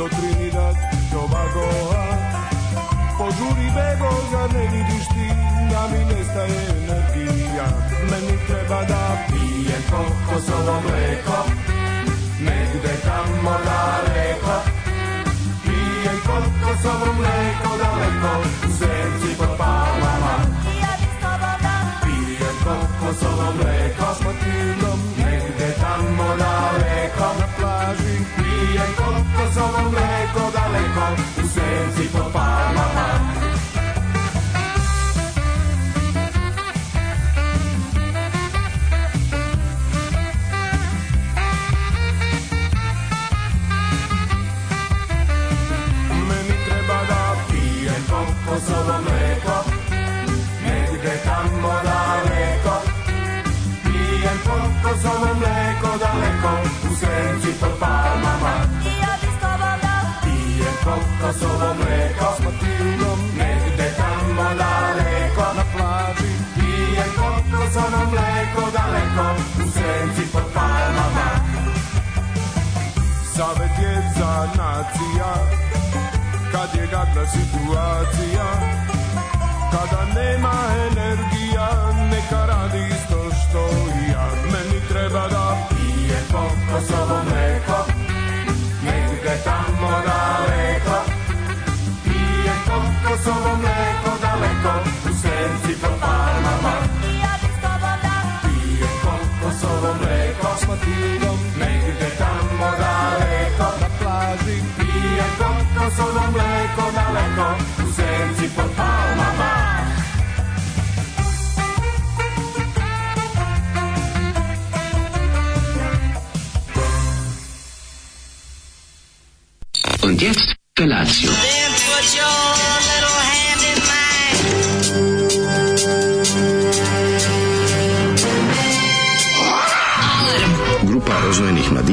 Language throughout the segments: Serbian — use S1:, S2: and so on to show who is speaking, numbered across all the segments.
S1: do Trinidad, Tobago, požuri bego, zar ne vidiš ti, da mi nestaje energija, meni treba da pije kokosovo mleko, negde tamo daleko, pije kokosovo mleko daleko, u zemci pod palama, pije kokosovo mleko, smrti sono un zovu mleko daleko U senci pod palmama da Kosovo mleko Negde tamo daleko poco po Kosovo mleko daleko U senci pod palmama zbog Kosovo mleka S Martinom negde tamo daleko Na plaži pijem pod Kosovo mleko daleko U senci pod palmama Savet je za nacija Kad je gadna situacija Kada nema energija Neka radi isto što i ja Meni treba da pije pod Kosovo mleko Negde tamo daleko kosovo mleko daleko U senci po palmama Ja bih e s tobom da Pijem kokosovo mleko S motivom Negde tamo daleko Na plaži e Pijem kokosovo mleko daleko U senci po palmama Und
S2: jetzt Felatio.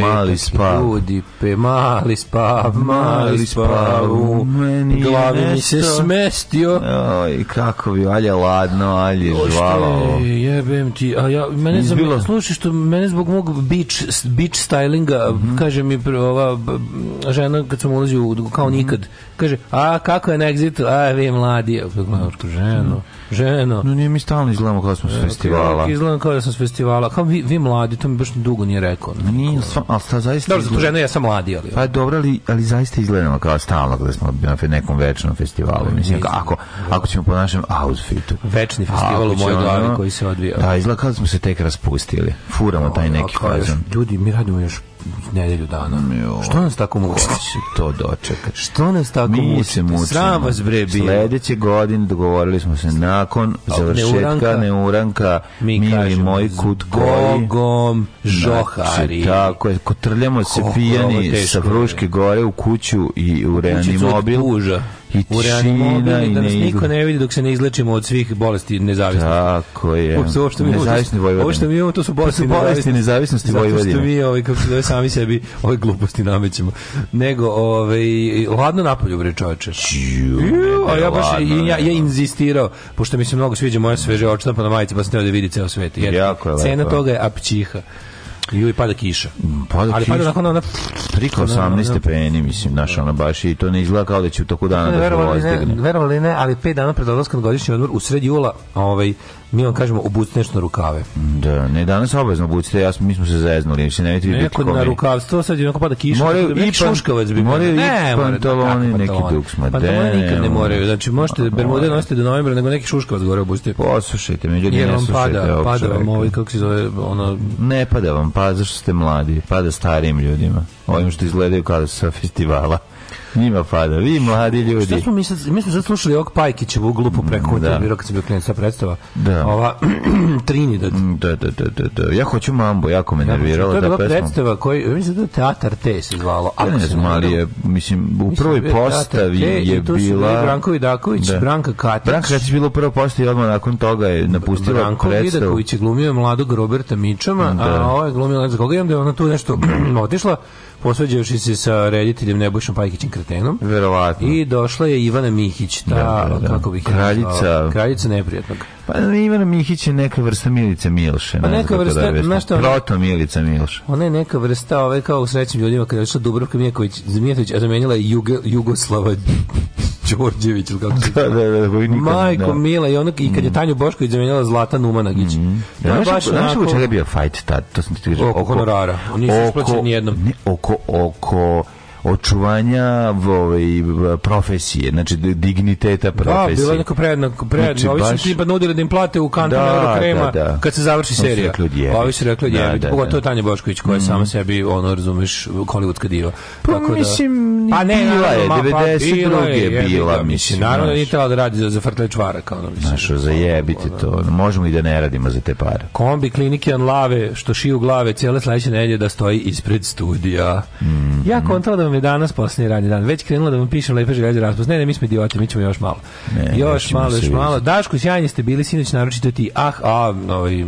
S3: mali spa.
S4: Ljudi, pe, mali spa, mali spa, u meni glavi mi se smestio.
S3: Oj, kako bi, alje ladno, alje žvalao.
S4: Jebem ti, a ja, mene zam, slušaj što mene zbog mog beach, beach stylinga, mm -hmm. kaže mi ova žena kad sam ulazio u kao mhm. nikad, kaže, a kako je na exitu, a vi mladi, ženo. Mm -hmm. Ženo.
S3: No nije mi stalno izgledamo kao da smo s e, festivala.
S4: Izgledamo kao da sam s festivala. Kao vi, vi mladi, to mi baš dugo nije rekao.
S3: Ne?
S4: Nije,
S3: sva, ali sta
S4: zaista... Dobro, zato ženo, ja sam mladi,
S3: ali... Pa dobro, ali, ali zaista izgledamo kao stalno da smo na nekom večnom festivalu. Pa mislim, ako, da. ako ćemo po našem outfitu.
S4: Večni festival u mojoj glavi koji se odvija.
S3: Da, izgleda kao da smo se tek raspustili. Furamo taj neki fazon.
S4: Ljudi, mi radimo još nedelju dana.
S3: Jo. Što nas tako muči? to dočeka?
S4: Što nas tako Mi
S3: Se mučimo. Sram vas bre
S4: bio. Sledeće
S3: godine dogovorili smo se nakon završetka neuranka, mi mili moj kut koji bogom
S4: znači, žohari. Znači,
S3: tako je, kotrljamo se pijani sa Fruške gore u kuću i u reanimobil.
S4: I u reanimobili, da nas niko ne vidi dok se ne izlečimo od svih bolesti nezavisnosti.
S3: Tako je. Ovo što mi,
S4: Nezavisni Vojvodina. Ovo što mi imamo, to su bolesti, to su bolesti nezavisnosti, nezavisnosti Vojvodina. Zato što mi, ovaj, kako se zove, sami sebi ove gluposti namećemo. Nego, ovaj, ladno napolju, bre čoveče. A ja baš, ja, ja inzistirao, pošto mi se mnogo sviđa moja sveže pa na majici, pa sam teo da vidi ceo svet.
S3: Jer, jako
S4: je Cena toga je apćiha. Ju i pada kiša.
S3: Mm, pada
S4: Ali pada nakon ona
S3: priko 18 stepeni, mislim, naš ona baš i to ne izgleda kao da će u toku
S4: dana ne, da verovali ne, da verovali ne, ali 5 dana pred odlaskom na godišnji odmor u sred jula, ovaj mi vam kažemo obucneš na rukave.
S3: Da, ne danas obavezno obucite, ja mi smo se zeznuli, se biti
S4: vidite Neko na rukavstvo sad je onako pada kiša.
S3: Moraju da i šuškavac
S4: bi. Moraju
S3: i pantaloni, da, neki duk smo. Pantaloni
S4: nikad ne moraju. Znači možete pa, bermude pa. nosite do novembra, nego neki šuškavac gore obucite.
S3: Poslušajte, međutim ne
S4: slušajte. Pada, pada vam ovaj kako se zove, ono
S3: ne pada vam, pa zašto ste mladi, pada starijim ljudima. Ovim što izgledaju kao da sa festivala. Njima pada, vi mladi ljudi. Šta
S4: smo mi sad, mi smo sad slušali ovog Pajkićevu glupu preko
S3: da.
S4: bilo kad se bio klijent sa
S3: predstava. Da.
S4: Ova Trinidad.
S3: Da, da, da, da, da. Ja hoću mambo, jako me nervirala
S4: ja,
S3: ta
S4: pesma. To je predstava koji,
S3: mislim
S4: da teatar te se zvalo.
S3: Ja ne znam, ali je, mislim, u prvoj postavi je bila...
S4: Branko Vidaković, Branka Katić. Branka
S3: Katić bila u prvoj postavi, odmah nakon toga je napustila Branko predstavu. Branko Vidaković
S4: je glumio mladog Roberta Mičama, a ovo je glumio Lex Goga, i onda je ona tu nešto otišla posvađavši se sa rediteljem Nebojšom Pajkićem Kretenom. Verovatno. I došla je Ivana Mihić, ta, da, da, da. kako bih
S3: kraljica. Nazvala,
S4: kraljica neprijatnog.
S3: Pa Ivana Mihić je neka vrsta Milice Milše.
S4: Pa neka da vrsta, znaš što?
S3: Proto Milica Milša.
S4: Ona je neka vrsta, ove, kao u srećim ljudima, kada je došla Dubrovka Mijaković Zmijetović, a zamenjala Jugoslava
S3: Đorđević, ili kako se da, da, da, da,
S4: nikad, Majko, da. Mila, i, onak, i kad je mm. Tanju Bošković zamenjala Zlata Numanagić.
S3: Mm -hmm. Da, baš baš, onako... čega je bio fajt tad? To sam
S4: ti oko, oko honorara. Oni su isplaćeni jednom. Ne,
S3: oko, oko očuvanja ove ovaj, profesije, znači digniteta da, profesije. Da,
S4: bilo je neko predno, predno. Znači, Ovi su baš... tipa nudili
S3: da
S4: im plate u kantu da, krema da, da. kad se završi On serija.
S3: Ovi
S4: su rekli odjebiti. Da,
S3: da,
S4: pogotovo da. Tanja Bošković koja mm. sama sebi, ono, razumeš, hollywoodska diva. Pa, Tako da, mislim, pa
S3: ne, bila
S4: je,
S3: 92. Pa je bila, mislim.
S4: Naravno da nije trebala da radi za, za frtle čvara, kao ono, mislim.
S3: Znaš, zajebite to. Možemo i da ne radimo za te pare.
S4: Kombi klinike lave, što šiju glave, cijele sledeće nedelje da stoji ispred studija. Mm. Ja kontrola da vam je danas poslednji radni dan. Već krenula da vam pišem lepe želje raspust. Ne, ne, mi smo idioti, mi ćemo još malo. Ne, još malo, još malo. Daško, sjajni ste bili, sinoć naročito ti. Ah, a, ovaj,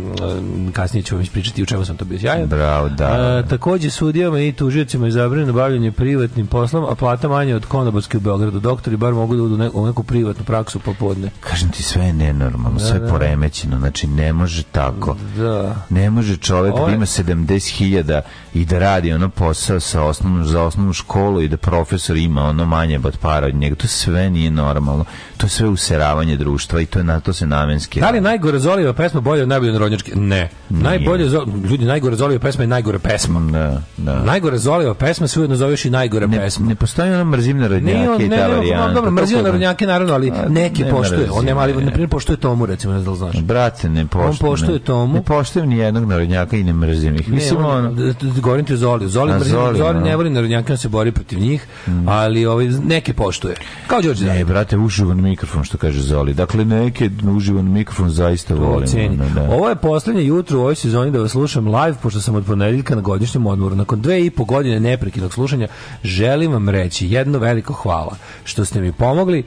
S4: kasnije ću vam ispričati u čemu sam to bio sjajan.
S3: Bravo, da. A,
S4: takođe, sudijama i tužiocima je zabranjeno bavljanje privatnim poslom, a plata manje od konobarske u Beogradu. Doktori bar mogu da u neku neku privatnu praksu popodne.
S3: Kažem ti, sve je nenormalno, da, sve je da, da. poremećeno. Znači, ne može tako.
S4: Da.
S3: Ne može čovek, da ima 70.000 i da radi ono posao sa osnovnom, za osnovnu školu i da profesor ima ono manje bad para od njega. To sve nije normalno. To je sve useravanje društva i to
S4: je
S3: na to se namenski.
S4: Da li najgore Zoliva pesma bolje od najbolje narodnjačke? Ne. Nije. Najbolje ljudi najgore Zoliva pesma je najgore pesma.
S3: Da, da.
S4: Najgore Zoliva pesma sve ujedno zoveš i najgore ne, pesma. Ne
S3: postoji ona mrzim narodnjake i ta varijanta.
S4: Dobro, pa mrzim narodnjake da. naravno, ali A, neki
S3: ne
S4: poštuje. Mrzim, on nema, ali,
S3: na primjer,
S4: poštuje Tomu, recimo, ne znam da znaš.
S3: Brate, ne poštuje. On
S4: poštuje Tomu. Ne
S3: poštuje ni jednog narodnjaka i ne mrzim ih. Mislim, ono
S4: govorim ti Zoli. Zoli, mrzi, Zoli, Zoli no. Da. ne voli narodnjaka, da se bori protiv njih, mm. ali ovaj, neke poštuje. Kao Đorđe
S3: Ne, brate, uživan mikrofon, što kaže Zoli. Dakle, neke uživan mikrofon zaista volim. Ono,
S4: da. Ovo je poslednje jutro u ovoj sezoni da vas slušam live, pošto sam od ponedeljka na godišnjem odmoru. Nakon dve i po godine neprekidnog slušanja, želim vam reći jedno veliko hvala što ste mi pomogli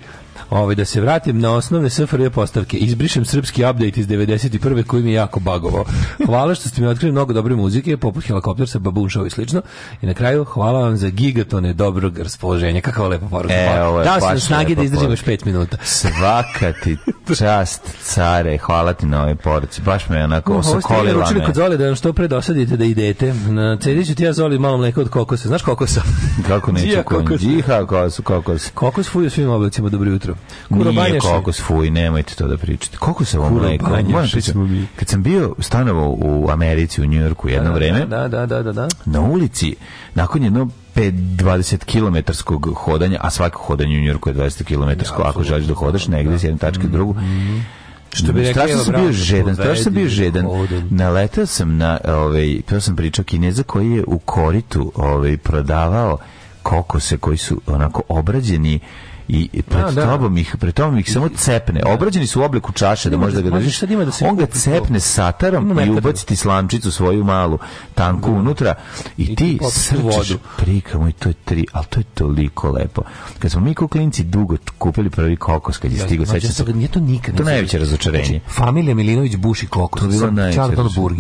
S4: Ovaj da se vratim na osnovne SFRJ postavke. Izbrišem srpski update iz 91. koji mi je jako bagovao. Hvala što ste mi otkrili mnogo dobre muzike, poput helikopter sa Baboon i slično. I na kraju hvala vam za gigatone dobrog raspoloženja. Kakva lepa poruka. E,
S3: ovo je
S4: snage da izdržimo još 5 minuta.
S3: Svaka ti čast, care, hvala ti na ovoj poruci. Baš me onako no,
S4: osokolila. Ovo ste kod Zoli da nam što pre dosadite da idete. Na cedi ti ja Zoli malo mleko od kokosa. Znaš kokosa?
S3: Kako neću konjiha, kokos. kokos. Kokos
S4: fuju svim oblicima, dobro
S3: jutro. Nije
S4: kokos,
S3: fuj, nemojte to da pričate. Kokosovo Kuro mleko. Pričam, kad sam bio stanovao u Americi, u Njujorku da, jedno
S4: da,
S3: vreme,
S4: da, da, da, da, da.
S3: na ulici, nakon jedno 20 kilometarskog hodanja, a svako hodanje u Njujorku je 20 kilometarsko, ja, ako želiš da hodaš negdje da. s jedne tačke mm, drugu,
S4: mm.
S3: Što bi rekao, strašno sam bio žedan, strašno sam bio žedan. Naletao sam na, ovaj, to sam pričao Kineza koji je u koritu ovaj, prodavao kokose koji su onako obrađeni i pred A, da. tobom ih, pred tobom ih samo cepne. Da. Obrađeni su u obliku čaše, da možda ga držiš.
S4: Sad ima da se on
S3: ga cepne satarom i ubaciti slamčicu svoju malu, tanku da. unutra i ti srčeš prikamo i to je tri, ali to je toliko lepo. Kad smo mi kao klinci dugo kupili prvi kokos, kad je ja,
S4: sećam se. Nije
S3: to nikad. To najveće znači,
S4: razočarenje. Familija Milinović buši kokos. To je bilo najveće.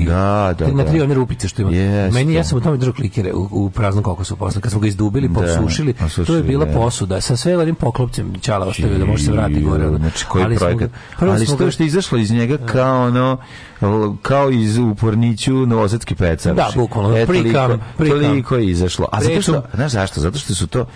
S4: Da, da, Na tri da. one rupice što ima. Meni, ja sam u tome držao klikere u, praznom kokosu posle. Kad smo ga izdubili, posušili, to je bila posuda. Sa sve onim klopcem Čala
S3: ostavio
S4: da može se vratiti
S3: gore. Znači, koji ali projekat? Smo, ali što što je izašlo iz njega da. kao ono, kao iz uporniću Porniću Novosadski pecar.
S4: Da, znači. bukvalno. E,
S3: toliko, toliko je izašlo. A zato što, znaš zašto? Zato što su to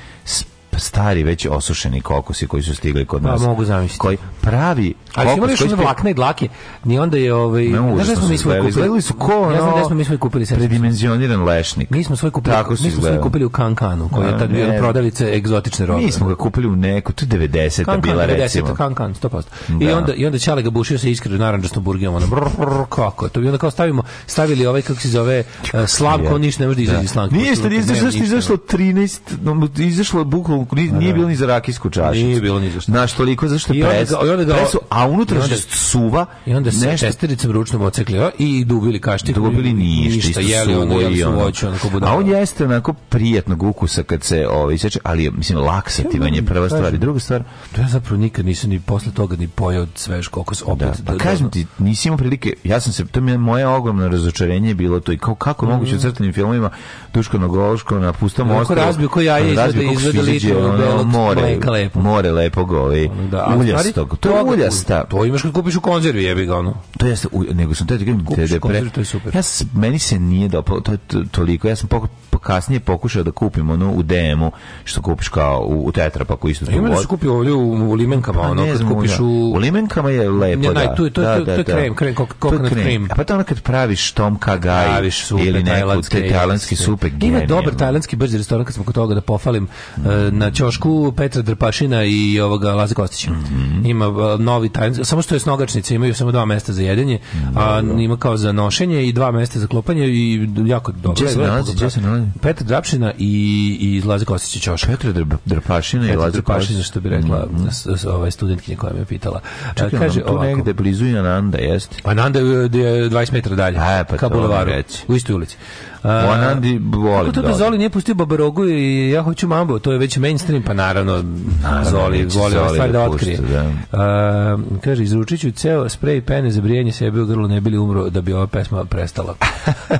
S3: stari već osušeni kokosi koji su stigli kod pa, nas. Da,
S4: mogu zamisliti.
S3: Koji pravi
S4: Ali su imali još one vlakna i dlake. Ni onda je ovaj ne znam
S3: smo mi svoj kupili. su ko, ne znam da smo
S4: mi
S3: svoj
S4: kupili
S3: sad. Predimenzioniran lešnik.
S4: Mi smo svoj kupili. Tako mi smo svoj kupili u Kankanu, koji je tad bio prodavice egzotične robe.
S3: Mi smo ga kupili u neku, to 90-ta bila 90, recimo.
S4: Kankan, 100%. I da. onda i onda Ćale ga bušio sa iskre narandžastom burgijom, ona brr, kako. To bi onda kao stavimo, stavili ovaj kako se zove e, Slavko, niš ne može da, da. izađe slavko.
S3: Nije što izašlo, izašlo 13, izašlo bukvalno da, nije bilo ni za rakijsku čašicu.
S4: Nije bilo ni za šta.
S3: Na što liko zašto pres. I onda ga unutra I onda, suva
S4: i onda se nešto... testericom ručnom ocekli i dubili kašti
S3: Dubili ništa, ništa jeli suvo, ono,
S4: jeli ono. Voću,
S3: onako A
S4: on
S3: jeste onako prijetnog ukusa kad se ovaj, seče, ali mislim, laksativan je da, prva da, stvar i druga stvar.
S4: To ja zapravo nikad nisam ni posle toga ni pojao svež kokos opet. Da, da pa
S3: da, kažem ti, nisi imao prilike, ja sam se, to mi je moje ogromno razočarenje bilo to i kao, kako mm -hmm. moguće u crtenim filmovima Duško Nogološko na pustom ostrovu. Kako
S4: razbio ko jaje
S3: izvede, izvede litru, more, more lepo lepog, ovaj, uljastog. To je uljast šta?
S4: To imaš kad kupiš u konzervi, jebi ga ono.
S3: To jeste, u, nego sam da te da gledam, te, da pre...
S4: to je super. Ja,
S3: meni se nije dopalo, to je toliko, ja sam pokupio kasnije pokušao da kupim ono u DM-u, što kupiš kao u, u tetrapaku isto.
S4: Ima
S3: da se
S4: kupi ovdje u, u limenkama, pa ne ono, kad znam,
S3: kupiš da. u... U limenkama je lepo, ne, da. Ne, tu,
S4: tu,
S3: da,
S4: da,
S3: to
S4: je krem, krem, coconut krem.
S3: A pa to ono kad praviš tom kagaj praviš supe, ili neku te tajlanski supe, Ima
S4: dobar tajlanski brzi restoran, kad smo kod toga da pofalim, mm. na ćošku Petra Drpašina i ovoga Laze Kostića.
S3: Mm.
S4: Ima e, novi tajlanski, samo što je snogačnica, imaju samo dva mesta za jedenje, mm. a ima kao za nošenje i dva mesta za klopanje i jako dobro. Gdje se nalazi? Petar Drapšina i, i Laza Kostić i Ćošak.
S3: Petar Drpašina i Laza Kostić.
S4: što bi rekla mm -hmm. ovaj studentkinja koja me pitala.
S3: Čekaj, kaže, tu ovako, negde blizu je
S4: Ananda,
S3: jeste?
S4: Ananda je 20 metara dalje. A, e, pa ka bulevaru, u istoj ulici.
S3: Bonandi volim. Kako to
S4: da Zoli nije pustio Babarogu i ja hoću mambo, to je već mainstream, pa naravno, naravno Zoli voli ove ovaj stvari da, da otkrije. Da. Uh, kaže, izručit ću ceo sprej pene za brijanje sebe u grlu, ne bili umro da bi ova pesma prestala.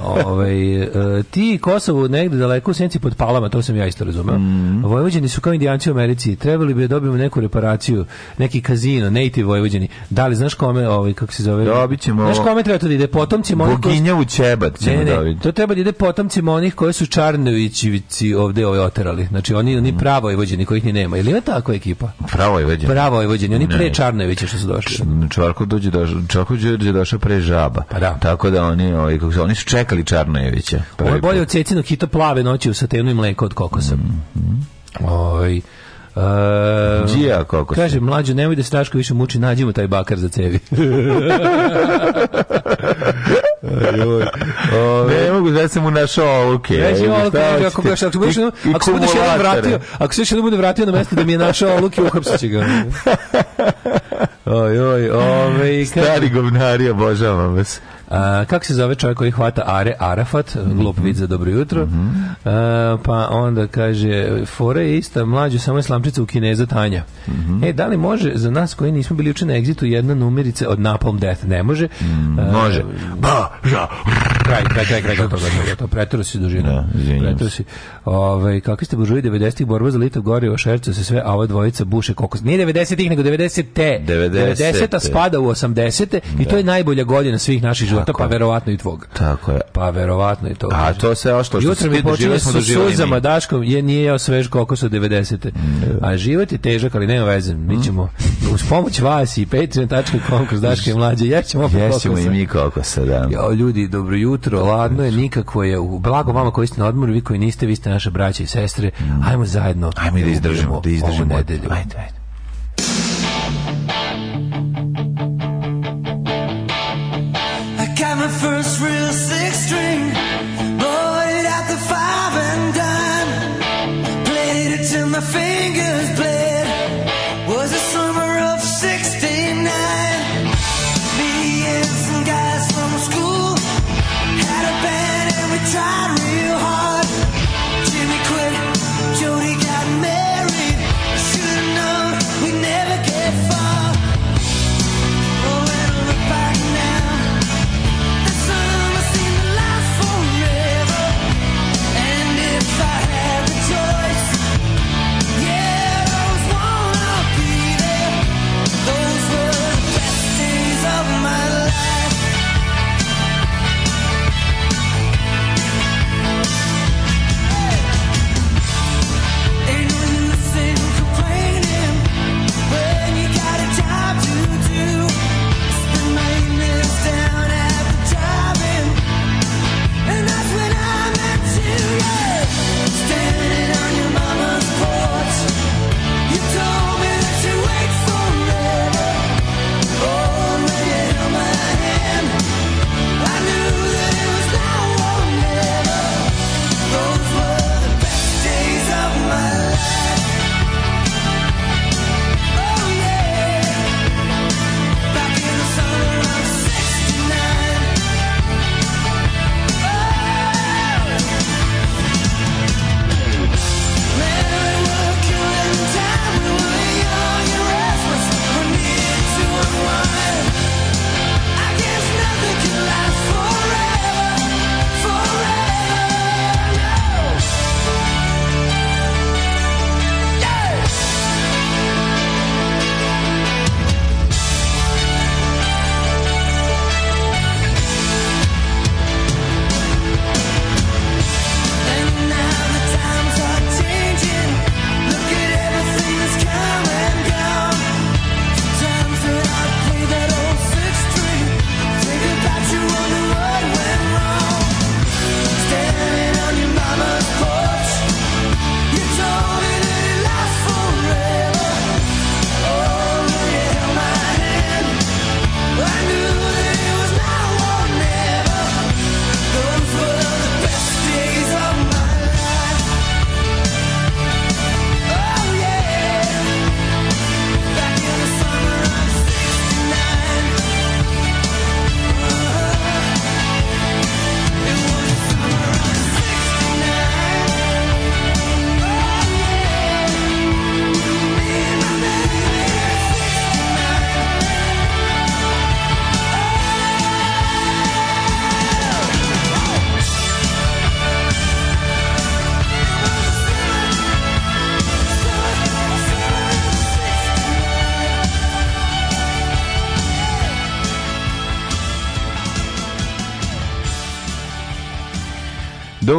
S3: ove, ovaj, uh,
S4: ti Kosovo negde daleko u senci pod palama, to sam ja isto razumeo. Mm. Vojvođeni su kao indijanci u Americi, trebali bi da dobijemo neku reparaciju, neki kazino, native Vojvođani. Da li znaš kome, ovaj, kako se zove? Dobit
S3: ćemo...
S4: Znaš kome treba to da ide? Potomci...
S3: Boginja u Čebat ćemo ne, ne, dobiti.
S4: To treba da ide ovde potomcima onih koji su Čarnovićivici ovde ove oterali. Znači oni oni mhm. pravo vođeni kojih ni nema. Ili je tako ekipa?
S3: Pravo vođeni.
S4: Pravo vođeni. oni ne. pre Čarnovića što su došli.
S3: Čvarko dođe da Čvarko dođe došao pre Žaba.
S4: Pa da.
S3: Tako da oni ovaj kako oni su čekali Čarnojevića.
S4: Ovo je bolje put. od Cecinog hito plave noći u satenu i mleko od kokosa.
S3: Mm -hmm. Oj. Uh, e, Džija, kako
S4: Kaže, mlađo, nemoj da se Daško više muči, nađimo taj bakar za cevi.
S3: ne mogu da se mu našao
S4: olovke. Neće olovke, ako budeš, ako budeš, ako se budeš jedan vratio, ako se još jedan bude vratio na mesto da mi je našao olovke, uhapsit će ga. Oj, oj, ove,
S3: stari govnari, obožavam vas.
S4: A, kako se zove čovjek koji hvata Are Arafat, glup vid za dobro jutro. Mm -hmm. pa onda kaže, fora je ista, mlađu samo je slamčica u Kineza Tanja.
S3: Mm -hmm. E,
S4: da li može za nas koji nismo bili učeni na egzitu jedna numerica od Napalm Death? Ne može. Mm,
S3: može.
S4: Ba, ža. Kraj, kraj, kraj, kraj, gotovo, gotovo. Pretero si dužina.
S3: Da, si.
S4: Ove, ovaj, kakvi ste buržuji 90-ih borba za lito gori o šercu se sve, a ova dvojica buše kokos. Nije 90-ih, nego 90-te.
S3: 90-a 90
S4: spada u 80-te i to je da. najbolja godina svih naših života života, pa verovatno i tvog.
S3: Tako je.
S4: Pa verovatno i to.
S3: A to se ošto što
S4: Jutro mi počinje sa suzama Daškom, je nije jeo svež kokos od 90. A život je težak, ali nema veze. Mi mm. ćemo uz pomoć vas i patreon.com kroz Daške mlađe ješćemo opet
S3: Ješćemo i mi kokosa, da.
S4: Jo, ljudi, dobro jutro, ladno je, nikako je. U blago vama koji ste na odmoru, vi koji niste, vi ste naše braće i sestre. Mm. Ajmo zajedno.
S3: Ajmo da, da izdržimo, da
S4: izdržimo. Ajde, ajde.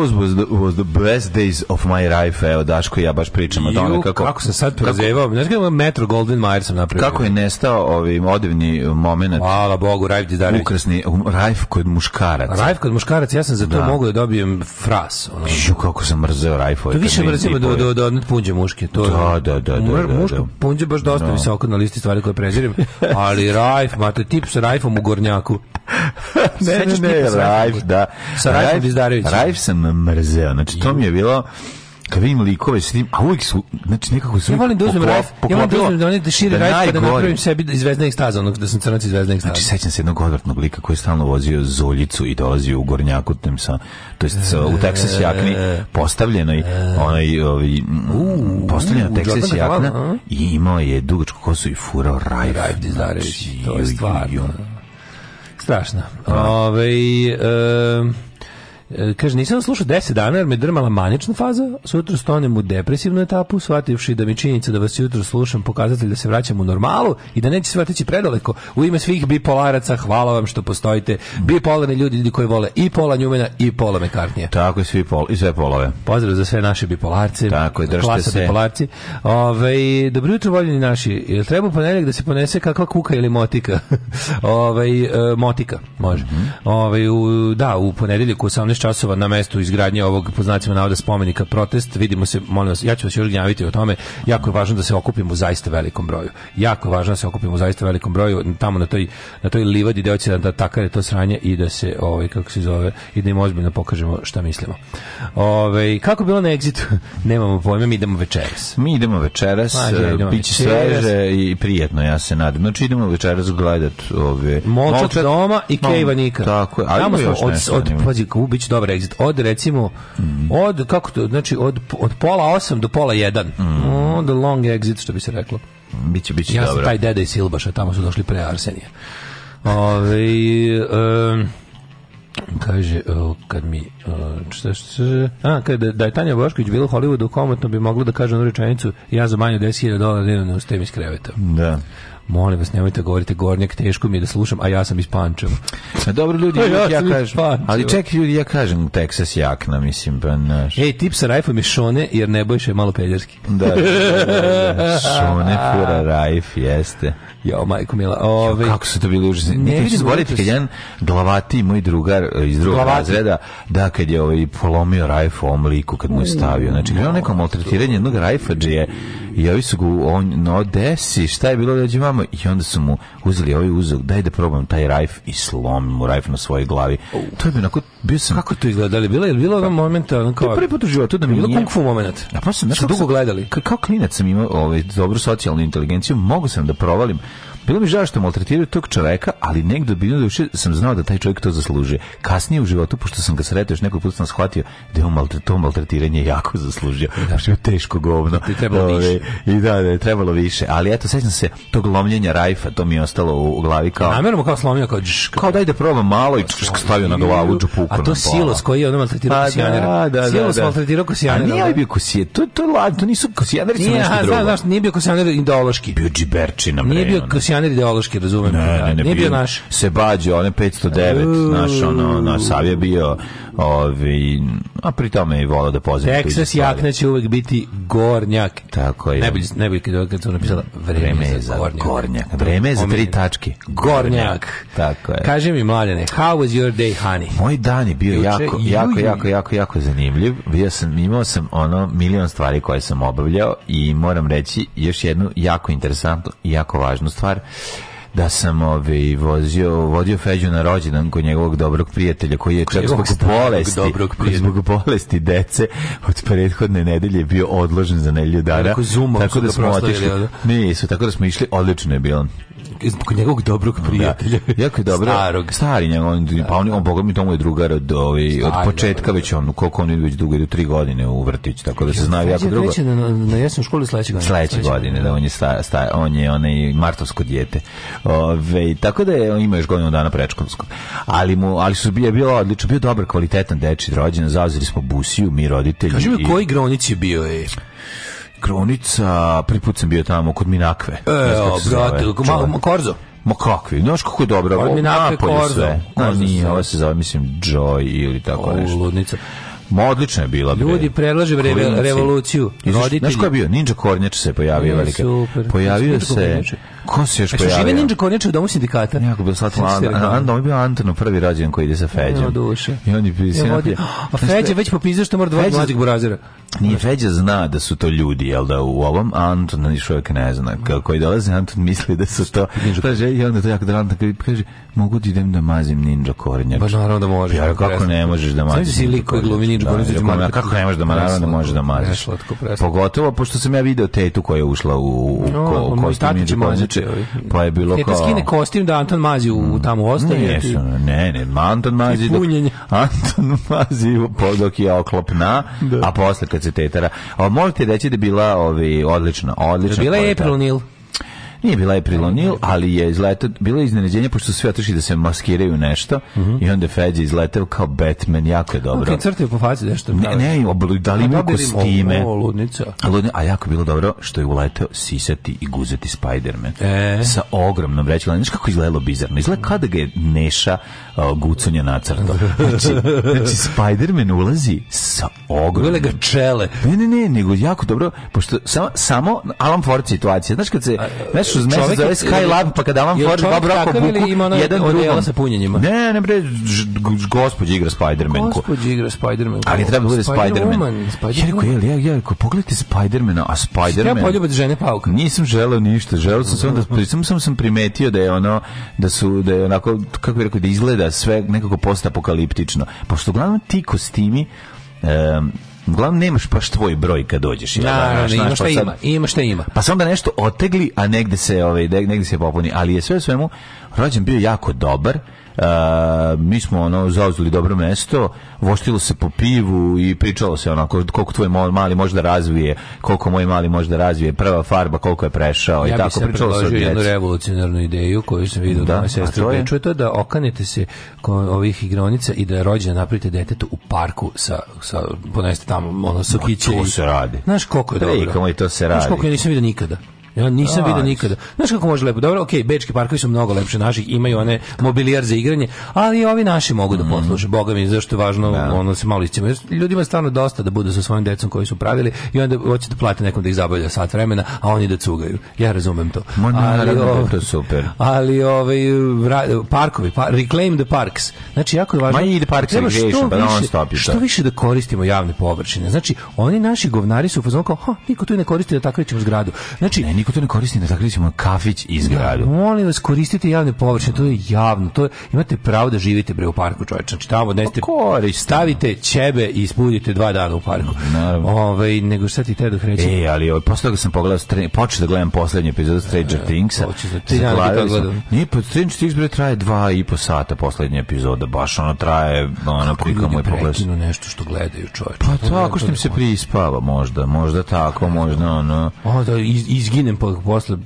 S3: those was the, was the best days of my life, evo Daško i ja baš pričamo o tome kako kako sam sad prozevao. Znaš kako Metro Golden Mayer sam napravio. Kako je nestao ovaj odevni e, momenat.
S4: Hvala Bogu, Rajf Didarić.
S3: Ukrasni um, Rajf kod muškarac.
S4: Rajf kod muškarac, ja sam za to da. mogao da dobijem fras.
S3: Ono. Ju kako sam mrzeo Rajfove.
S4: To više mrzimo do do do punđe muške, to.
S3: Da, da, da, da. da, da. Muška
S4: punđe baš dosta no. Da. visoko na listi stvari koje prezirem, ali Rajf, mate tip sa Rajfom u gornjaku.
S3: ne, ne, ne, Rajf, da.
S4: Sa Rajfom Didarić.
S3: Rajf sam mrzeo. Znači, to mi je bilo kad vidim likove s tim, a uvijek su, znači nekako su... Ja volim
S4: da uzmem rajf, ja volim da uzmem da, da širi da rajf, pa da napravim sebi da iz veznih staza, onog da sam crnac iz veznih
S3: staza. Znači, sećam se jednog odvratnog lika koji je stalno vozio zoljicu i dolazio u Gornjaku, tem sa, to jest sa, u Texas jakni, postavljenoj, onaj, ovaj, postavljena Texas jakna i imao je dugačku kosu i furao rajf.
S4: Rajf znači, Dizdarević, to je stvarno. Strašno. Ove, ovaj, E, kaže, nisam slušao 10 dana jer me drmala manična faza, sutra stonem u depresivnu etapu, shvativši da mi činjenica da vas jutro slušam pokazatelj da se vraćam u normalu i da neće svatići predaleko. U ime svih bipolaraca, hvala vam što postojite. Bipolarni ljudi, ljudi koji vole i pola njumena i pola mekartnije.
S3: Tako je, svi pol, i sve polove.
S4: Pozdrav za sve naše bipolarce.
S3: Tako je,
S4: držite klasa se. Bipolarci. Ove, ovaj, dobro jutro, voljeni naši. Jel treba ponedjeljak da se ponese kakva kuka ili motika? Ove, ovaj, motika, može. Mhm. Ove, ovaj, u, da, u ponedeljak u 18 časova na mestu izgradnje ovog po znacima navoda spomenika protest. Vidimo se, molim vas, ja ću vas još gnjaviti o tome. Jako je važno da se okupimo u zaista velikom broju. Jako je važno da se okupimo u zaista velikom broju tamo na toj na toj livadi gde hoće da, da takare to sranje i da se ovaj kako se zove i da im ozbiljno pokažemo šta mislimo. Ovaj kako bilo na egzitu? Nemamo pojma, mi idemo večeras.
S3: Mi idemo večeras, Mađe, e, biće sveže i prijetno, ja se nadam. Znači idemo večeras gledat ove
S4: Molčak doma i Kejva Nika. Tako je, ali tamo smo od, od, od pazi, biće dobar exit. Od recimo od kako to, znači od od pola 8 do pola 1. Mm. Oh, the long exit što bi se reklo.
S3: Biće biće ja dobro. Ja
S4: taj deda i Silbaša, tamo su došli pre Arsenija. Ove, um, kaže, kad mi, e, šta, šta, a, kada, da je Tanja Bošković bila u Hollywoodu, komotno bi mogla da kaže onu rečenicu, ja za manje 10.000 dolara dnevno da ne ustajem iz kreveta.
S3: Da
S4: molim vas, nemojte govorite gornjak, teško mi je da slušam, a ja sam iz Pančeva.
S3: Pa dobro, ljudi, ja, ja,
S4: ja kažem,
S3: ali ček, ljudi, ja kažem Texas jakna, mislim, pa naš.
S4: Ej, tip sa rajfom je Šone, jer ne bojiš je malo pederski.
S3: Da, Šone da, da, da, fura rajf, jeste.
S4: Jo, majko mila, ove... Jo, ovaj-
S3: kako su to bili užasni. Ne vidim, zboriti, kad jedan glavati, moj drugar eh, iz drugog glavati. razreda, da, kad je ovaj polomio rajf u ovom liku, kad mu je mm. stavio. Znači, no, neko maltretiranje jednog rajfađe je I ovi su ga, on, no desi, šta je bilo, dođe mamo? I onda su mu uzeli ovaj uzog, daj da probam taj rajf i slomim mu rajf na svojoj glavi. To je bilo onako, bio sam...
S4: Kako to izgleda? Je bilo, je bilo ono momenta? Ono kao... To je
S3: prvi put u životu
S4: da
S3: mi bilo nije... Bilo kung fu moment. A
S4: da, pa sam, dugo gledali. Kao
S3: klinac sam imao ovaj, dobru socijalnu inteligenciju, mogu sam da provalim Bilo mi žao što maltretiraju tog čoveka, ali negdje bilo da sam znao da taj čovjek to zaslužuje. Kasnije u životu, pošto sam ga sretao, još nekog puta sam shvatio da je on maltre, to maltretiranje jako zaslužio. Da. je teško govno. I da, da,
S4: trebalo Ove,
S3: više. I da, da, je trebalo više. Ali eto, sećam se tog lomljenja rajfa, to mi je ostalo u, u glavi kao...
S4: Namjerno mu kao slomio, kao
S3: džšk. Kao daj da probam malo i džšk pa stavio na glavu džupuku.
S4: A to silos koji je ono maltretirao pa kosijanera. Da, da, da. Silos
S3: maltretirao kosijanera. A nije da. ovaj bio kosijanera. To, to, to, to nisu kosijaneri, su nešto drugo. Nije, znaš, nije bio
S4: kosijaner ideološki. Bio
S3: džiberčina, Nije bio
S4: revolucionar ideološki, razumem. Ne, ne, ne, Nije bio, bio naš.
S3: Sebađo, on je 509, naš, ono, naš sav je bio Ovi, a pri tome i volao da pozivim.
S4: Texas jakne će uvek biti gornjak.
S3: Tako je. Najbolje,
S4: najbolje kad su napisala vreme, vreme za gornjak. gornjak.
S3: Vreme za tri tačke.
S4: Gornjak. gornjak.
S3: Tako je.
S4: Kaže mi, mladene, how was your day, honey?
S3: Moj dan je bio Juče, jako, juj. jako, jako, jako, jako zanimljiv. Bio sam, imao sam ono milion stvari koje sam obavljao i moram reći još jednu jako interesantnu i jako važnu stvar da sam ove ovaj, vozio, vodio Feđu na rođendan kod njegovog dobrog prijatelja koji je čak zbog bolesti, dobrog zbog bolesti dece od prethodne nedelje bio odložen za nedelju dana. Tako, tako da smo otišli. Da? Nisu, tako da smo išli, odlično je bilo
S4: kod njegovog dobrog da. prijatelja.
S3: Da. Jako je dobro.
S4: Starog.
S3: Stari njegov, on, pa on, on boga mi tomu je drugar od, ovaj, od početka dobro. Da, da, već on, koliko on već dugo, idu tri godine u vrtić, tako da se znaju jako drugo.
S4: Već na, na jesnu školu sledeće godine.
S3: Sledeće godine, da on je, sta, sta, on je onaj martovsko dijete. Ove, tako da je, on ima još godinu dana predškolskog. Ali, mu, ali su bio, bilo odlično, bio dobar, kvalitetan deči rođen, zauzeli smo busiju, mi roditelji.
S4: Kaži mi, koji gronici
S3: bio
S4: je?
S3: Kronica, prvi put sam
S4: bio
S3: tamo kod Minakve.
S4: E, malo Korzo. Ma
S3: kakvi, znaš kako je dobro, od Minakve Korzo. Sve. Korzo nije, ova se zove, mislim, Joy ili tako o,
S4: nešto. Ludnica.
S3: Ma odlična je bila. Bre.
S4: Ljudi predlaže re, revoluciju.
S3: E,
S4: znaš
S3: ko je bio? Ninja Kornjač se pojavio. Velika. Super. Pojavio Super. se... Kornjače Ko se još pojavio? Što živi
S4: Ninja Kornjača u domu sindikata?
S3: Jako bio slatko. An, on je bio Antonov prvi rađen koji ide sa Feđom.
S4: Evo duše.
S3: I on je bio
S4: sve A Feđa već popizao što mora dva mlađeg burazira.
S3: Nije Feđa zna da su to ljudi, jel da u ovom, a Anton još uvijek ne zna. Koji dolaze, Anton misli da su to. I onda to jako da Anton kaže, mogu ti da idem da mazim
S4: Ninja
S3: Kornjača.
S4: Pa ba naravno da možeš. Da da ja,
S3: kako ne možeš da mazim? Znači si lik koji glumi Ninja Kornjača. Kako ne možeš da naravno da možeš da maziš. Pogotovo, pošto sam ja video tetu koja je ušla u, u, u, u, u, u, u,
S4: u, u, obuče,
S3: pa je bilo da kao... Te
S4: skine kostim da Anton Mazi u, mm. tamo ostaje. Ne, ti...
S3: ne, ne, Anton Mazi...
S4: Dok,
S3: Anton Mazi dok je oklopna, da. a posle kad se tetara. A možete reći da je bila ovi, odlična, odlična. Da
S4: bila
S3: je
S4: April Neal.
S3: Nije bila April O'Neil, ali je izletao, bilo je iznenađenje pošto su svi otišli da se maskiraju nešto mm -hmm. i onda Feđa izleteo kao Batman, jako je dobro.
S4: Kad okay, po faci
S3: nešto. Ne, da. ne, dali da mu kostime. Ovo, ludnica. Ludni, a jako bilo dobro što je uletao sisati i guzati Spider-Man. E. Sa ogromnom vrećom. Znaš kako izgledalo bizarno? Izgleda kada ga je Neša uh, gucunja nacrtao. Znači, znači Spider-Man ulazi sa ogromnom... Uvele
S4: ga čele.
S3: Ne, ne, ne, nego jako dobro, pošto samo, samo Alan Ford situacija. Znaš kad se... A, znaš, uz mesec zove Skylab, pa kada vam
S4: Ford Bob Rocko
S3: buku, jedan drugom. sa
S4: punjenjima.
S3: Ne, ne bre, gospod igra Spider-Man. Gospod
S4: igra Spider-Man.
S3: Ali treba da bude
S4: Spider-Man. Ja
S3: rekao, jel, ja, ja rekao, pogledajte Spider-Mana, a Spider-Man... Ja
S4: poljubati žene pauka.
S3: Nisam želeo ništa, želeo sam samo da, mhm. sam, sam, sam primetio da je ono, da su, da je onako, kako bih rekao, da izgleda sve nekako postapokaliptično. Pošto uglavnom ti kostimi, um, Uglavnom nemaš baš tvoj broj kad dođeš.
S4: Ja, da, ima šta pa ima, ima šta ima.
S3: Pa se onda nešto otegli, a negde se, ovaj, negde se popuni. Ali je sve svemu, rođen bio jako dobar, Uh, mi smo ono zauzeli dobro mesto, voštilo se po pivu i pričalo se onako koliko tvoj mali može da razvije, koliko moj mali može da razvije, prva farba, koliko je prešao
S4: ja
S3: i tako pričalo se. Ja bih jednu
S4: revolucionarnu ideju koju sam vidio da, da moja sestra pričuje, to je da okanete se ovih igronica i da rođena napravite detetu u parku sa, sa poneste tamo ono sokiće. No, to
S3: se radi.
S4: Znaš koliko je Prikamo dobro.
S3: i to se radi. Znaš koliko
S4: ja nisam vidio nikada. Ja nisam vidio nikada. Znaš kako može lepo? Dobro, okej, okay, bečki parkovi su mnogo lepši naših, imaju one mobilijar za igranje, ali ovi naši mogu da mm. posluže. Boga mi, zašto je važno da. ono da se malo iscima. Ljudima je stvarno dosta da budu sa svojim decom koji su pravili i onda hoće da plate nekom da ih zabavlja sat vremena, a oni da cugaju. Ja razumem to.
S3: Ma, ali, da ov... Ovaj, to super.
S4: Ali ovaj parkovi, par... reclaim the parks. Znači jako je važno.
S3: Ma i the parks
S4: treba što, pa da više, on stopi, što više da koristimo javne površine. Znači oni naši govnari su fazon kao, ha, niko tu ne koristi da takvićemo zgradu. Znači
S3: ne, niko to ne koristi, ne da tako kafić iz da, grada. Molim
S4: vas koristite javne površine, to je javno, to je, imate pravo da živite bre u parku, čoveče. Znači tamo pa odneste, stavite ćebe i ispudite dva dana u parku. Naravno. Ovaj nego šta ti te dok da reći?
S3: E, ali ovaj posle toga sam pogledao, počeo da gledam poslednju epizodu Stranger e, Thingsa. Hoćete da Nije, pa Stranger Things bre traje dva i po sata poslednja epizoda, baš ono traje, ono prika moj
S4: pogled. nešto što gledaju, čoveče.
S3: Pa tako što im se prispava možda, možda tako, možda ono.
S4: iz, izgine odem pa posle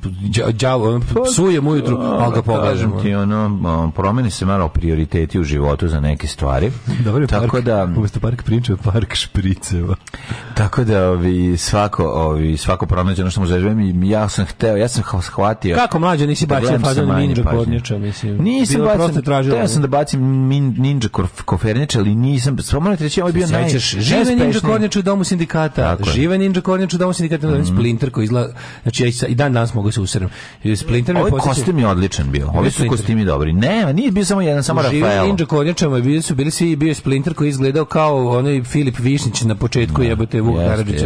S4: đavo psujem ujutru, al ga pogledam. Ti ono
S3: promeni se malo prioriteti u životu za neke stvari. Dobar
S4: tako
S3: da
S4: umesto park priče park špriceva.
S3: Tako da ovi svako ovi svako pronađeno što mu zaželim ja sam hteo, ja sam shvatio.
S4: Kako mlađe nisi da bacio fazon ninja kornjača, mislim.
S3: Nisam bacio, tražio. Teo sam da bacim ninja koferniče, ali nisam. Sva morate reći, ovo bio naj.
S4: Žive ninja kornjače u domu sindikata. Žive ninja kornjače u domu sindikata, Splinter koji izla znači i dan danas mogu se usrem. Splinter me ovaj
S3: posjeća... kostim je odličan bio. Ovi su kostimi dobri. Ne, nije bio samo jedan, samo Rafaelo. Živi
S4: Ninja Konjačama bili su bili svi bio Splinter koji izgledao kao onaj Filip Višnić na početku no, da, jebote Vuk Karadžić.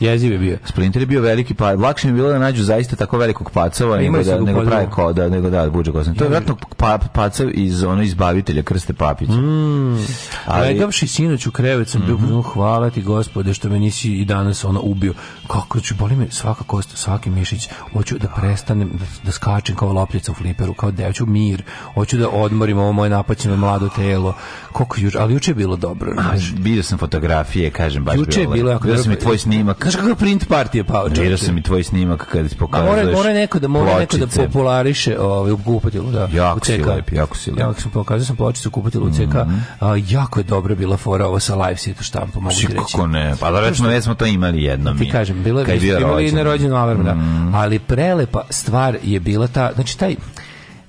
S4: Jeziv je bio.
S3: Splinter je bio veliki pa lakše mi je bilo da nađu zaista tako velikog pacova da- da- nego da nego pravi koda, nego da buđe kosan. To je verovatno pa, pacav iz ono izbavitelja Krste Papića.
S4: Mm. Ali legavši sinoć u krevet sam mm -hmm. bio mhm. hvala ti gospode što me nisi i danas ono ubio. Kako ću boli me svaka kost, svaki miš mišić, hoću da prestanem da, da skačem kao lopljica u fliperu, kao da hoću mir, hoću da odmorim ovo moje napaćeno mlado telo. Koliko juč, ali juče je bilo dobro, znaš.
S3: Vidio sam fotografije, kažem baš
S4: juče bilo. je bilo, ako
S3: sam i tvoj snimak.
S4: Znaš kako print partije pao.
S3: Vidio sam i tvoj snimak kad ti pokazuješ. Mora,
S4: mora neko da mora pločice. neko da populariše ovaj u kupatilu, da. Jako si lep, jako si lep. Ja sam pokazao sam pločicu kupatilu u CK. Mm -hmm. jako je dobro bila fora ovo sa live situ štampom, mogu ti reći. Kako
S3: ne? Pa da recimo, već smo to imali jednom.
S4: Ti kažem, bilo
S3: je,
S4: imali na rođenu alarm, mhm. da. Mhm. ali prelepa stvar je bila ta, znači taj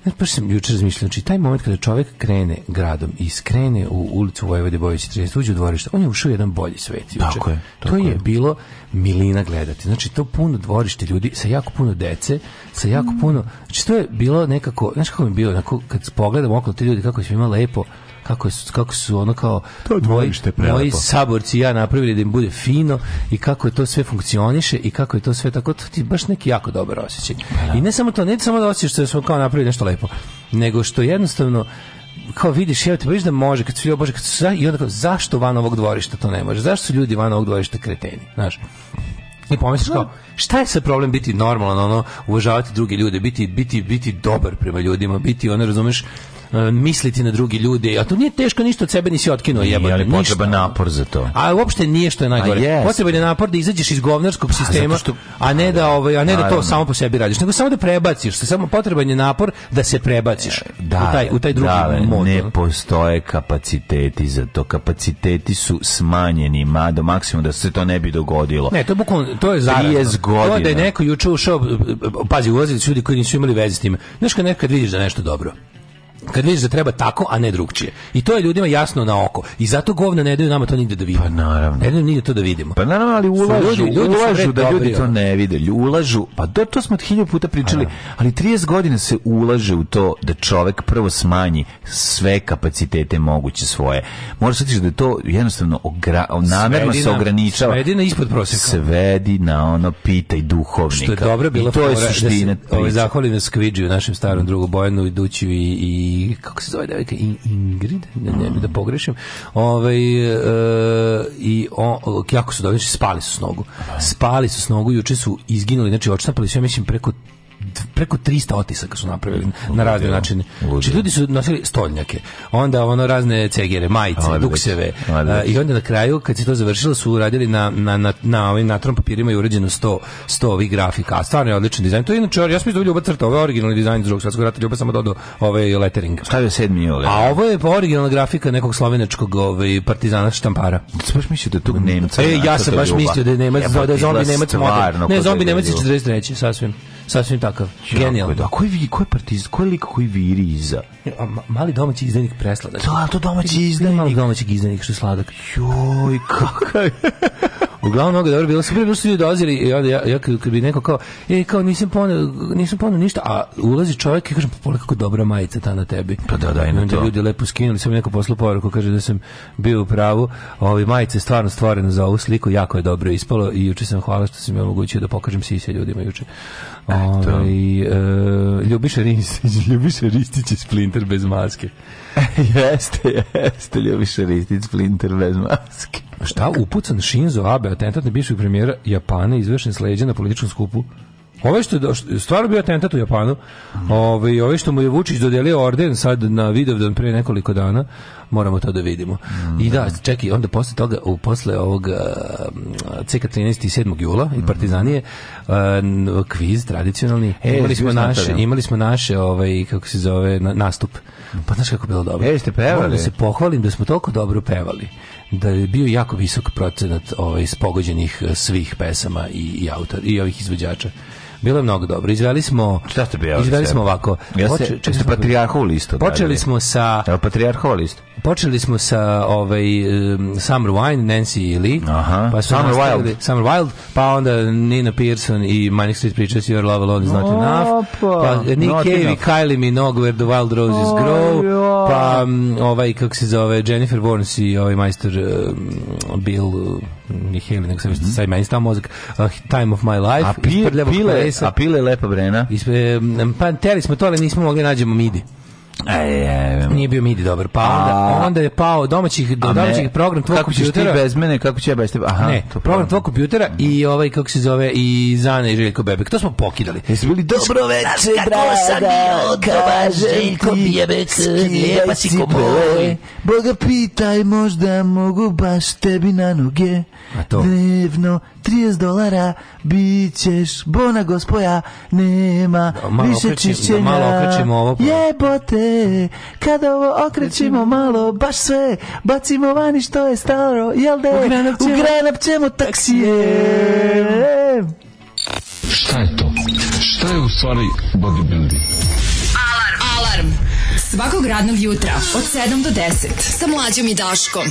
S4: ja baš sam juče razmišljao, znači taj moment kada čovjek krene gradom i skrene u ulicu Vojvode Bojića 30, uđe u dvorište, on je ušao u jedan bolji svet juče. Tako je. Tako to je, je bilo milina gledati. Znači to puno dvorište ljudi sa jako puno dece, sa jako mhm. puno, znači to je bilo nekako, znači kako mi je bilo, onako, kad pogledam oko te ljudi kako je svima lepo, kako su, kako su ono kao
S3: to moji,
S4: moji saborci ja napravili da im bude fino i kako je to sve funkcioniše i kako je to sve tako to ti baš neki jako dobar osjećaj. Pa da. I ne samo to, ne samo da osjećaš što da smo kao napravili nešto lepo, nego što jednostavno kao vidiš, evo te pa vidiš da može, kad su, bože, kad su, i onda kao, zašto van ovog dvorišta to ne može? Zašto su ljudi van ovog dvorišta kreteni? Znaš, ti pomisliš kao, da. šta je sa problem biti normalan, ono, uvažavati druge ljude, biti, biti, biti dobar prema ljudima, biti, ono, razumeš, e, misliti na drugi ljude, a to nije teško ništa od sebe nisi otkinuo jebote.
S3: Ali
S4: potreba
S3: napor za to.
S4: A uopšte nije što je najgore. Yes. Potreban je napor da izađeš iz govnarskog sistema, a, što, a ne da, da ovaj, a ne da to samo po sebi radiš, nego samo da prebaciš, što samo potreban je napor da se prebaciš. E, da, u taj u taj drugi da, mod.
S3: Ne postoje kapaciteti za to. Kapaciteti su smanjeni, ma do maksimum da se to ne bi dogodilo.
S4: Ne, to je bukvalno to je zarazno. 30
S3: godina.
S4: To da je neko juče ušao, pazi, ulazili su ljudi koji nisu imali veze s tim. Znaš kad nekad vidiš da nešto dobro, kad vidiš da treba tako, a ne drugčije. I to je ljudima jasno na oko. I zato govna ne daju nama to nigde da vidimo. Pa
S3: naravno. Ne daju
S4: nigde to da vidimo.
S3: Pa naravno, ali ulažu, ljudi, ljudi ulažu da ljudi to ne vide. Ulažu, pa do, to smo hiljadu puta pričali, pa da. ali 30 godina se ulaže u to da čovek prvo smanji sve kapacitete moguće svoje. Moraš shvatiti da je to jednostavno ogra, namerno svedi se ograničava.
S4: Svedi na ispod prosjeka.
S3: Svedi na ono pitaj duhovnika. Što je dobro bilo I to je suština. Da
S4: se, ove, ovaj zahvalim na Skviđu, našem starom drugu Bojanu i Duću i, i i kako se zove devojka In, Ingrid ne, ne bi da pogrešim ovaj e, i o, jako su dobili spali su s nogu spali su s nogu juče su izginuli znači odštapali su ja mislim preko preko 300 otisaka su napravili na razne načine. Znači ljudi su nosili stolnjake, onda ono razne cegere, majice, Alebe. dukseve Alebe. i onda na kraju kad se to završilo su uradili na na na na ovim natron papirima i uređeno 100 100 ovih grafika. Stvarno je odličan dizajn. To je inače ja sam da Ljuba crta, ovo je originalni dizajn Drugog svetskog rata, Ljuba samo dodao ovaj lettering.
S3: Stavio 7. Ovaj.
S4: A ovo je pa originalna grafika nekog slovenačkog ovaj partizana štampara.
S3: Ti baš mislio da tu Nemca.
S4: E ja sam baš mislio da je Nemac, da je zombi Nemac. Ne, zombi Nemac je 43. sasvim sasvim takav. Genijalno. Da,
S3: koji vidi, koji partiz, koji lik koji viri iza. E,
S4: a, mali domaći izdanik presladak.
S3: Da, to domaći izdanik.
S4: Mali domaći izdanik što je sladak. Joj, kakav. Uglavnom mnogo dobro bilo. Super, su ljudi dolazili i onda ja, ja kad bi neko kao, ej, kao nisam poneo, nisam poneo ništa, a ulazi čovjek i kažem, pa kako dobra majica ta na tebi.
S3: Pa da, da, i na
S4: to. ljudi lepo skinuli, sam neko poslao poruku, kaže da sam bio u pravu, ovi majice je stvarno stvorena za ovu sliku, jako je dobro ispalo i juče sam hvala što sam mi omogućio da pokažem sise ljudima juče. Ovaj e, Ljubiša Ristić, Ljubiša Ristić je Splinter bez maske.
S3: jeste, jeste Ljubiša Ristić Splinter bez maske.
S4: Šta upucan Shinzo Abe, atentat na bivšeg premijera Japana izvršen sleđa na političkom skupu? Ove ovaj što je stvarno bio atentat u Japanu, ove, ovaj, ove ovaj što mu je Vučić dodelio orden sad na Vidovdan pre nekoliko dana, moramo to da vidimo. Mm, I da, čekaj, onda posle toga, u, posle ovog uh, CK13 i 7. jula i Partizanije, uh, kviz tradicionalni, e, imali, smo naše, imali smo naše, ovaj, kako se zove, nastup. Pa znaš kako bilo dobro?
S3: E, ste pevali? Moram da
S4: se pohvalim da smo toliko dobro pevali da je bio jako visok procenat ovaj, spogođenih e, svih pesama i, i autor, i ovih izvođača. Bilo je mnogo dobro. Izveli smo Šta ste
S3: Izveli
S4: smo ovako.
S3: Ja se, Poče, čekaj, ste
S4: Počeli smo sa Evo
S3: patrijarhovu listu
S4: počeli smo sa ovaj um, Summer Wine, Nancy
S3: Lee. Aha. Pa
S4: Summer Wild. Summer Wild, pa onda Nina Pearson i Manic Street Preachers, Your Love Alone Is Not Opa. Enough. Pa Nick Cave i Kylie Minogue, Where the Wild Roses oh, Grow. Jo. Pa um, ovaj, kako se zove, Jennifer Warnes i ovaj majstor um, Bill ni Haley, nego sam mm -hmm. sad mozak, uh, Time of My Life, a pile,
S3: pile, a pile lepa brena. Ispe,
S4: pa teli smo to, ali nismo mogli da nađemo midi.
S3: E,
S4: Nije bio midi dobar. Pa
S3: onda,
S4: a, onda je pao domaćih, domaćih program
S3: tvog kako kompjutera. Kako ćeš ti bez mene, kako će ja bez tebe?
S4: Aha, ne, to program tvog kompjutera i ovaj, kako se zove, i Zane i Željko Bebek. To smo pokidali.
S3: Jesi bili
S4: dobro veče, draga, sam bio, Željko Bebek, lijepa si ko boj. Boga pitaj, možda mogu baš tebi na noge. A to? Dnevno 30 dolara bit ćeš, bona gospoja, nema no, da, više okrećim, čišćenja.
S3: Da malo okrećemo ovo.
S4: Pa- jebote, sve Kada ovo okrećimo malo, baš sve Bacimo vani što je staro, jel de? Da Ugranap ćemo taksije
S3: Šta je to? Šta je u stvari bodybuilding?
S5: Alarm! Alarm! Svakog radnog jutra od 7 do 10 sa mlađom i Daškom.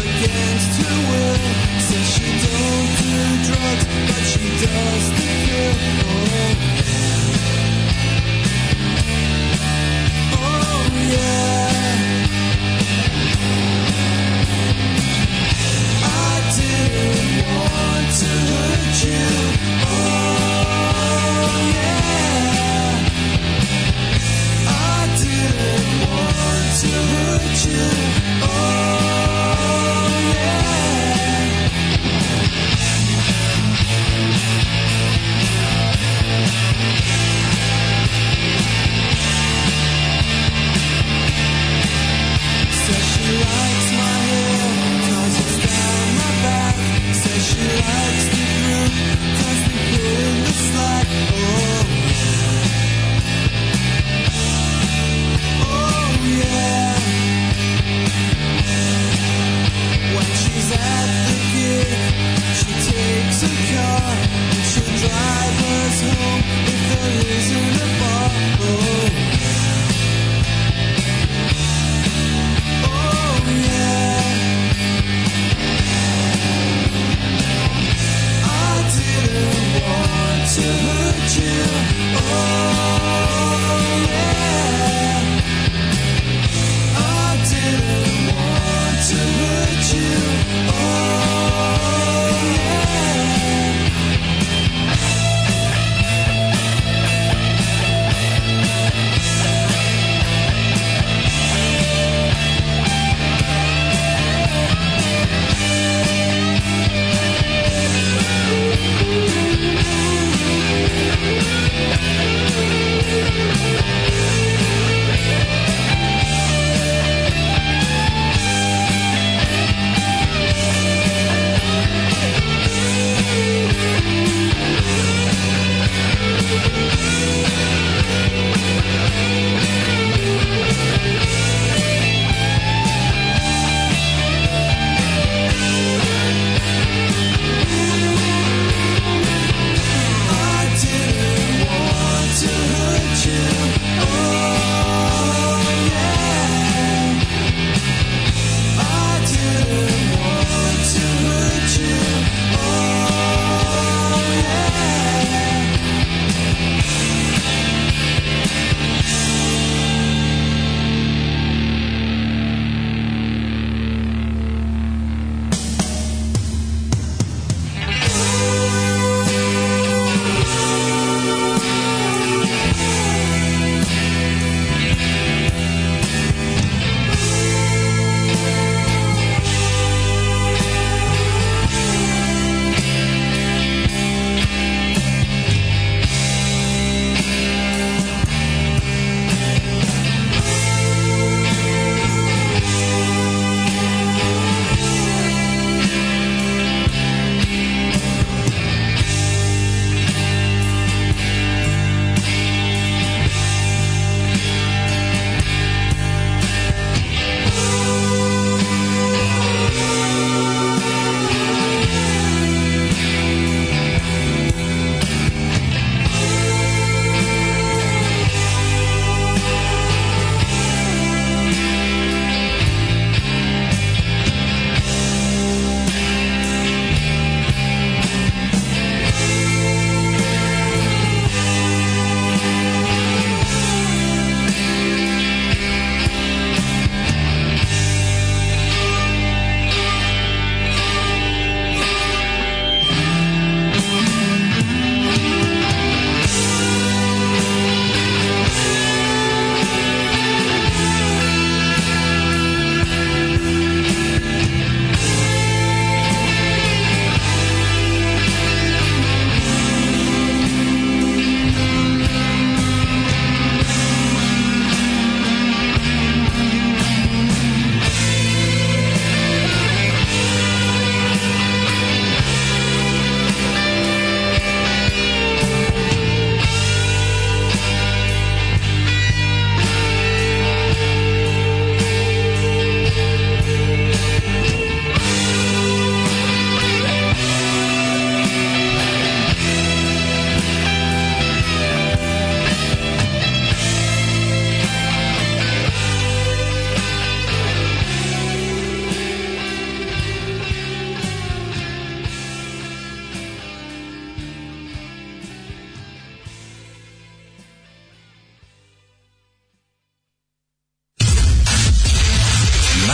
S5: against her will. Says she don't do drugs, but she does the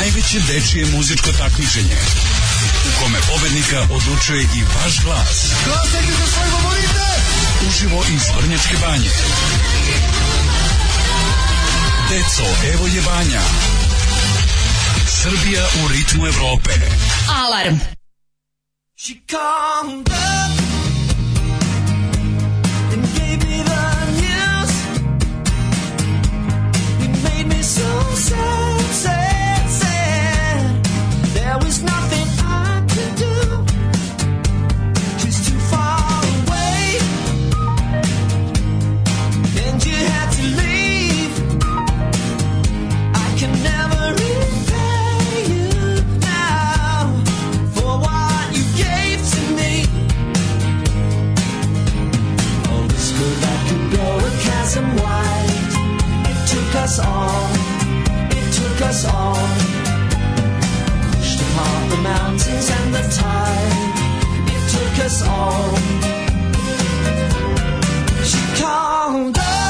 S6: najveće dečije muzičko takmičenje u kome pobednika odlučuje i vaš glas. Glasajte
S7: za svoje favorite!
S6: Uživo iz Vrnjačke banje. Deco, evo je banja. Srbija u ritmu Evrope.
S5: Alarm! She come down. us on. Pushed apart the mountains and the tide, it took us all. She called. us.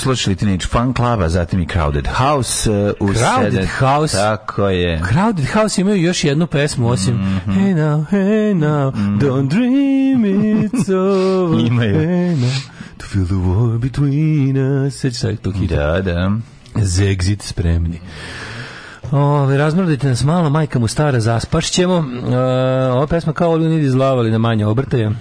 S3: slušali Teenage Fan Club, a zatim i Crowded House. Uh,
S4: Crowded
S3: sedet,
S4: House?
S3: Tako je.
S4: Crowded House imaju još jednu pesmu, osim mm -hmm. Hey now, hey now, mm -hmm. don't dream it's over. imaju. Hey now, to feel the war between us. Seća se tog hita. Da, da.
S3: Zegzit spremni.
S4: Ove, razmrdite nas malo, majka mu stara, zaspašćemo. E, ova pesma kao Olju nidi na manje obrtaja.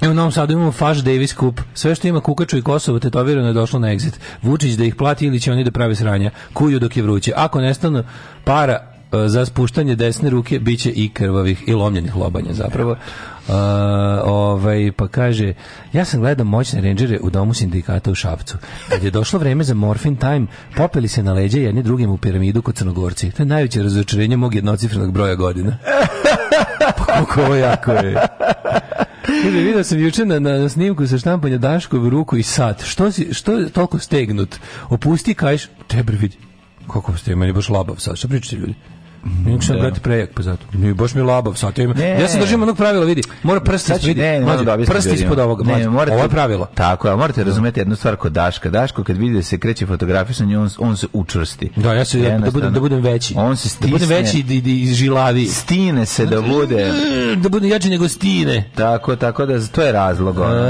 S4: Evo u Novom Sadu imamo Faš Davis Kup. Sve što ima Kukaču i Kosovo tetovirano je došlo na exit. Vučić da ih plati ili će oni da prave sranja. Kuju dok je vruće. Ako nestanu para e, za spuštanje desne ruke biće i krvavih i lomljenih lobanja zapravo. Uh, ovaj, pa kaže ja sam gledao moćne rendžere u domu sindikata u Šapcu. Kad je došlo vreme za Morfin Time, popeli se na leđe jedni drugim u piramidu kod Crnogorci. To je najveće razočarenje mog jednocifrenog broja godina. Pa kako ovo jako je. Kaže, vidio sam juče na, na snimku sa štampanja Daškov ruku i sat. Što, si, što je toliko stegnut? Opusti kajš, tebre vidi. Kako ste meni baš labav sad, Šta pričate ljudi? Nego sam da. brate prejak pa zato.
S3: Ne, baš mi labav, sa tim. Ja se držim onog pravila, vidi. Mora prst ispod. Ne, ne, mlađe, ne, prst ispod ovog. mlađe. Ne, morate, ovo je pravilo. Tako, ja, morate razumeti jednu stvar kod Daška. Daško kad vidi da se kreće fotografisanje, on on se učvrsti.
S4: Da, ja se da budem da budem veći.
S3: On se stisne. Da budem
S4: veći i da žilavi.
S3: Stine se da bude.
S4: Da budem jači nego stine.
S3: Tako, tako da to je razlog.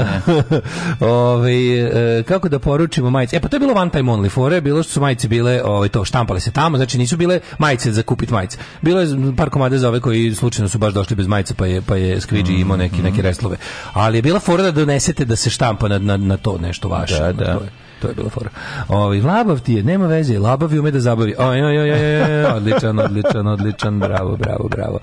S4: Ovaj e, kako da poručimo majice? E pa to je bilo one time only fore, bilo što su majice bile, ovaj to štampale se tamo, znači nisu bile majice za kupiti majice majica. Bilo je par komada za ove koji slučajno su baš došli bez majica, pa je, pa je Squidgy mm, imao neke, mm. neke reslove. Ali je bila fora da donesete da se štampa na, na, na to nešto vaše. Da, da to je bila fora. Ovaj labav ti je, nema veze, labav ume da zabavi. Oj, oj, oj, aj, odličan, odličan, odličan, bravo, bravo, bravo.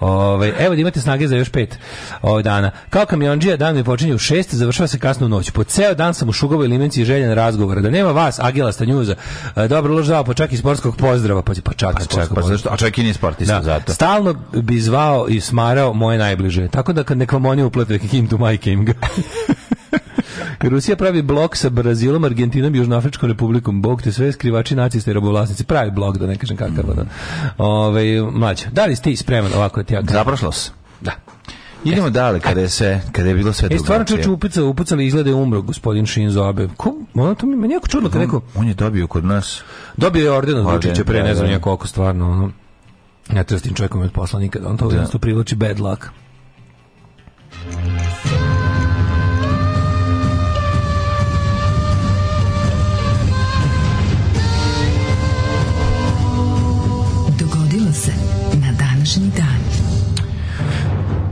S4: Ovaj evo da imate snage za još pet ovaj dana. Kao kamiondžija dan mi počinje u 6, završava se kasno u noć. Po ceo dan sam u šugavoj limenci željen razgovora. Da nema vas, Agila Stanjuza. E, dobro lož dao, pa čak i sportskog pozdrava, pa pa čak, pa čak, pa zašto? A čak
S3: i nije sportista da. zato.
S4: Stalno bi zvao i smarao moje najbliže. Tako da kad nek vam oni uplete kim tu majke im ga. Rusija pravi blok sa Brazilom, Argentinom i Južnoafričkom republikom. Bog te sve skrivači nacista i robovlasnici. Pravi blok, da ne kažem kakav. Mm. Da. Ove, mlađe, da li ste ti spreman ovako
S3: da ti ja Zaprašlo se.
S4: Da.
S3: Idemo e, dalje kada je sve, kada je bilo sve e,
S4: drugačije. E stvarno čoveče upica, upicali izgleda je umro gospodin Shinzo Abe. Ko? Ono to mi nekako čudno kad neko
S3: on je dobio kod nas.
S4: Dobio je orden od Vučića pre da, ne znam da. ja koliko stvarno ono. Ja to s tim čovjekom od poslanika, on to da. privlači bad luck.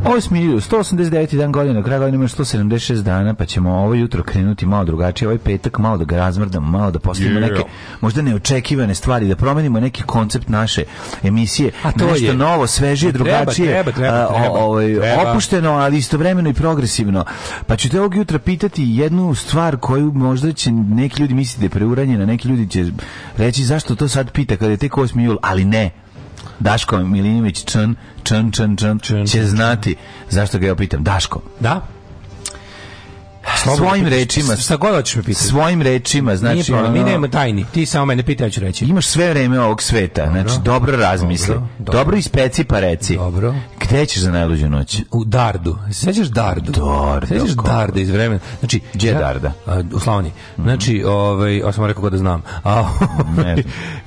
S3: 8.000, 189 dan godine, kraj godine ima 176 dana, pa ćemo ovo jutro krenuti malo drugačije, ovaj petak malo da ga razmrdamo, malo da postavimo yeah. neke možda neočekivane stvari, da promenimo neki koncept naše emisije, A to nešto je. novo, svežije, drugačije, treba, treba, treba, ovaj, opušteno, ali istovremeno i progresivno. Pa ću te ovog jutra pitati jednu stvar koju možda će neki ljudi misliti da je preuranjena, neki ljudi će reći zašto to sad pita kada je tek 8. jul, ali ne, Daško Milinović Čn, Čn, Čn, Čn, će znati zašto ga ja pitam. Daško.
S4: Da?
S3: Slobodno svojim
S4: da
S3: rečima.
S4: Šta god hoćeš
S3: me da pitati. Svojim rečima, znači. Nije problem,
S4: ono, mi nemamo tajni. Ti samo mene pitaj, ja ću reći.
S3: Imaš sve vreme ovog sveta, dobro, znači dobro razmisli. Dobro, dobro. dobro ispeci pa reci.
S4: Dobro.
S3: Gde ćeš za najluđu noć?
S4: U Dardu. Sećaš Dardu? Dardu. Sećaš Darda iz vremena.
S3: Znači, gdje
S4: ja,
S3: Darda?
S4: A, u Slavoniji. Znači, mm -hmm. ovaj, ja sam rekao da znam. A, ne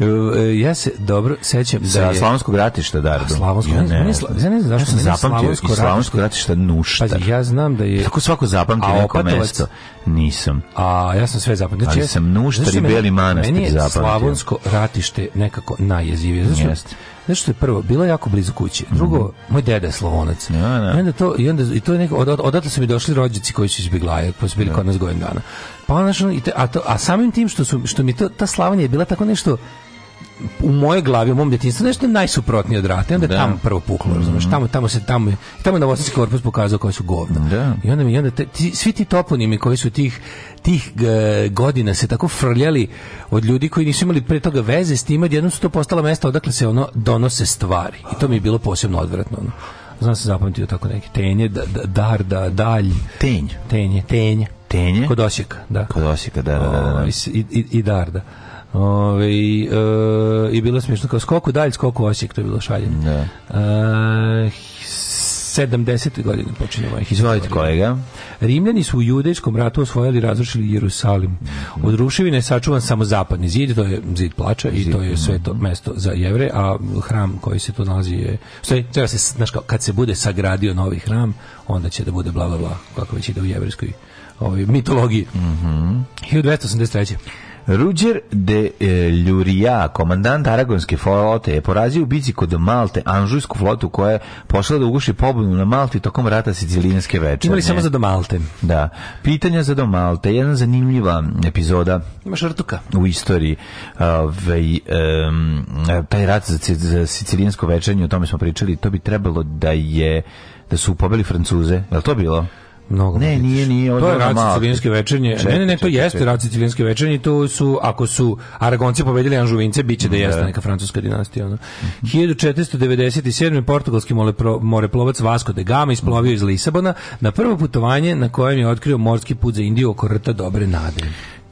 S4: ovaj, znam. ja se dobro sećam da je...
S3: Slavonskog ratišta Dardu.
S4: Slavonsko, ja ne, ne, znam. Ja ne znam zašto
S3: ja sam zapamtio Slavonsko ratište Nuštar.
S4: Pazi, ja znam da je...
S3: Tako svako zapamti neko mesto. Nisam.
S4: A ja sam sve zapamtio.
S3: Znači, Ali sam nuštar beli manastir zapamtio.
S4: Meni je slavonsko ratište nekako najjezivije. Znači, Jeste. Znaš što je prvo, bilo je jako blizu kuće. Drugo, mm -hmm. moj deda je slavonac. Ja, da, ja. Da. I onda to i onda i to
S3: je neko
S4: od, odatle su mi došli rođaci koji su iz Biglaja, pa su bili ja. Da. kod nas godinu dana. Pa znači, a to a samim tim što su što mi to ta slavanja je bila tako nešto u mojoj glavi, u mom djetinjstvu nešto najsuprotnije od rata. I onda da. tamo prvo puklo, razumeš? Mm Tamo tamo se tamo tamo na korpus pokazao koji su govna.
S3: Da.
S4: I onda mi onda te, ti, svi ti toponimi koji su tih tih godina se tako frljali od ljudi koji nisu imali pre toga veze s tim, odjednom su to postala mesta odakle se ono donose stvari. I to mi je bilo posebno odvratno. Ono. Znam da se zapamtio tako neki tenje, da, da, dar, da, dalj.
S3: Tenj.
S4: Tenje, tenje. Tenje?
S3: Kod Osijeka, da. Kod Osijeka, da, da, da. da.
S4: I, ovaj, i, i dar, da. Ove, i, e, I bilo smiješno kao skoku dalj, skoku Osijek, to je bilo šaljeno.
S3: Da.
S4: E, 70. godine počinje ovaj Izvolite kolega. Rimljani su u judejskom ratu osvojili i razrušili Jerusalim. Od ruševine je sačuvan samo zapadni zid, to je zid plača i to je mhm. sveto mesto za jevre, a hram koji se tu nalazi je... Stoji, treba se, znaš, kao, kad se bude sagradio novi hram, onda će da bude bla, bla, bla, kako već ide u jevrijskoj ovaj, mitologiji.
S3: Mm -hmm.
S4: 1283.
S3: Ruđer de e, Ljurija, komandant Aragonske flote, je porazio u bici kod Malte Anžujsku flotu koja je pošla da uguši pobunu na Malti tokom rata Sicilijanske večere.
S4: Imali samo za do Malte.
S3: Da. Pitanja za do Malte. Jedna zanimljiva epizoda.
S4: Imaš rtuka.
S3: U istoriji. Ove, ovaj, um, taj rat za, za Sicilijansko večernje, o tome smo pričali, to bi trebalo da je da su pobili Francuze. Je to bilo?
S4: Mnogo
S3: ne, nije, nije.
S4: To je rad sicilijanske večernje. ne, ne, ne, to jeste rad sicilijanske večernje. To su, ako su Aragonci pobedili Anžuvince, bit će da jeste neka francuska dinastija. Ono. 1497. portugalski moreplovac Vasco de da Gama isplovio iz Lisabona na prvo putovanje na kojem je otkrio morski put za Indiju oko rta Dobre Nade.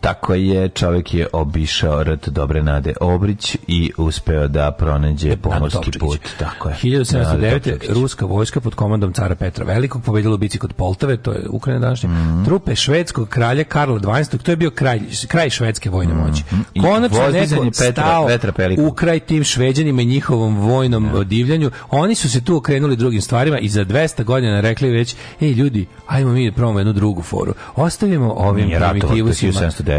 S3: Tako je, čovjek je obišao rt Dobre Nade Obrić i uspeo da pronađe e, pomorski put. Tako je.
S4: 1709. Ruska vojska pod komandom cara Petra Velikog pobedila bici kod Poltave, to je Ukrajina današnja, mm -hmm. trupe švedskog kralja Karla XII, to je bio kraj, kraj švedske vojne mhm. moći. Mm -hmm. Konačno neko Petra, stao Petra u kraj tim šveđanima i njihovom vojnom yeah. divljanju. Oni su se tu okrenuli drugim stvarima i za 200 godina rekli već, ej ljudi, ajmo mi da probamo jednu drugu foru. Ostavimo ovim primitivusima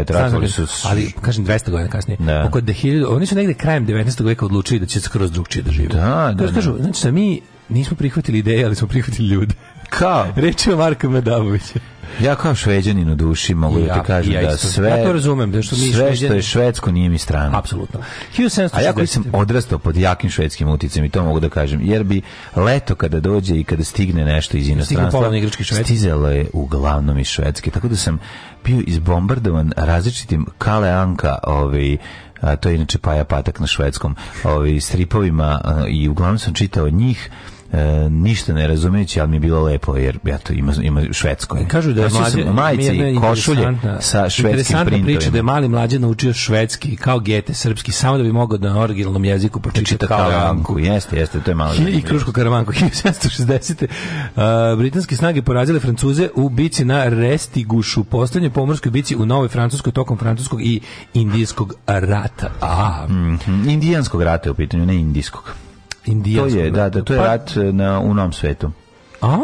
S3: da Ratovali su...
S4: Ali, kažem, 200 godina kasnije. Da. Oko 1000, oni su negde krajem 19. veka odlučili da će skroz drugčije da žive.
S3: Da, da, da.
S4: Kažu, znači da mi nismo prihvatili ideje, ali smo prihvatili ljude.
S3: Kao?
S4: reče Marko Marka
S3: Ja kao šveđanin u duši mogu ja, da ti
S4: kažem ja
S3: da sve ja to razumem da što mi sve što je švedsko nije
S4: mi
S3: strano.
S4: Apsolutno.
S3: A ja koji sam odrastao pod jakim švedskim uticajem i to mogu da kažem jer bi leto kada dođe i kada stigne nešto iz inostranstva stizalo je uglavnom iz švedske tako da sam bio izbombardovan različitim Kale Anka, ovaj, a to je inače Paja Patak na švedskom, ovaj, stripovima i uglavnom sam čitao njih e, ništa ne razumeći, ali mi je bilo lepo jer ja to ima ima švedsko.
S4: E, kažu da je mlađe
S3: majice i košulje sa švedskim interesantna
S4: priča da je mali mlađe naučio švedski kao gete srpski samo da bi mogao da na originalnom jeziku
S3: znači, pročita kao Karavanku. Jeste, jeste, to je malo.
S4: I, i Kruško Karavanku 1760. Uh, britanske snage porazile Francuze u bici na Restigušu, poslednjoj pomorskoj bici u Novoj Francuskoj tokom francuskog i indijskog rata. A, mm
S3: -hmm. indijanskog rata je u pitanju, ne indijskog.
S4: Indijansko.
S3: To je, da, da, da, to je pa- rat eh, na, u novom svetu.
S4: A,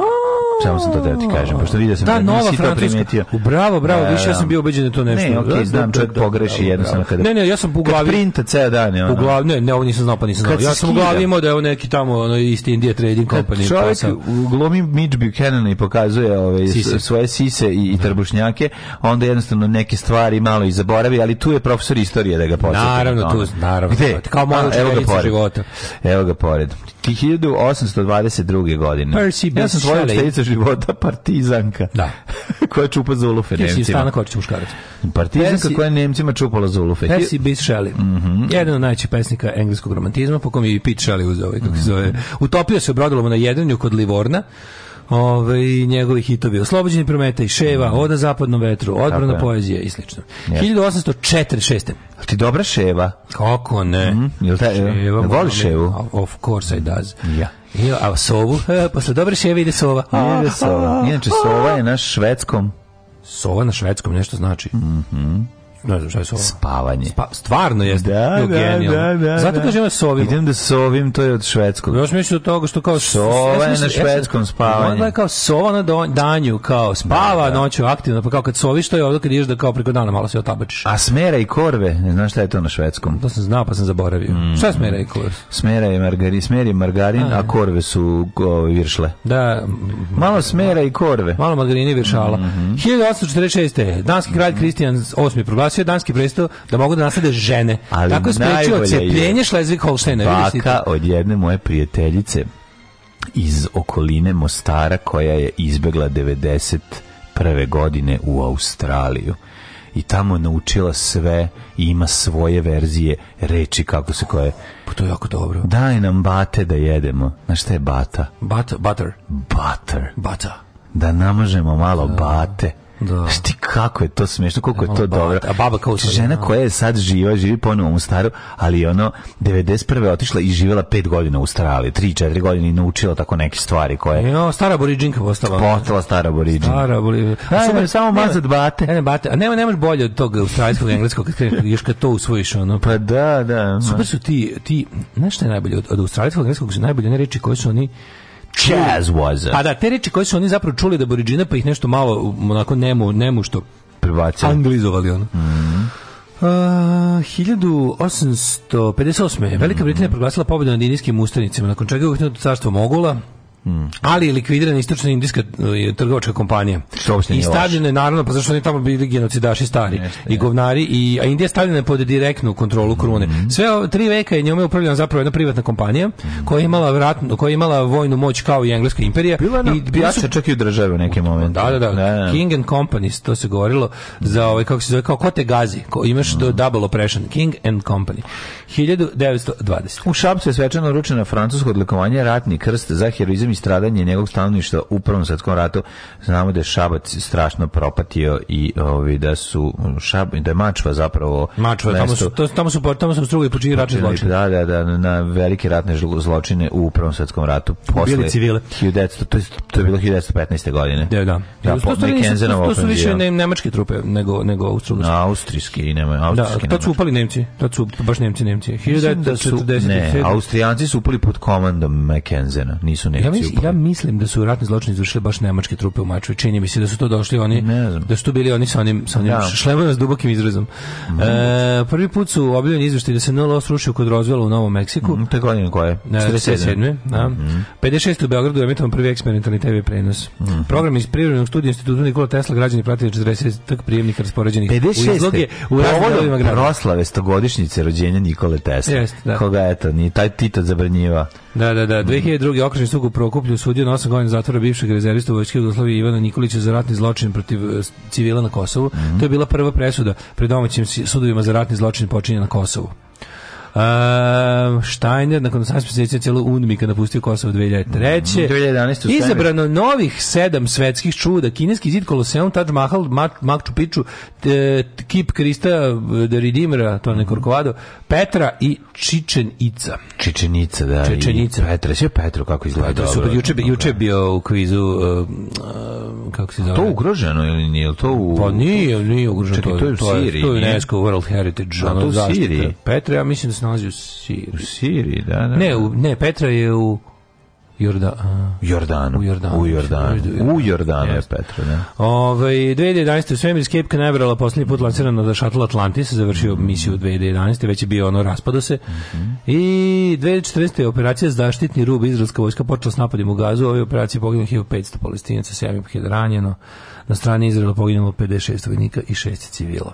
S3: Samo sam to da ti kažem, pošto
S4: vidio sam da, da nova nisi to primetio. Bravo, bravo, više ja sam bio ubeđen da to nešto.
S3: Ne, okej, da, znam, da, čovjek pogreši jedno
S4: sam kada... Ne, ne, ja sam
S3: u
S4: glavi...
S3: printa ceo dan
S4: je ono. U glavi, ne, ne, ovo nisam znao, pa nisam znao. Ja sam u glavi imao da je ovo neki tamo ono, isti India Trading Company. Čovjek
S3: glomi Mitch Buchanan i pokazuje ove, svoje sise i, i trbušnjake, onda jednostavno neke stvari malo i zaboravi, ali tu je profesor istorije da ga
S4: posjeti. Naravno, tu, naravno. Gde? Kao moja učiteljica
S3: života. Evo ga pored. 1822. godine. Percy ja sam tvoj učiteljica života partizanka.
S4: Da.
S3: koja čupa za ulufe Nemcima.
S4: Jesi stana kočica muškarac.
S3: Partizanka Persi, koja je Nemcima čupala za ulufe.
S4: Percy Bysshe Shelley. Mm -hmm. Jedan od najvećih pesnika engleskog romantizma, po kom je i Pete Shelley uzeo, ovaj, kako se mhm. Utopio se u brodolomu na Jedrenju kod Livorna Ove, i njegovi hitovi Oslobođeni Prometej, Ševa, mhm. Oda zapadnom vetru, Odbrana poezije i slično. Yes. 1846.
S3: Al ti dobra Ševa?
S4: Kako ne? Mm,
S3: jel ta, ševa, voliš Ševu?
S4: Of course I does. Ja. Yeah. a sovu? E, posle dobre ševe
S3: ide sova.
S4: Ide sova. Inače, sova je na švedskom.
S3: Sova na švedskom nešto znači.
S4: Mhm. Mm
S3: ne
S4: znam
S3: šta je sova.
S4: Spavanje. Spa,
S3: stvarno
S4: jeste.
S3: Da, da, da, da,
S4: Zato
S3: kažem da sovim. Idem da sovim, to je od švedskog.
S4: Još mislim
S3: od
S4: toga što kao...
S3: Sova je na švedskom spavanje.
S4: Onda je kao sova na danju, kao spava da, da. noću aktivno, pa kao kad soviš, to je ovdje kad ideš da kao preko dana malo se otabačiš.
S3: A smera i korve, ne znam šta je to na švedskom?
S4: To sam znao pa sam zaboravio. Mm. Šta je smera i korve?
S3: Smera je margarin, smer je margarin, a, da. korve su viršle.
S4: Da.
S3: Malo smera i korve. Malo margarin i viršala.
S4: 1846. Mhm. Danski kralj Kristijan VIII proglasio proglasio danski presto da mogu da naslede žene. Ali Tako je sprečio cepljenje šlezvik Holsteina. Baka
S3: od jedne moje prijateljice iz okoline Mostara koja je izbegla 91. godine u Australiju i tamo naučila sve i ima svoje verzije reči kako se koje
S4: pa to je jako dobro
S3: daj nam bate da jedemo znaš šta je bata
S4: But, butter
S3: butter butter da namažemo malo bate Da. Šti kako je to smešno, koliko je to dobro.
S4: A baba kao znači,
S3: žena koja je sad živa, živi ponovo u staru, ali ono 91. otišla i živela 5 godina u Australiji, 3-4 godine i naučila tako neke stvari koje.
S4: Jo, stara boriđinka postala.
S3: Postala stara boriđinka.
S4: Stara boriđinka.
S3: Aj, samo mazat bate. Ne,
S4: bate. A nema nemaš bolje od tog australijskog engleskog kad kreneš još kad to usvojiš ono.
S3: Pa, pa da, da.
S4: Super su ti ti, znaš šta je najbolje od, od australijskog engleskog su najbolje one reči koje su oni
S3: Jazz was.
S4: A pa da, te reči koje su oni zapravo čuli da Boriđina, pa ih nešto malo, onako nemu, nemu što
S3: prebacili.
S4: Anglizovali ono.
S3: Mm -hmm. Uh,
S4: 1858. Velika Britanija proglasila pobedu nad indijskim ustanicima, nakon čega je uhinuto carstvo Mogula, Hmm. Ali je likvidirana istočna indijska e, trgovačka kompanija.
S3: Što I
S4: stavljena je, naravno, pa zašto oni tamo bili genocidaši stari Nešto, i govnari, i, a Indija je stavljena pod direktnu kontrolu krune. Hmm. Sve tri veka je njome upravljena zapravo jedna privatna kompanija hmm. koja je imala vratnu, koja je imala vojnu moć kao i Engleska imperija. Bila
S3: na, i bila su, čak i u državi u neke da, da, momente. Da,
S4: da, da, da, King and Company, to se govorilo za ovaj, kako se zove, kao ko te gazi, ko, imaš do mhm. double oppression, King and Company. 1920.
S3: U Šapcu je svečano ručena francusko odlikovanje ratni krst za heroizam i stradanje njegovog stanovništva u Prvom svetskom ratu znamo da je Šabac strašno propatio i ovi ovaj, da su šab, da je Mačva zapravo
S4: Mačva mesto, tamo su
S3: to,
S4: tamo su tamo su strugli počinili ratne zločine.
S3: Da, da, da, na velike ratne zločine u Prvom svetskom ratu posle Bili
S4: civile. 1900, to je
S3: to je bilo 1915. godine.
S4: Da, da. da to, to, su više ne, nemačke trupe nego nego austrijske.
S3: Austrijski i nema austrijski.
S4: Da, to su upali Nemci, to su baš Nemci, Nemci.
S3: 1947. Da ne, Austrijanci su upali pod komandom Mackenzena, nisu Nemci
S4: ja mislim da su ratni zločini izvršili baš nemačke trupe u Mačvi. Čini mi se da su to došli oni, da su tu bili oni sa onim, sa onim da. šlemovima s dubokim izrazom. Mm. E, prvi put su objavljeni izveštaji da se NLO srušio kod Rozvela u Novom Meksiku. Mm,
S3: to godine koje?
S4: 47. Da. Mm. 56. Mm. u Beogradu je emitovan prvi eksperimentalni TV prenos. Mm, mm. Program iz privrednog studija institutu Nikola Tesla građani pratili 40 tak prijemnika raspoređenih
S3: 56. u izloge u raznim proslave stogodišnjice rođenja Nikole Tesla. Jest,
S4: da. Koga eto, ni taj Tito zabranjiva. Da, da, da. 2002. okružni sud u Prokuplju sudio na 8 godina zatvora bivšeg rezervista vojske Jugoslavije Ivana Nikolića za ratni zločin protiv e, civila na Kosovu. Mm -hmm. To je bila prva presuda pred domaćim sudovima za ratni zločin počinjen na Kosovu. Uh, ehm, Štajner nakon 18 mjeseci celo UNMIKA napustio Kosovo 2003.
S3: 2011. Mhm,
S4: Izabrano novih sedam svetskih čuda. Kineski zid Koloseum, Taj Mahal, Makču Piču, Kip Krista Deridimra, to ne mhm. Korkovado, Petra i Čičen Ica.
S3: Čičenica, da.
S4: Čečenica. I
S3: Petra, sve Petro kako izgleda. Petra,
S4: super, juče, juče bio u kvizu uh, uh, kako se zove?
S3: To ugroženo ili nije? To u...
S4: Pa nije, nije ugroženo. Čekaj, to je u Siriji. To je UNESCO World Heritage.
S3: A to u Siriji? Petra, ja mislim da
S4: se nalazi u Siriji.
S3: U Siriji, da, da.
S4: Ne, da. u, ne, Petra je u Jordan, a, Jordanu.
S3: U Jordanu. U Jordanu. U Jordanu je Petra, ne?
S4: Ove,
S3: 2011.
S4: u Svemir Cape Canaveral posljednji put lanciran na Shuttle Atlantis, završio mm -hmm. misiju 2011. Već je bio ono, raspado se. Mm -hmm. I 2014. je operacija zaštitni rub izraelska vojska počela s napadima u Gazu. Ove operacije poginulo 1500 palestinaca, 7.500 ranjeno. Na strani Izraela poginulo 56 vojnika i 6 civila.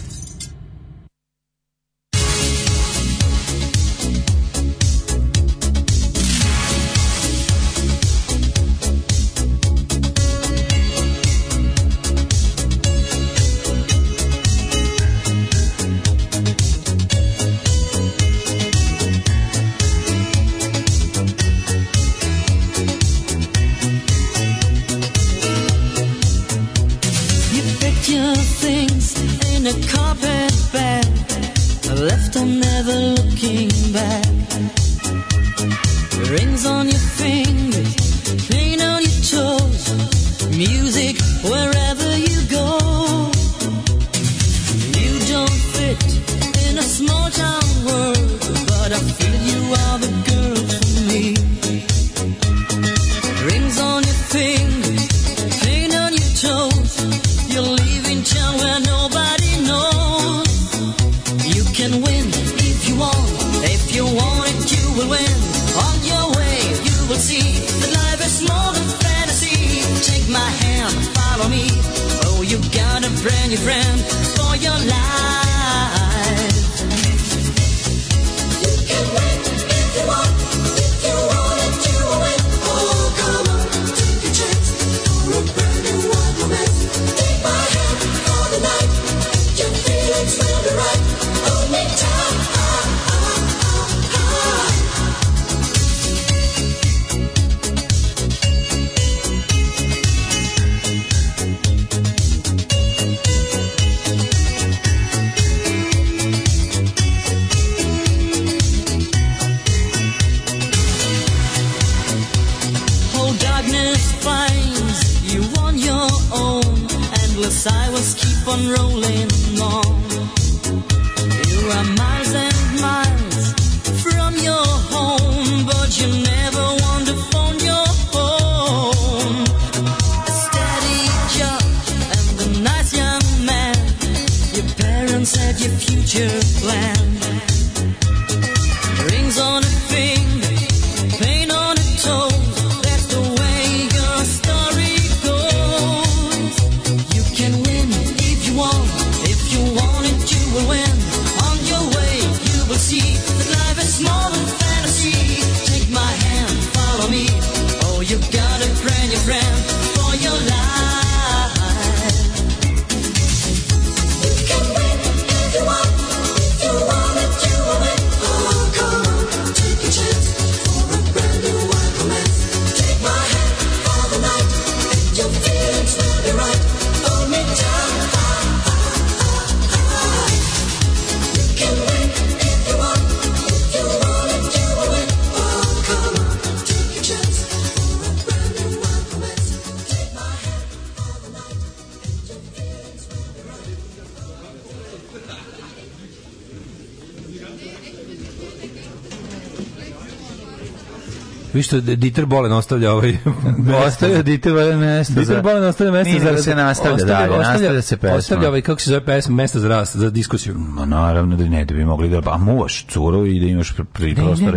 S4: što Dieter Bolen ostavlja ovaj
S3: ostavlja Dieter Bolen mesto
S4: Dieter za... Bolen ostavlja mesto
S3: za
S4: se da, nastavlja
S3: ostavlja, dalje, ostavlja, nastavlja se pesma
S4: ostavlja ovaj kako se zove pesma mesto za rast za diskusiju
S3: ma naravno da ne da bi mogli da a muvaš curu i da imaš pri prostor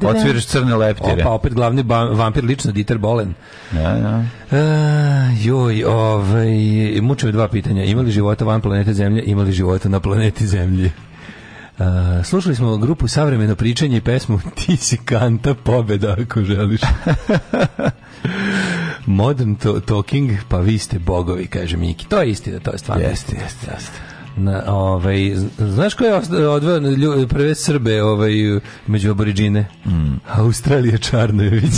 S3: da otvoriš crne leptire
S4: pa opet glavni vampir lično Dieter Bolen
S3: ja da, ja da. Uh,
S4: e, joj, ovaj, muče me dva pitanja. Imali života van planete Zemlje, imali života na planeti Zemlji? slušali smo grupu Savremeno pričanje i pesmu Ti si kanta pobeda ako želiš.
S3: Modern to talking, pa vi ste bogovi, kaže Miki. To je istina, to je stvarno.
S4: Jeste, jeste, jeste. Na, ovaj, znaš ko je odveo prve Srbe ovaj, među aboriđine?
S3: Mm.
S4: Australija Čarnojević.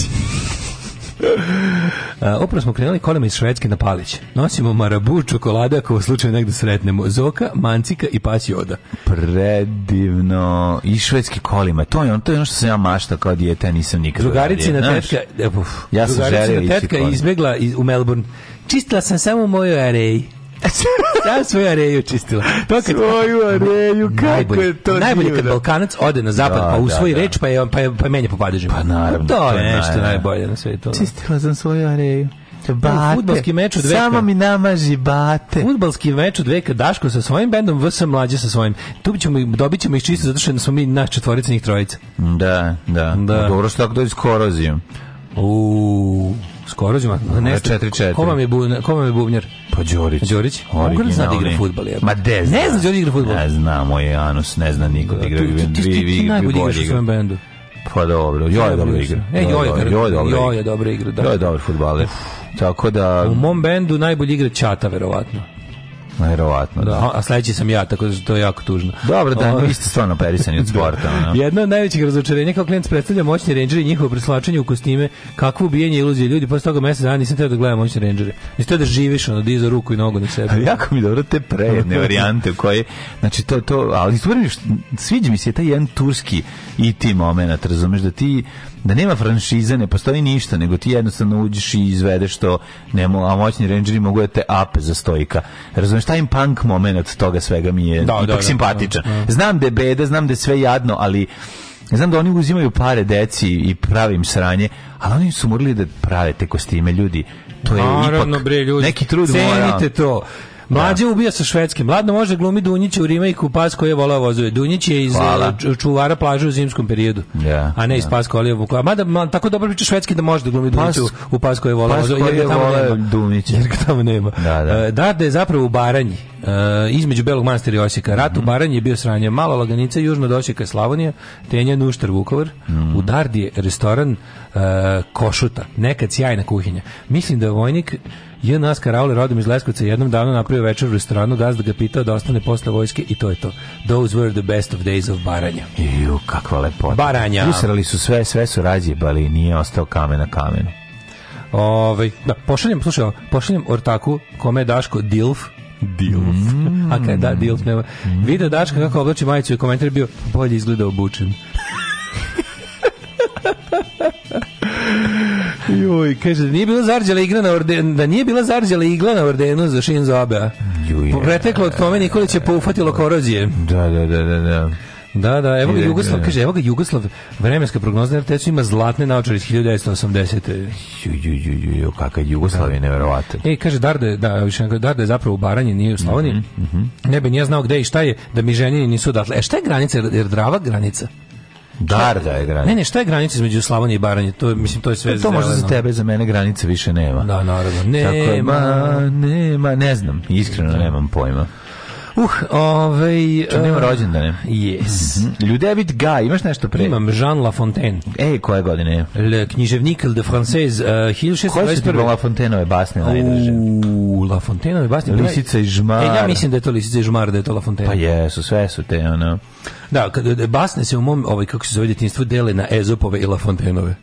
S4: Opravo smo krenuli kolima iz Švedske na Palić. Nosimo marabu, čokolade ako u slučaju negde sretnemo. Zoka, mancika i pasi oda.
S3: Predivno. I švedski kolima. To je ono, to je ono što sam ja mašta kao dijete, nisam nikad.
S4: Drugarici na tetka, e, uf, ja sam drugarici na tetka izbjegla iz, u Melbourne. Čistila sam samo moju areji. Sam svoju areju čistila.
S3: To kad, svoju areju, kako najbolje, je to
S4: Najbolje kad Balkanac ode na zapad, da, pa usvoji da, da. reč, pa je, pa je, pa je menja po padežima.
S3: Pa naravno.
S4: To je nešto naravno. najbolje na svetu.
S3: Čistila sam svoju areju.
S4: Bate,
S3: futbalski meč od veka. Samo
S4: mi namaži bate. Futbalski meč od veka Daško sa svojim bendom, VS mlađe sa svojim. Tu ćemo, dobit ćemo ih čisto zato što smo mi naš četvorica njih trojica.
S3: Da, da. da. Dobro što tako dođe iz korozijom.
S4: Uuu. Skorođuma, ne, 4-4. Ko vam je, bu, ko vam je bubnjar?
S3: Pa Đorić. Đorić?
S4: Originalni.
S3: Da
S4: zna da igra fudbal, je. Ma de Ne zna Đorić da igra fudbal.
S3: Ne zna, moj Janus ne zna niko
S4: da igra. Vi ti, ti,
S3: najbolji
S4: igraš
S3: u svojem bendu. Pa dobro, Joje dobro igra. E, Joje dobro igra. Joje dobro igra, da. Joje dobro fudbaler. Tako da...
S4: U mom bendu najbolji igra Čata,
S3: verovatno.
S4: Verovatno,
S3: da, da.
S4: A, sledeći sam ja, tako da to jako tužno.
S3: Dobro, da, ovaj, vi ste stvarno perisani od da. sporta. Ono.
S4: Jedno
S3: od
S4: najvećih razočarenja kao klijent predstavlja moćni rangeri i njihovo preslačenje u kostime, kakvo ubijenje iluzije ljudi, posle toga mesec dana nisam teo da gledam moćne rangere. Nisi teo da živiš, ono, da iza ruku i nogu na sebe.
S3: Ali jako mi dobro te prejedne varijante u koje, znači to, to, ali stvarno, sviđa mi se taj jedan turski i ti moment, razumeš, da ti da nema franšize, ne postoji ništa, nego ti jednostavno uđeš i izvedeš to, nemo, a moćni rangeri mogu da te ape za stojka. Razumeš, taj punk moment toga svega mi je da, ipak da, da, da simpatičan. Da, znam da je beda, znam da je sve jadno, ali znam da oni uzimaju pare deci i pravim sranje, ali oni su morali da prave te kostime, ljudi. To je Naravno, ipak bre, ljudi, neki trud mora. to.
S4: Da. Mlađe da. ubija sa švedskim. Mladno može glumi Dunjića u Rimajku, u pas koji je volao vozuje. Dunjić je iz Hvala. Eh, čuvara plaže u zimskom periodu.
S3: Yeah,
S4: a ne iz yeah. pas koji je volao. Mada tako dobro priča švedski da može da glumi Dunjića
S3: u,
S4: u pas koji je volao vozuje. Jer
S3: ga tamo nema. Dunjića.
S4: Jer ga tamo
S3: nema. Da, da. da,
S4: da je zapravo u Baranji. Uh, između Belog manastira i Osijeka. Rat mm -hmm. u mhm. Baranji je bio sranje. Mala laganica južno od Osijeka je Slavonija, Tenja Nuštar Vukovar. Mm -hmm. U Dardi je restoran uh, Košuta. Nekad sjajna kuhinja. Mislim da je vojnik Je nas Karaule rodom iz Leskovca jednom davno napravio večer u restoranu, gazda ga pitao da ostane posle vojske i to je to. Those were the best of days of Baranja.
S3: Ju, kakva lepota.
S4: Baranja.
S3: Usrali su sve, sve su razjebali, nije ostao kamen na kamenu.
S4: Ovaj, da, pošaljem, slušaj, pošaljem ortaku kome je Daško Dilf,
S3: Dilf. Mm.
S4: A kada da, Dilf nema. Mm. Video Daška kako oblači majicu i komentar bio bolje izgleda obučen. Joj, kaže, da nije bila zarđala igra na ordenu, da nije bila zarđala igla na ordenu za Shinzo Abe. Joj. Preteklo od Kome Nikolić je poufatilo pa korozije.
S3: Da, da, da, da, da.
S4: Da, da, evo ga Jugoslav, kaže, evo ga Jugoslav, vremenska prognoza RTS ima zlatne naočare iz 1980.
S3: Ju, ju, ju, ju, kakav Jugoslav
S4: je da. nevjerovatan. E, kaže, Darde, da, više, Darde je zapravo u Baranji, nije u mhm, Slavoniji. Mm
S3: -hmm.
S4: Ne bi nije znao gde i šta je, da mi ženjeni nisu odatle. E, šta je granica, jer Drava granica? Dar da je
S3: granica. Ne, ne,
S4: šta je granica između Slavonije i Baranje? To mislim to je sve.
S3: To, to može za tebe, za mene granice više nema.
S4: Da, naravno.
S3: Nema, Tako je, nema, ne znam, iskreno da. nemam pojma.
S4: Uh, ovaj...
S3: Ču nema eh, rođendane.
S4: Yes. Mm -hmm.
S3: Ljudevit Ga, imaš nešto pre?
S4: Imam, Jean Lafontaine.
S3: E, koje godine je?
S4: Le Književnik de Française, uh, 1621. Koje su ti
S3: Lafontainove
S4: basne
S3: najdraže?
S4: Uuu, Lafontaineove
S3: basne. Lisica i žmar.
S4: E, ja mislim da je to Lisica i žmar, da je to Lafontaine. Pa
S3: jesu, sve su te, ono.
S4: Da, kad, basne se u mom, ovaj, kako se zove djetinjstvu, dele na Ezopove i Lafontainove.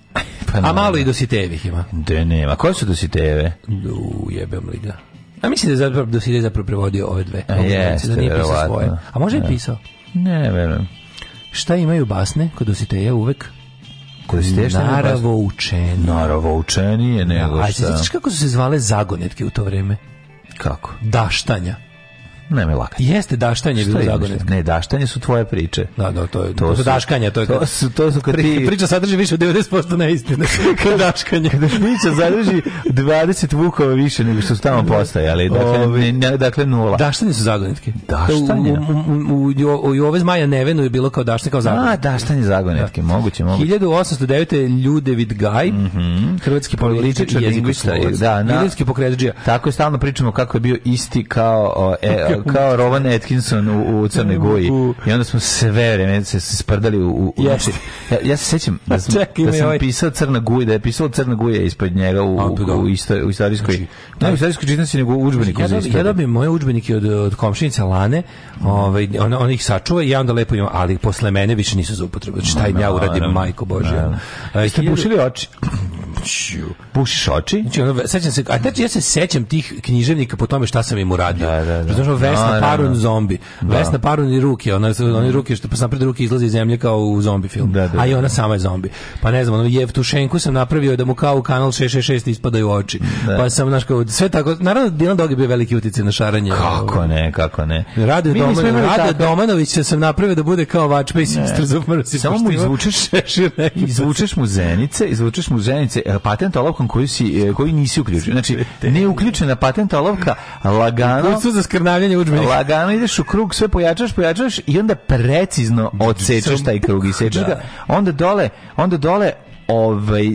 S4: pa, A malo i Dositejevih ima.
S3: De nema. Koje su Dositejeve?
S4: U, jebem li ga. A mislim da je zapravo da si zapravo prevodio ove dve. A
S3: da jeste, da nije pisao svoje.
S4: A može je da. pisao?
S3: Ne, verujem.
S4: Šta imaju basne kod Dositeja uvek? Kod
S3: Dositeja šta
S4: Naravo učenije.
S3: Naravo učenije nego da, šta. A ti
S4: znaš kako su se zvale zagonetke u to vreme?
S3: Kako?
S4: Daštanja.
S3: Ne me laka.
S4: Jeste daštanje
S3: bilo zagonetsko. Ne, daštanje su tvoje priče.
S4: Da, da, to je to, to su daškanja, to je
S3: to su to
S4: su
S3: kad
S4: ti priča sadrži
S3: više
S4: od 90% neistine. Kad daškanje,
S3: kad priča sadrži 20 vukova više nego što su tamo ali dakle Ovi... ne, dakle nula.
S4: Daštanje su zagonetke.
S3: Daštanje. U, u, u, u, ove Zmaja Nevenu je bilo kao daštanje kao zagonetke. A, daštanje zagonetke, da. moguće, moguće. 1809 Ljudevid Gaj, mm -hmm. hrvatski političar i jezikoslovac. Da, na... Ljudevidski pokretđija. Tako je stalno pričamo kako je bio isti kao o, e, Kao Rowan Atkinson u, u Crnoj Goji. I onda smo sve vreme se sprdali u... u yes. Znači, ja, ja se sećam da, pa sam, Čekaj da sam ovaj. pisao Crna Guja, da je pisao Crna Guja ispod njega u, pa u, u, isto, u istorijskoj... Znači, ne, u da. istorijskoj čitnici, nego u učbeniku. Ja, dobi, ja dobijem moje učbenike od, od komšinice Lane, ovaj, ona, on ih sačuva i ja onda lepo imam, ali posle mene više nisu za upotrebu. Znači, taj ja uradim, majko Božja. Ste bušili oči? Pušiš oči? Znači, ono, sećam se, a znači ja se sećam tih književnika po tome šta sam im uradio. Da, da, da. Znači, Vesna da, Parun da, da. zombi. Da. Vesna Parun i ruke, ona, ona ruke, što sam pred ruke izlazi iz zemlje kao u zombi film. Da, da, a i ona sama je zombi. Pa ne znam, ono, Jevtušenku sam napravio da mu kao u kanal 666 ispadaju oči. Da. Pa sam, znaš, kao, sve tako, naravno, Dilan Dog je bio veliki utjecaj na šaranje. Kako ne, kako ne. Radio, Mi Doman, Domanović se sam napravio da bude kao Vačpej, Sisters of Mercy. Samo mu izvučeš, izvučeš mu zenice, izvučeš mu zenice, E, patent olovkom koji si, e, koju nisi uključio. Znači, ne uključena patent olovka, lagano... Kurcu za skrnavljanje udžbenika. Lagano ideš u krug, sve pojačaš, pojačaš i onda precizno odsečeš taj krug i sečeš ga. Da. Onda dole, onda dole ovaj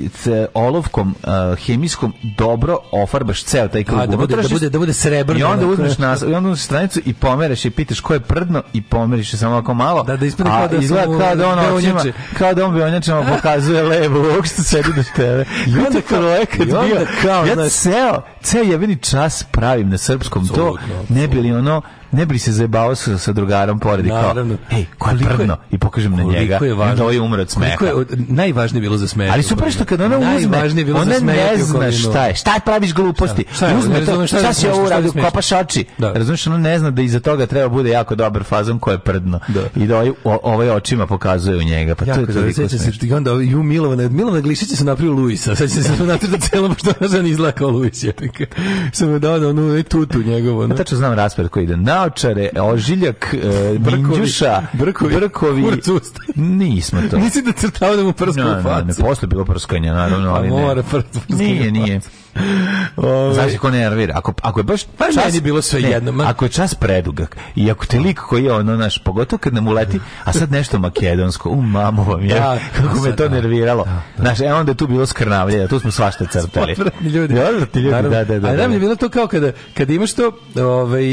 S3: olovkom uh, hemijskom dobro ofarbaš ceo taj krug. A, da, bude, da, bude, da bude srebrno. I onda da, uzmeš da. na i onda uzmeš stranicu i pomeriš i pitaš ko je prdno i pomeriš samo ovako malo. Da da ispadne kao da izgleda kao da on očima, kao da on beonjačama pokazuje levo uopšte sedi do tebe. I onda projekat bio kao ja ceo, ceo jebeni čas pravim na srpskom to ne bili ono ne bi se zajebao sa, sa drugarom pored i kao, ej, ko je prdno? I pokažem na njega. Je važno, I onda ovaj umre od smeha. Je, najvažnije bilo za smeh. Ali super što kad ona uzme, bilo ona ne zna šta je. Šta praviš gluposti? Šta, šta, uzme to, šta si ovo uradio, kopaš oči. Da. Razumiješ, ona ne zna da iza toga treba bude jako dobar fazon ko je prdno. Da. I da ovaj očima pokazuje u njega. Pa to je toliko smešno. I onda ju Milovana, Milovana Glišića se napravio Luisa. Sad će se napravio da celo što ona izlakao Luis. Samo da e, ono, ono, tutu njegovo. Ja tačno znam raspored koji ide. Na naočare, ožiljak, e, minđuša, brkovi, brkovi. Nismo to. Nisi da crtao da mu prsku no, u facu. No, ne, posle bilo prskanja, naravno, ali ne. Mora prskanja. Nije, nije. Ove... Znaš ko nervira? Ako, ako je baš pa čas... bilo sve ne, jedno. Man... Ako je čas predugak i ako te lik koji je ono naš, pogotovo kad nam uleti, a sad nešto makedonsko, u mamu vam je, da, da, kako me to da. nerviralo. Da, da. Znaš, e onda je tu bilo skrnavlje, tu smo svašta crtali. Odvratni ljudi. Odvratni ljudi, Naravno, da, da, da. A nam je bilo to kao kada, kada imaš to, ovaj,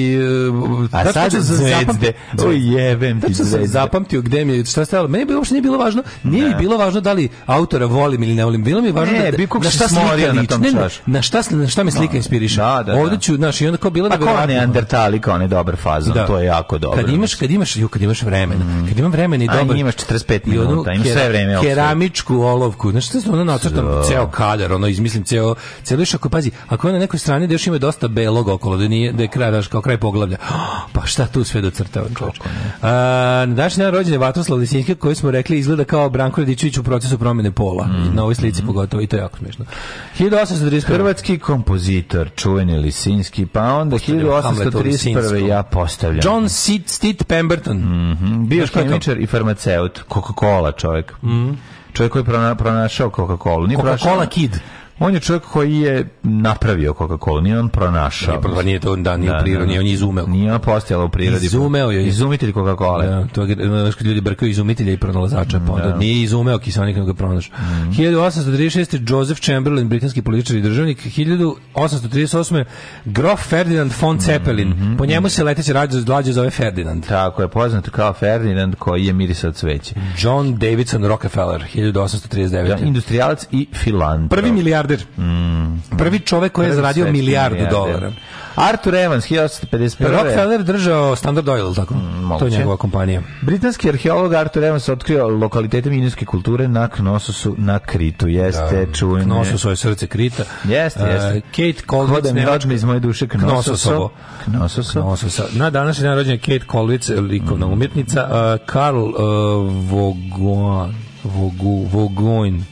S3: a sad zvezde, o jebem ti zvezde. zapamtio gde mi je, šta stavilo, meni je uopšte nije bilo važno, nije bilo važno da li autora volim ili ne volim, bilo mi je važno ne, da, bi, da šta slika liči. Ne, ne, na šta, na šta me slika da, inspiriše? Da, da, Ovdje ću, znaš, i onda kao bila pa kao neandertali, kao ne dobar faza da. to je jako dobro. Kad imaš, kad imaš, ju, kad imaš vremena, mm. kad imam vremena i dobro. imaš 45 minuta, imaš sve vreme. Keramičku olovku, znaš, šta ono nacrtam da. ceo kadar, ono izmislim ceo, celo još ako pazi, ako je na nekoj strani da još ima dosta belog okolo, da nije da je kraj, daš, kao kraj poglavlja. Pa šta tu sve docrtava, čovjek. Na današnji dan rođen Lisinski, koji smo rekli izgleda kao Branko Radićević u procesu promene pola. Mm. Na ovoj slici mm-hmm. pogotovo i to je jako smešno 1835 Hrvatski kompozitor, čuveni Lisinski, pa onda 1831. ja postavljam. John Sid Stitt Pemberton. Mm -hmm. Bio hemičar i farmaceut, Coca-Cola čovjek. Mm -hmm. Čovjek koji je pronašao Coca-Colu. Coca-Cola Kid. On je čovjek koji je napravio Coca-Cola, nije on pronašao. Nije, pa nije to, da, nije da, da prirod, nije da. on izumeo. Nije on postojala u prirodi. Izumeo je. Izumitelj Coca-Cola. Da, to je, ljudi brkaju izumitelja i pronalazača, pa onda da. nije izumeo kiselnik, nego ga pronašao. Mm. 1836. Joseph Chamberlain, britanski političar i državnik. 1838. Grof Ferdinand von mhm, Zeppelin. Mm -hmm. Po njemu mhm. se leteći rađe zove Ferdinand. Tako je, poznat kao Ferdinand koji je mirisao od cveće. John Davidson Rockefeller, 1839. Da, industrijalac i filantrop. Prvi milijard milijarder. Mm. Prvi čovjek koji je zaradio milijardu dolara. Arthur Evans, 1851. Rockefeller držao Standard Oil, tako? Mm, to je njegova kompanija. Britanski arheolog Arthur Evans otkrio lokalitete minijske kulture na Knosusu na Kritu. Jeste, da, čujne. Knosusovo je srce Krita. Jeste, jeste. Uh, Kate Colvitz. Hodem rođme iz moje duše Knosusovo. Knosusovo. Knosusovo. Na današnji dan rođen je Kate Colvitz, likovna mm. umjetnica. Uh, Karl uh, Vogon. Vogu, Vogoin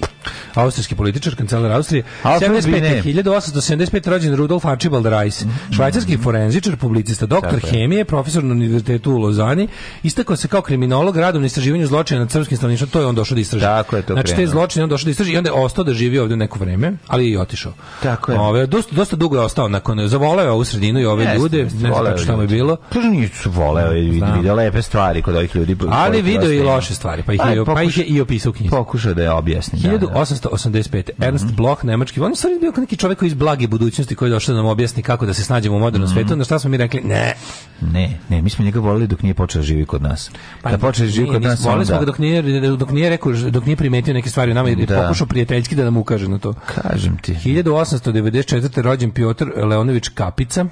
S3: austrijski političar, kancelar Austrije. 75. 1875. rođen Rudolf Archibald Reis, mm -hmm. švajcarski forenzičar, publicista, doktor Tako hemije, profesor na univerzitetu u Lozani, istakao se kao kriminolog radom na istraživanju zločina nad srpskim stanovništvom, to je on došao da istraži. Tako je to. Znači te zločine on došao da istraži i onda je ostao da živi ovde neko vreme, ali je i otišao. Tako je. Ove, dosta, dosta dugo je ostao nakon zavoleo u sredinu i ove Jeste, ljude, ne znam šta mu je bilo. To pa nisu voleo i vidio lepe stvari kod ovih ljudi. Ali video i loše stvari, pa ih je, pa ih je i opisao u knjizi. Pokušao da je objasni. Da, da. 885. Ernst mm -hmm. Bloch, nemački. On je stvarno bio neki čovjek iz blage budućnosti koji je došao da nam objasni kako da se snađemo u modernom mm -hmm. svijetu. Mhm. Na šta smo mi rekli? Ne. Ne, ne, mi smo njega volili dok nije počeo živi kod nas. Pa, da počeo živi kod nas. Volili smo ga dok nije, dok nije rekao, dok nije primetio neke stvari u nama i da. pokušao prijateljski da nam ukaže na to. Kažem ti. 1894. rođen Piotr Leonović Kapica,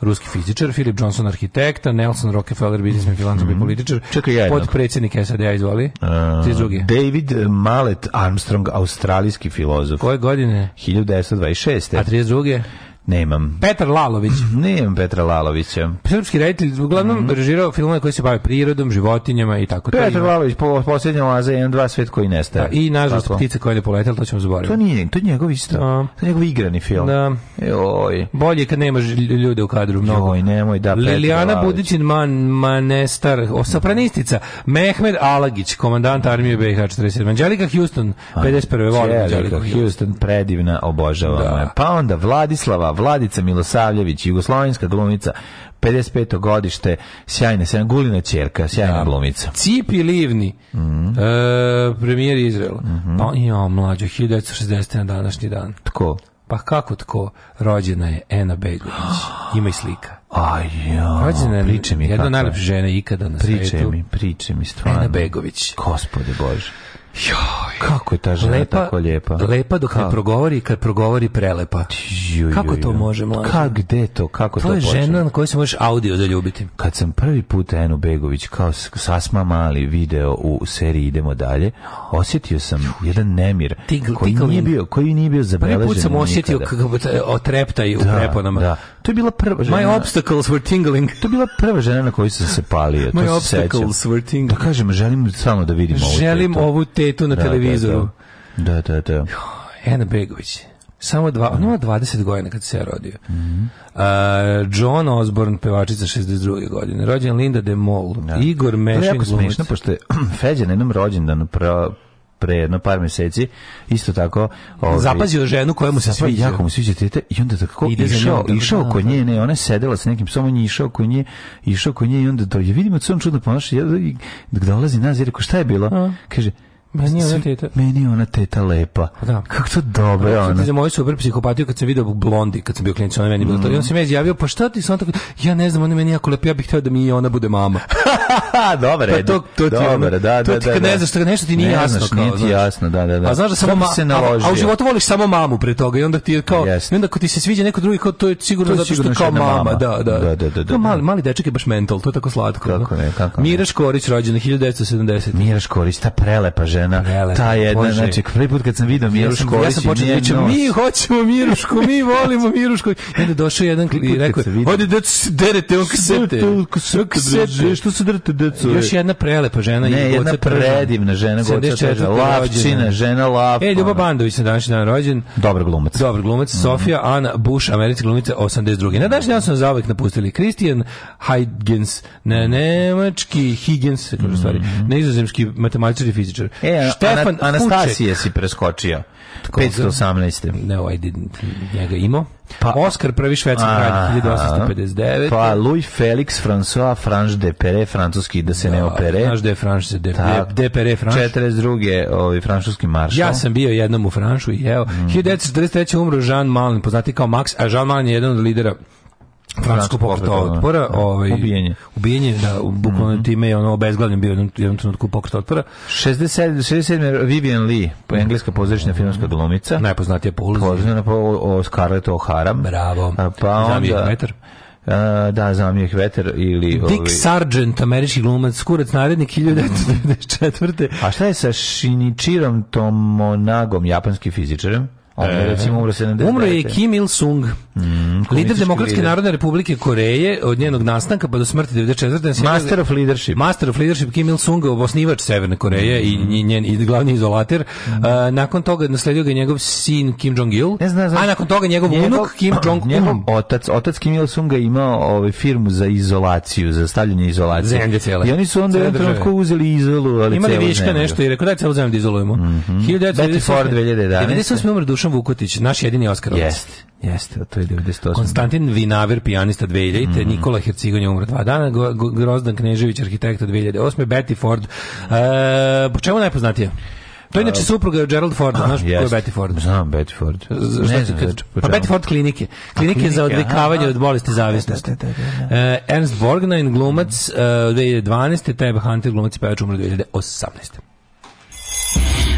S3: ruski fizičar, Philip Johnson arhitekta, Nelson Rockefeller biznismen, filantrop i mhm. političar, Čekaj, podpredsednik SAD-a, izvoli. Uh, David Mallet Armstrong, australijski filozof. Koje godine? 1926. A 32. Nemam. Petar Lalović. Nemam Petra Lalovića. Srpski reditelj, uglavnom mm -hmm. režirao filmove koji se bave prirodom, životinjama i tako to. Petar ima. Lalović, po, posljednja laza, jedan, dva svet koji nestaje. Da, I nažalost ptice koja je poletela, to ćemo zaboraviti. To nije, to je njegov isto. A. Da. To je njegov igrani film. Da. Joj. Bolje kad nemaš ljude u kadru mnogo. Joj, nemoj da Petar Lilijana Budićin, man, manestar, sopranistica. Mehmed Alagić, komandant armije BiH 47. Anđelika Houston, 51. Volim Anđelika Houston, predivna, obožavam. Da. Pa onda Vladislava Vladica Milosavljević, jugoslovenska glumica, 55. godište, sjajna, sjajna Gulina Čerka, sjajna da. glumica. Cipi Livni, mm -hmm. e, premijer Izraela. Mm -hmm. Pa jo, mlađo, 1960. na današnji dan. Tko? Pa kako tko? Rođena je Ena Begović. Ima i slika. Aj, ja. Rođena je priče mi jedna od najlepših žena ikada na priče svijetu. Priče mi, priče mi, stvarno. Ena Begović. Gospode Bože. Joj. Kako je ta žena lepa, tako lijepa? Lepa dok kako? ne progovori, kad progovori prelepa. Joj, juj, kako to može, pa mlađe? Kako, gde to? Kako to, to je počne? žena na kojoj se možeš audio da ljubiti. Kad sam prvi put Enu Begović kao sasma mali video u seriji Idemo dalje, osjetio sam juj. jedan nemir Tigl, koji, tiglin. nije bio, koji nije bio zabeležen Prvi put sam osjetio kako otreptaj u preponama. Da, da. To je bila prva žena. My obstacles were tingling. To je bila prva žena na koju sam se palio. My to obstacles se were tingling. Da kažem, želim samo da vidim ovu Želim ovu te tetu na da, da, televizoru. Da, da, da. Ena da. Begović. Samo dva, ona ima 20 godina kad se je rodio. Mm -hmm. uh, John Osborne, pevačica 62. godine. Rođen Linda de Mol. Da. Igor Mešin. Jako smiješno, pošto je Feđa na jednom rođendanu pra, pre jedno par meseci isto tako ovaj zapazio ženu mu se sviđa jako mu sviđa tete i onda tako Ide išao njom, išao da, kod nje ne ona je sedela sa nekim samo on je išao kod nje išao kod nje i onda to je vidimo da se on čudno ponaša ja, dok dolazi nazir rekao šta je bilo A. kaže Meni je ona teta. Meni je ona teta lepa. Da. Kako to dobro je ona. Za moju super psihopatiju kad sam video blondi, kad sam bio klinac, ona meni bila mm. to. I on se meni javio, pa šta ti sam tako, ja ne znam, ona meni jako lepa, ja bih hteo da mi i ona bude mama. dobar pa je. Pa to, to ti, dobar, da, da, to da, ti da, kad da, ne znaš, što nešto ti nije ne jasno. Znaš, kao, nije ti jasno, da, da, da. A znaš da samo se naložio. a, a u životu voliš samo mamu pre toga i onda ti je kao, yes. i onda ako ti se sviđa neko drugi, kao to je sigurno, to je sigurno zato što kao mama. mama. Da, da. da, da, da, da, da. mali, mali dečak je baš mental, to je tako slatko. Kako ne, kako ne. Miraš Korić rođena 1970. Miraš Korić, ta prelepa žena preterana. Vele, Ta jedna, Bože. znači, prvi put kad sam vidio Mirušku, ja sam, ja sam počeo da vičem, mi hoćemo Mirušku, mi volimo Mirušku. I onda došao jedan i rekao, hajde decu da se derete, on kasete. što se derete decu? Još jedna prelepa žena. Ne, jedna predivna žena, goća teža, lavčina, žena lavka. E, Ljubo Bandović se danas dan rođen. Dobar glumac. Dobar glumac, mhm. Sofia Ana Bush, američka glumica 82. Na današnji dan su nas zauvek napustili Christian Huygens, ne, nemački Higgins, mm -hmm. stvari, mhm. nizozemski matematičar i fizičar. E, E, Štefan Ana, Anastasije si preskočio. Koga? 518. No, I didn't. Njega imao. Pa, Oskar prvi švedski kralj 1859. Pa Louis Felix François Frange de Pere, francuski da se da, ne opere. Da Frange de France de, Ta, de Pere Frange. 42. Ovi, ovaj, francuski maršal. Ja sam bio jednom u Franšu i evo. Mm. 1943. umro Jean Malin, poznati kao Max, a Jean Malin je jedan od lidera
S8: francuskog pokreta da. otpora, da. ovaj ubijenje. Ubijenje da bukvalno mm -hmm. time je ono obezglavljen bio u jednom trenutku pokret otpora. 67 67 Vivian Lee, po engleska pozorišna mm -hmm. filmska glumica. Najpoznatija po ulici. Poznata po Scarlett O'Hara. Bravo. A, pa onda metar. Uh, da, zamijeh veter ili... Dick ovi... Ovaj- Sargent, američki glumac, kurac narednik mhm. 1994. A šta je sa Shinichirom Tomonagom, japanski fizičarem? On je recimo umro 79. Umro je Kim Il Sung, mm, lider Demokratske lider. narodne republike Koreje od njenog nastanka pa do smrti 94. Master of leadership. Master of leadership Kim Il Sung, osnivač Severne Koreje mm. i njen i glavni izolater. Mm. Uh, nakon toga nasledio ga njegov sin Kim Jong Il. a nakon toga njegov, njegov unuk Kim Jong Un. Njegov otac, otac Kim Il Sunga imao ovaj firmu za izolaciju, za stavljanje izolacije. Zemlje cijele. I oni su onda jednom trenutku uzeli izolu, ali Imali viška nešto i rekao daj celu zemlju da izolujemo. Mm -hmm. 1994. 2011. Dušan Vukotić, naš jedini Oskarovac. Jeste. Jeste, to je 98. Konstantin Vinaver, pijanista 2000, mm Nikola Hercigon je umro dva dana, Grozdan Knežević, arhitekta 2008, Betty Ford. E, po čemu najpoznatija? To je inače supruga Gerald Ford, znaš ko je Betty Ford? Znam Betty Ford. Ne znam znači, pa Betty Ford klinike. Klinike, klinike za odvikavanje od bolesti da, da, zavisnosti. Da, da, da, da. Uh, Ernst Borgnine, glumac uh, 2012. Tebe Hunter, glumac i pevač, umro 2018.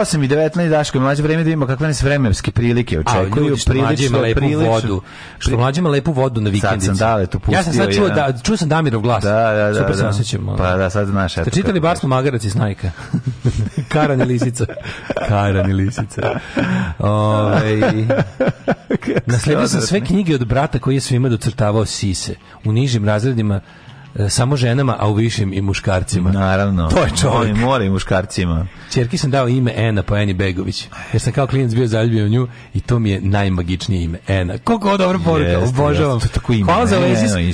S8: 8 i 19 Daško i mlađe vreme da vidimo kakve nas vremenske prilike očekuju. A, ljudi, što prilično, lepu prilično, vodu. Što mlađima lepu vodu na vikendici. Ja sam dale tu pustio. Ja sam sad čuo, da, čuo sam Damirov glas. Da, da, da. Super da, se osjećam. Pa da, sad znaš. Ste čitali Basnu Magarac iz Najka? Karan i lisica. Karan i lisica. Ove, ovaj. nasledio sam sve knjige od brata koji je svima docrtavao sise. U nižim razredima E, samo ženama, a u višim i muškarcima. Naravno. To je čovjek. Mora i muškarcima. Čerki sam dao ime Ena, po Eni Begović. Jer sam kao klinac bio zaljubljen u nju i to mi je najmagičnije ime. Ena. Koliko dobro poruka, obožavam. to tako ime. Hvala za,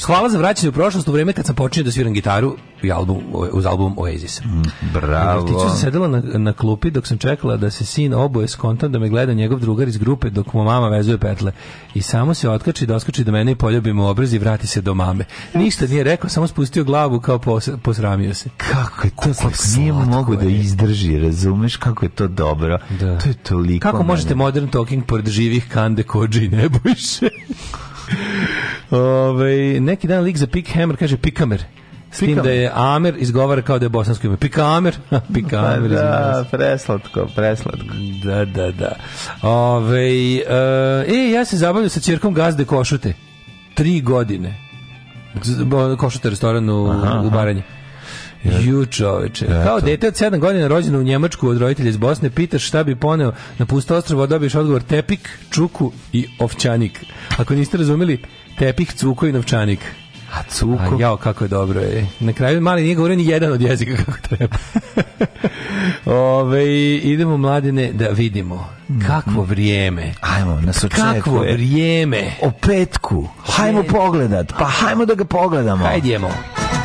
S8: hvala za vraćanje u prošlost u vreme kad sam počinio da sviram gitaru i album, uz album Oasis. Mm, bravo. Tiću se sedela na, na klupi dok sam čekala da se sin oboje skontam da me gleda njegov drugar iz grupe dok mu mama vezuje petle. I samo se otkači, doskači do mene i poljubi poljubimo obraz i vrati se do mame. Ništa nije rekao, samo spustio glavu kao pos, posramio se. Kako je to, kako nije mogu da izdrži, razumeš kako je to dobro. Da. To je toliko. Kako mene. možete modern talking pored živih kande kođi i nebojše? Ove, neki dan lik za Pick Hammer kaže pick hammer S tim da je Amer izgovara kao da je bosansko ime. Pikamer, Amer pa da, preslatko, preslatko. Da, da, da. Ove, eh, e, ja se zabavljam sa čirkom gazde Košute. Tri godine. Košute restoran u, aha, u Baranje. Ju čoveče. Kao dete od 7 godina rođeno u Njemačku od roditelja iz Bosne, pitaš šta bi poneo na pusto ostrvo, dobiješ odgovor tepik, čuku i ovčanik. Ako niste razumeli, tepik, cuko i novčanik. A cuko. A jao, kako je dobro. Je. Na kraju mali nije govorio ni jedan od jezika kako treba. Ove, idemo, mladine, da vidimo. Mm-hmm. Kakvo vrijeme. Hajmo, nas očekuje. Kakvo vrijeme. O petku. Hajmo pogledat. Pa hajmo da ga pogledamo. Hajdemo. Hajdemo.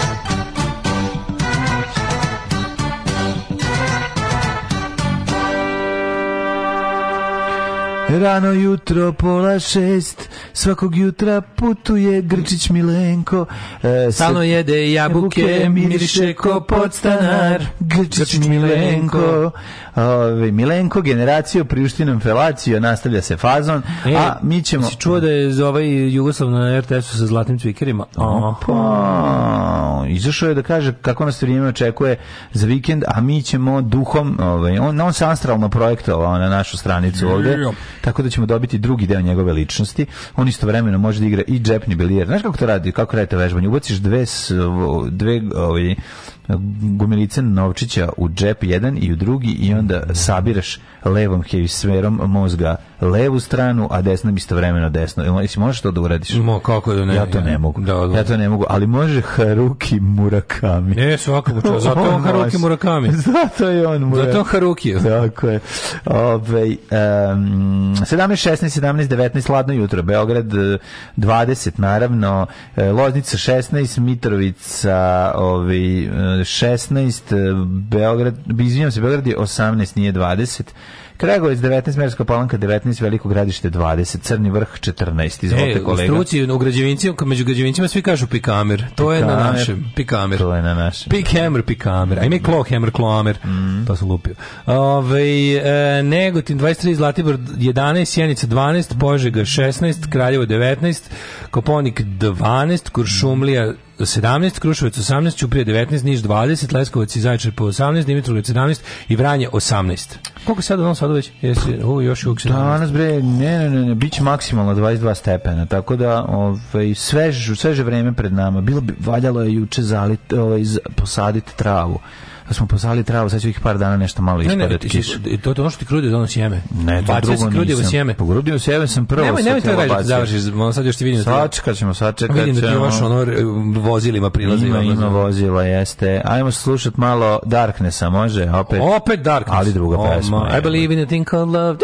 S8: Rano jutro, pola šest, svakog jutra putuje Grčić Milenko. E, Stalno jede jabuke, miriše ko podstanar, Grčić, Grčić Milenko. Ove, Milenko, generaciju, priuštinom felaciju, nastavlja se fazon, e, a mi ćemo... Si čuo da je za ovaj Jugoslav na RTS-u sa zlatnim cvikerima? Pa, Opa, izašao je da kaže kako nas vrijeme očekuje za vikend, a mi ćemo duhom, ovaj, on, on se astralno projektovao na našu stranicu ovde tako da ćemo dobiti drugi deo njegove ličnosti. On istovremeno može da igra i džepni bilijer. Znaš kako to radi? Kako radi to vežbanje? Ubaciš dve, dve ovaj, gumilice novčića u džep jedan i u drugi i onda sabiraš levom hemisferom mozga levu stranu, a desnom istovremeno desno. Jesi možeš to da uradiš? Mo, kako da ne? Ja to ne mogu. Da, da. Ja to ne mogu, ali može Haruki Murakami. Ne, svakako čao. Zato on, on Haruki Murakami. Zato je on Murakami. Zato Haruki. Tako je. Ove, um, 17, 16, 17, 19, hladno jutro. Beograd 20, eh, naravno. Eh, Loznica 16, Mitrovica ovaj, 16, eh, Beograd, izvinjam se, Beograd je 18, nije 20. Kragovic 19, Merska palanka 19, Veliko gradište 20, Crni vrh 14. Izvolite e, kolega. U struci, u građevincima, među građevincima svi kažu pikamer. To je na našem. Pikamer. To je na našem. Pikhammer, da. pikamer. A ime da. Klohammer, Klohammer. Mm. To su lupio. Ove, e, Negotin 23, Zlatibor 11, Sjenica 12, Požega 16, Kraljevo 19, Koponik 12, Kuršumlija 17, Kruševac 18, Ćuprije 19, Niš 20, Leskovac i Zaječar po 18, Dimitrovgrad 17 i Vranje 18. Koliko sad u Novom Sadu već? Jesi, u, još uvijek 17. Danas bre, ne, ne, ne, ne, bit će maksimalno 22 stepena, tako da ovaj, svež, sveže vreme pred nama. Bilo bi, valjalo je juče zalit, ovaj, posaditi travu kad da smo posali travu, sad ću ih par dana nešto malo ispadati. Ne, ne, kiš. to, to ono što ti krudi dono sjeme. Ne, to Bacio drugo nisam. sjeme. Pogrudio sjeme sam prvo. Nemoj, nemoj to reći, da završiš, sad još ti vidim. Da Sačkat ćemo, sačekat ćemo. Pa vidim da ti imaš ono e, vozilima prilaze. Ima, ima vozila, jeste. Ajmo slušati malo Darknessa, može? Opet, opet Darkness. Ali druga oh, pesma. I believe in a thing called love.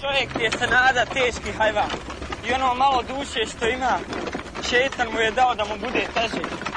S8: Čovjek je se nada teški hajva. I ono malo duše što ima, šetan mu je dao da mu bude teže.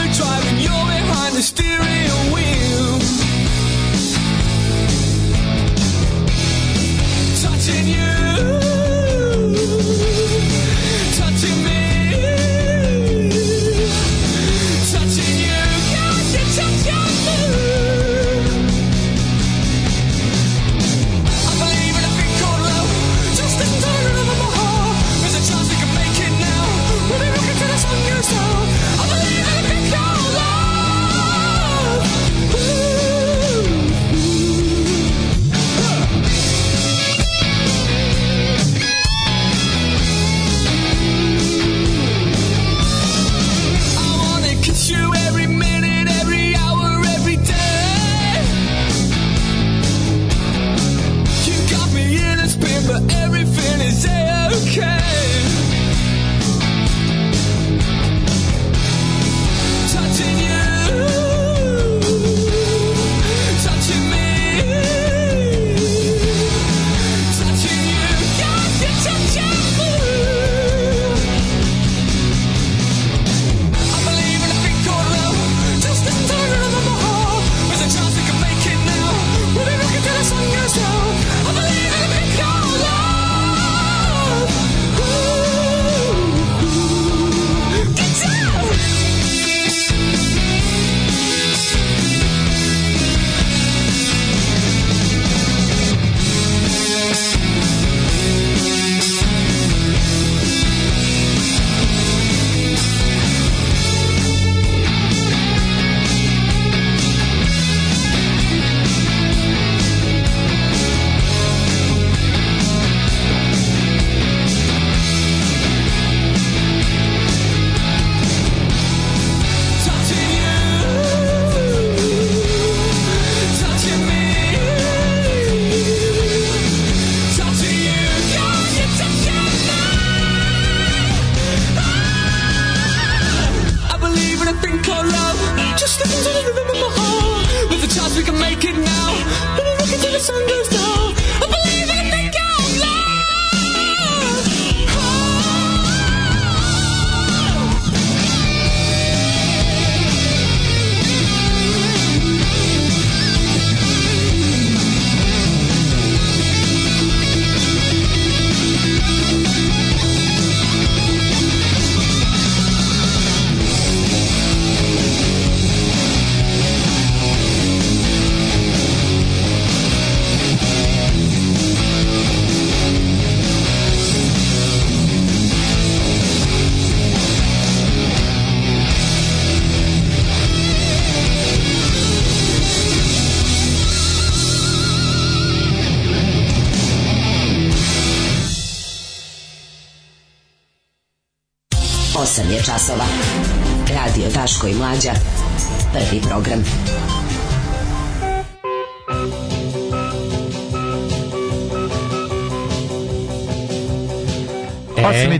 S8: the steering wheel. Touching you.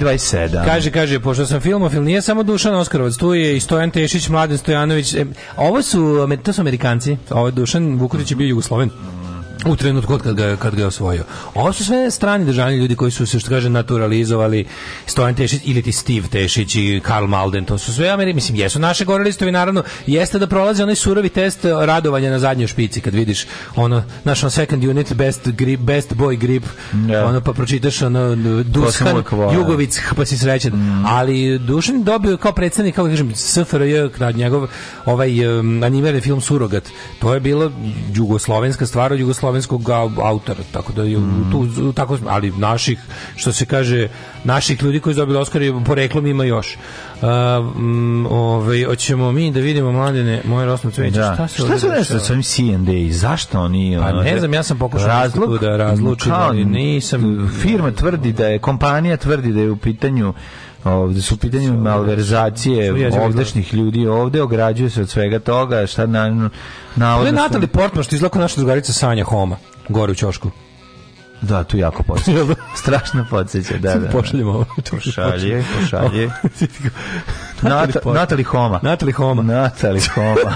S8: 27. Kaže, kaže, pošto sam filmofil, nije samo Dušan Oskarovac, tu je i Stojan Tešić, Mladen Stojanović. E, ovo su, to su Amerikanci, ovo je Dušan Vuković je bio Jugosloven u trenutku kad ga, kad ga je osvojio. Ovo su sve strani državni ljudi koji su se, što kaže, naturalizovali, Stojan Tešić ili ti Steve Tešić i Karl Malden, to su sve Ameri, mislim, jesu naše gorelistovi, naravno, jeste da prolaze onaj surovi test radovanja na zadnjoj špici, kad vidiš ono, naš on second unit, best, grip, best boy grip, yeah. Da. ono, pa pročitaš ono, Dushan, Jugovic, pa si srećen. Mm. Ali Dušan dobio kao predsednik kako kažem, SFRJ, njegov ovaj um, animirani film Surogat, to je bilo jugoslovenska stvar od Jugoslovenska slovenskog autora, tako da je mm. tu, tako, ali naših, što se kaže, naših ljudi koji su dobili Oscar, poreklom ima još. Uh, um, ovaj, hoćemo mi da vidimo mladine moje rosno cveće. Da. Šta se šta se nešto sa ovim CND? Zašto oni? Pa ne da znam, ja sam pokušao razlog, da razlučim, ali nisam. Firma tvrdi da je, kompanija tvrdi da je u pitanju ovde su pitanje malverzacije da. ovdašnjih ljudi ovde ograđuju se od svega toga šta na navodno to je Natalie Portman što izlako naša drugarica Sanja Homa gore u ćošku Da, tu jako podsjeća. Da? Strašno podsjeća, da, da. da. Pošaljemo ovo. Pošalje, pošalje. Nata, Natali Homa. Natali Homa. Natali Homa.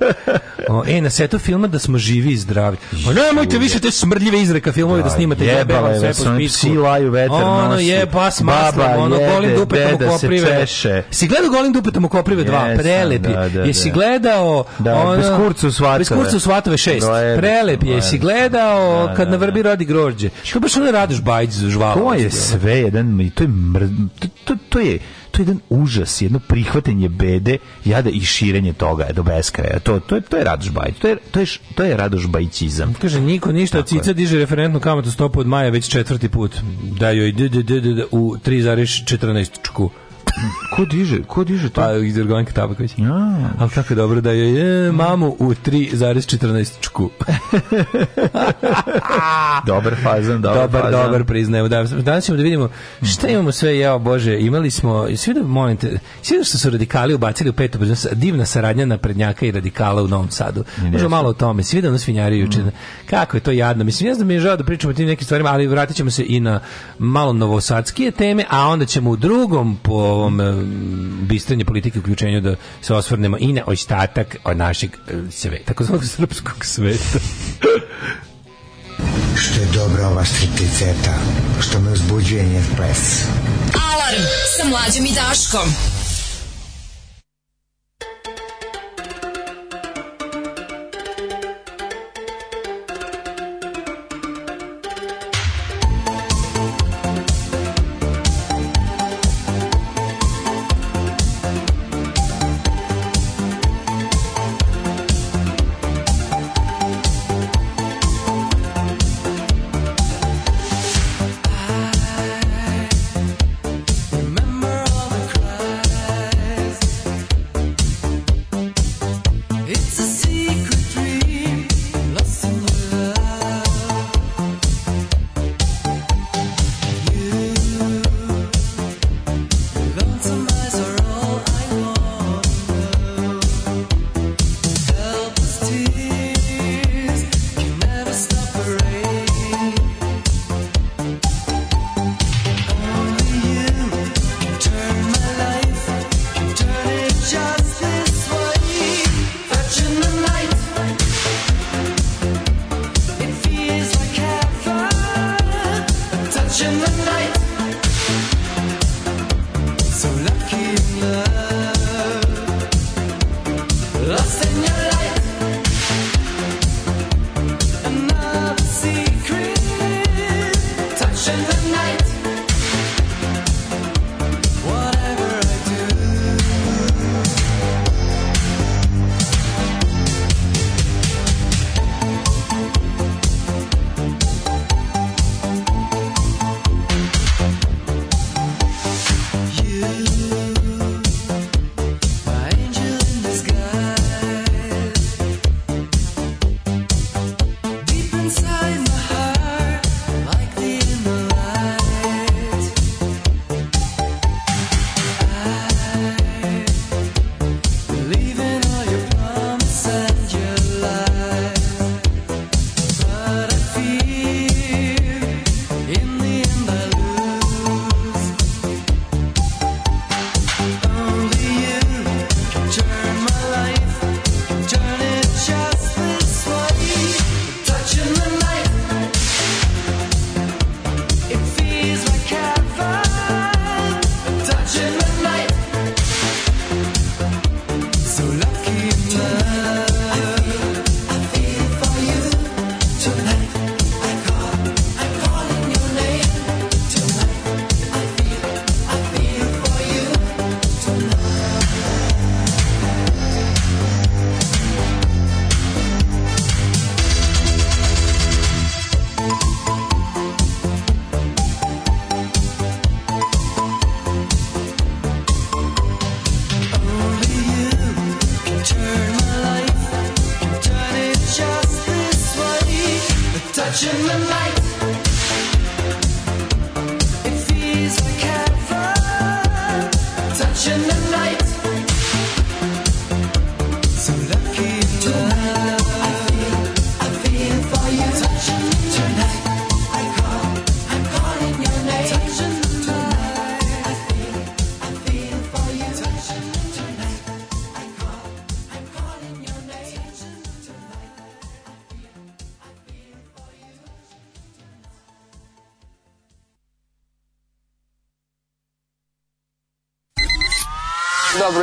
S8: o, e, na setu filma da smo živi i zdravi. Pa nemojte više te smrdljive izreka filmove da, da snimate. Jebala je, sve po psi laju vetar Ono nosi. je, pas maslom, ono jede, golim dupetom u koprive. Si gledao golim dupetom u koprive 2? Prelepi. Da, da, Jesi da. gledao... Da, ono, bez kurcu svatove. Bez kurcu svatove 6. Prelep je. Jesi gledao kad na vrbi rodi grož Đorđe. Što baš ono da radiš Bajić žvala? To je sve jedan, to je mrd, to, to, to je to je jedan užas, jedno prihvatanje bede, jada i širenje toga do beskraja. To to je to je Radoš Bajić. To je to je to je Radoš Bajićizam. Kaže niko ništa, Tako Cica je. diže referentnu kamatu stopu od maja već četvrti put. Da joj d, d, d, d u 3,14 čku ko diže, ko diže to? Pa iz Jorgovanka Tabaković. Ja. Ali kako dobro da joj je mamu u 3,14 čku. dobar fazan, dobar, dobar fazan. Dobar, priznajem. Da, danas ćemo da vidimo šta imamo sve, jao Bože, imali smo, svi da, molim te, svi da što su radikali ubacili u petu, pa divna saradnja na prednjaka i radikala u Novom Sadu. Možemo malo o tome, svi da nas vinjari juče. Mm. Kako je to jadno. Mislim, ja znam da mi je žao da pričamo o tim nekim stvarima, ali vratit ćemo se i na malo novosadskije teme, a onda ćemo u drugom po ovom eh, bistrenje politike uključenju da se osvrnemo i na ostatak od našeg eh, sveta, takozvanog srpskog sveta. što je dobra ova stripticeta, što me uzbuđuje njen ples. Alarm sa mlađom i Daškom.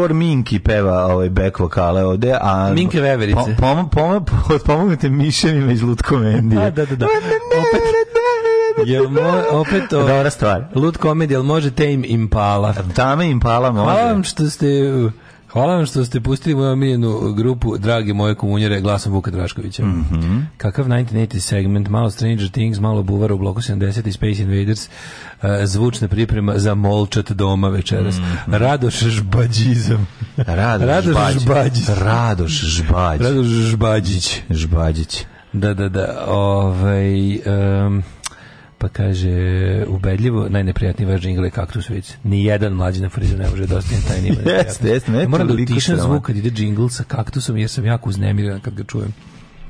S8: hardcore Minki peva ovaj back vokale ovde, a Minke Veverice. Pom, pom, pom, pomognite miševima iz Lutkomendije. A, da, da, da, da. Opet Jel mo, opet o, Dobra stvar. Lud komedijal može Tame Impala. Tame Impala može. Hvala vam što ste uh, Hvala vam što ste pustili moju omiljenu grupu Drage moje komunjere glasom Vuka Draškovića. Mm -hmm. Kakav 1980 segment, malo Stranger Things, malo Buvara u bloku 70 i Space Invaders, uh, zvučna priprema za molčat doma večeras. Mm -hmm. Radoš Žbađizam. Radoš, Radoš Žbađić. Radoš Žbađić. Radoš Žbađić. Žbađić. Da, da, da. Ovej... um, Pa kaže, ubedljivo, najneprijatniji vaš džingl je kaktus vic. Nijedan mlađi na frizu ne može dosta da na taj nivo. Jeste, jeste. ne. Mora da utišam zvuk kad ide džingl sa kaktusom jer sam jako uznemiran kad ga čujem.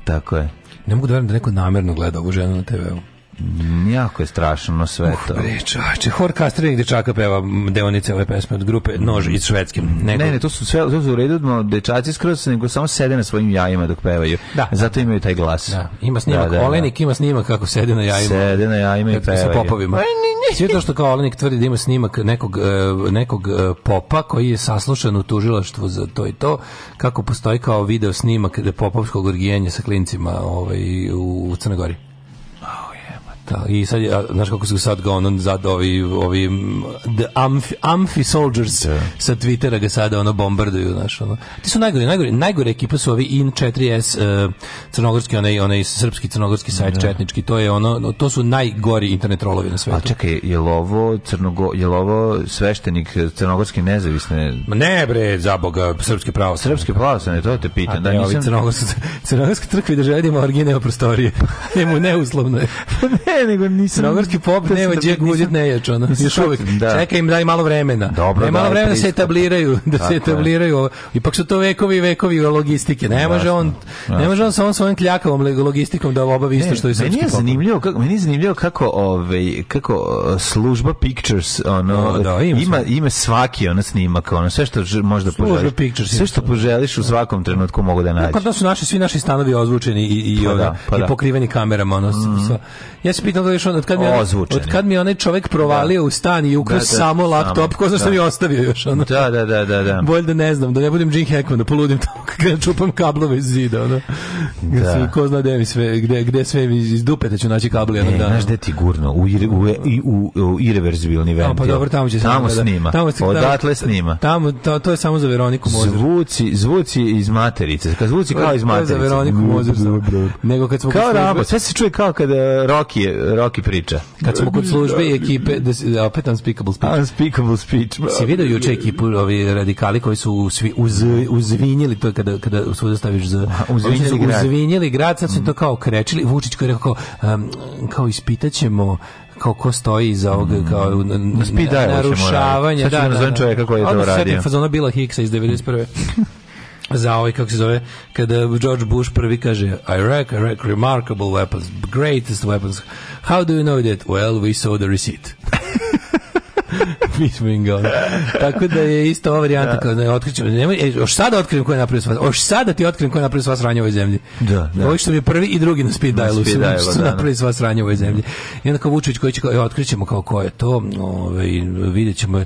S8: Tako je. Ne mogu da verujem da neko namerno gleda ovu ženu na TV-u. Mm, jako je strašno sve to. Bre, čoveče, hor kastriranih dečaka peva deonice ove pesme od grupe mm. Nož iz Švedskim. Nego... Ne, ne, to su sve, to su u redu, no, dečaci skroz nego samo sede na svojim jajima dok pevaju. Da. Zato imaju taj glas. Da. Ima snimak, da, da, da. Olenik ima snimak kako sede na jajima. Sede na jajima i pevaju. Sa popovima. Sve to što kao Olenik tvrdi da ima snimak nekog, e, nekog e, popa koji je saslušan u tužilaštvu za to i to, kako postoji kao video snimak popovskog orgijenja sa klincima ovaj, u Crnoj Gori. Da, i sad, a, znaš kako su sad ga ono zad ovi, ovi the amfi, amfi soldiers yeah. Da. sa Twittera ga sada ono bombarduju, znaš, ono. Ti su najgore, najgore, najgore ekipa su ovi in 4S uh, crnogorski, onaj, onaj srpski crnogorski sajt yeah. Da. četnički, to je ono, to su najgori internet trolovi na svetu. A čekaj, je li ovo, crnogo, je li ovo sveštenik crnogorski nezavisne? Ma ne bre, za boga, srpske pravo. Srpske pravo, to te pitan. A da, e, nisam... crnogorski, crnogorski crkvi da želimo orgine prostorije. Nemu neuslovno je. ne, nego nisam... Crnogorski pop nema da gdje guzit nejač, ono, još uvijek. Da. Čeka im daj malo vremena. Dobro, daj malo vremena da se etabliraju, da se etabliraju. Ipak su to vekovi i vekovi logistike. Ne može on, jasno. ne može on sa on svojim ljakavom logistikom da obavi isto što i srpski meni je zanimljivo kako meni je zanimljivo kako ovaj kako služba Pictures ono da, ima, ima, ima svaki ono snimak ona sve što može možda poželiš Pictures, sve što poželiš u svakom trenutku mogu da pa nađeš. Kad da su naši svi naši stanovi ozvučeni i i pa, da, pa i da. pokriveni kamerama ono mm -hmm. sa, ja se pitam da je on, od kad mi on, od kad mi onaj čovjek provalio da. u stan i da, ukrao da, da, samo laptop, ko zna što mi da. ostavio još ono. Da, da, da, da, da. Bolje da ne znam, da ne budem Jim Hackman, da poludim tamo kad čupam kablove iz zida, ono. Da. Ko zna gde mi sve, gde, gde sve mi iz dupe da ću naći kabli jednog e, dana. Znaš gde ti gurno, u, ir, u, e- u, u, u irreverzibilni pa ventil. Pa dobro, tamo će tamo se da- snima. Tamo se odatle snima. Tamo to, to je samo za Veroniku Mozer. Zvuci, zvuci iz materice. Kad zvuci kao iz materice. Za Veroniku Mozer. Nego kad smo kao rabo, sve se čuje kao kada e, Rocky Rocky priča. Kad smo kod da, službe i da, ekipe, da. da, opet unspeakable speech. Unspeakable speech. Si vidio juče ekipu ovi radikali koji su svi uz, uzvinjili, to je kada, kada svuda staviš z... Uzvinjili, su uzvinjili grad, sad su to mhm. kao krečili. Vučić koji je rekao kao, um, kao ispitaćemo kao ko stoji iza ovog mhm. kao narušavanja. Da, da, da. Sad ćemo da, da, da. čovjeka koji je to radio. Onda se setim fazona Bila Hicksa iz 91. za ovaj, kako se zove, kada George Bush prvi kaže Iraq, Iraq, remarkable weapons, greatest weapons. How do you know that? Well, we saw the receipt. Fishbingo. Tako da je isto ova varijanta da. kada da otkrićemo, da nemoj, e, još sada otkrijem ko je napravio sva, još sada da ti otkrijem ko je napravio sva sranja u ovoj zemlji. Da, da. Ovi što mi je prvi i drugi na speed dialu, su da, da, napravili sva sranja u ovoj zemlji. I onda kao Vučić koji će, kao, e, otkrićemo kao ko je to, ove, ovaj, vidjet ćemo,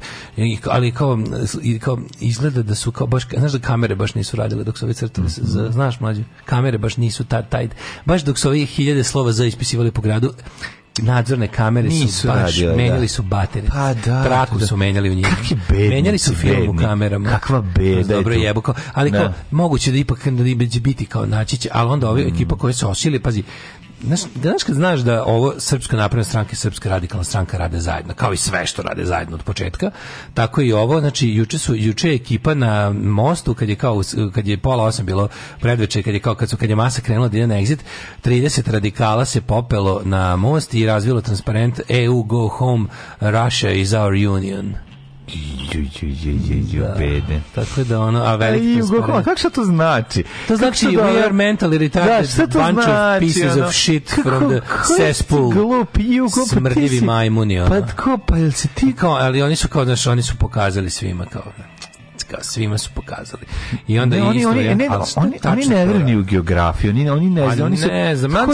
S8: ali kao, i, kao izgleda da su kao baš, znaš da kamere baš nisu radile dok su ovi crtali, mm -hmm. znaš mlađe, kamere baš nisu taj, taj, baš dok su ovi hiljade slova za ispisivali po gradu, nadzorne kamere Nisu su baš radile, da. menjali su baterije. Pa da, traku da. su menjali u njima. Kakvi bednici, menjali su film bedni. u kamerama. Kakva beda. Dobro je jebuko. Ali da. kao, moguće da ipak da će biti kao naći će, ali onda ova mm. ekipa koja su osili, pazi, znaš, danas kad znaš da ovo Srpska napredna stranka i Srpska radikalna stranka rade zajedno, kao i sve što rade zajedno od početka, tako i ovo, znači juče su juče je ekipa na mostu kad je kao kad je pola osam bilo predveče, kad je kao kad su kad je masa krenula da ide na exit, 30 radikala se popelo na most i razvilo transparent EU go home Russia is our union ju ju ju ju da. bede. Tako da ono, a veliki transparent. Kako se to znači? To znači we are mentally da, retarded, da, to bunch of znači, pieces of shit from the cesspool. Glup, jugo, pa smrdivi majmuni. Ono. Pa tko, pa jel se ti... Kao, ali oni su kao, da oni su pokazali svima kao, znaš kao svima su pokazali. I onda ne, oni, isto, oni, ne, oni, oni ne veruju u geografiju, oni, oni ne pa znaju, oni su... Ne, za mlađu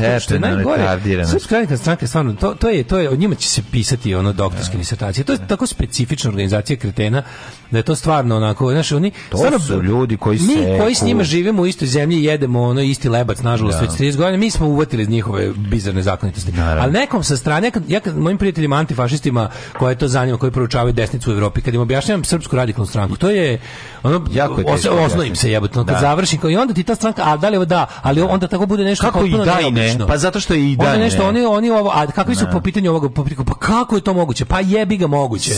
S8: ne, što je najgore, Srpska radnika stranka stvarno, to, to, je, to je, od njima će se pisati ono doktorske ne. Da. disertacije, to je da. tako specifična organizacija kretena, da je to stvarno onako, znaš, oni... To stvarno, su ljudi koji se... Mi seku. koji s njima živimo u istoj zemlji, jedemo ono isti lebac, nažalost, da. već 30 godina, mi smo uvatili iz njihove bizarne zakonitosti. Ali nekom sa strane, ja, mojim prijateljima antifašistima koje to zanima, koji proučavaju desnicu u Evropi, kad im objašnjavam srpsku radikalnu stranku, stranku. To je ono jako osnovim se jebote. Kad da. završim i onda ti ta stranka, a da li da, ali onda tako bude nešto kako i da i ne. Pa zato što i da. Oni nešto oni oni ovo, a kakvi su da. po pitanju ovog pa kako je to moguće? Pa jebi ga moguće.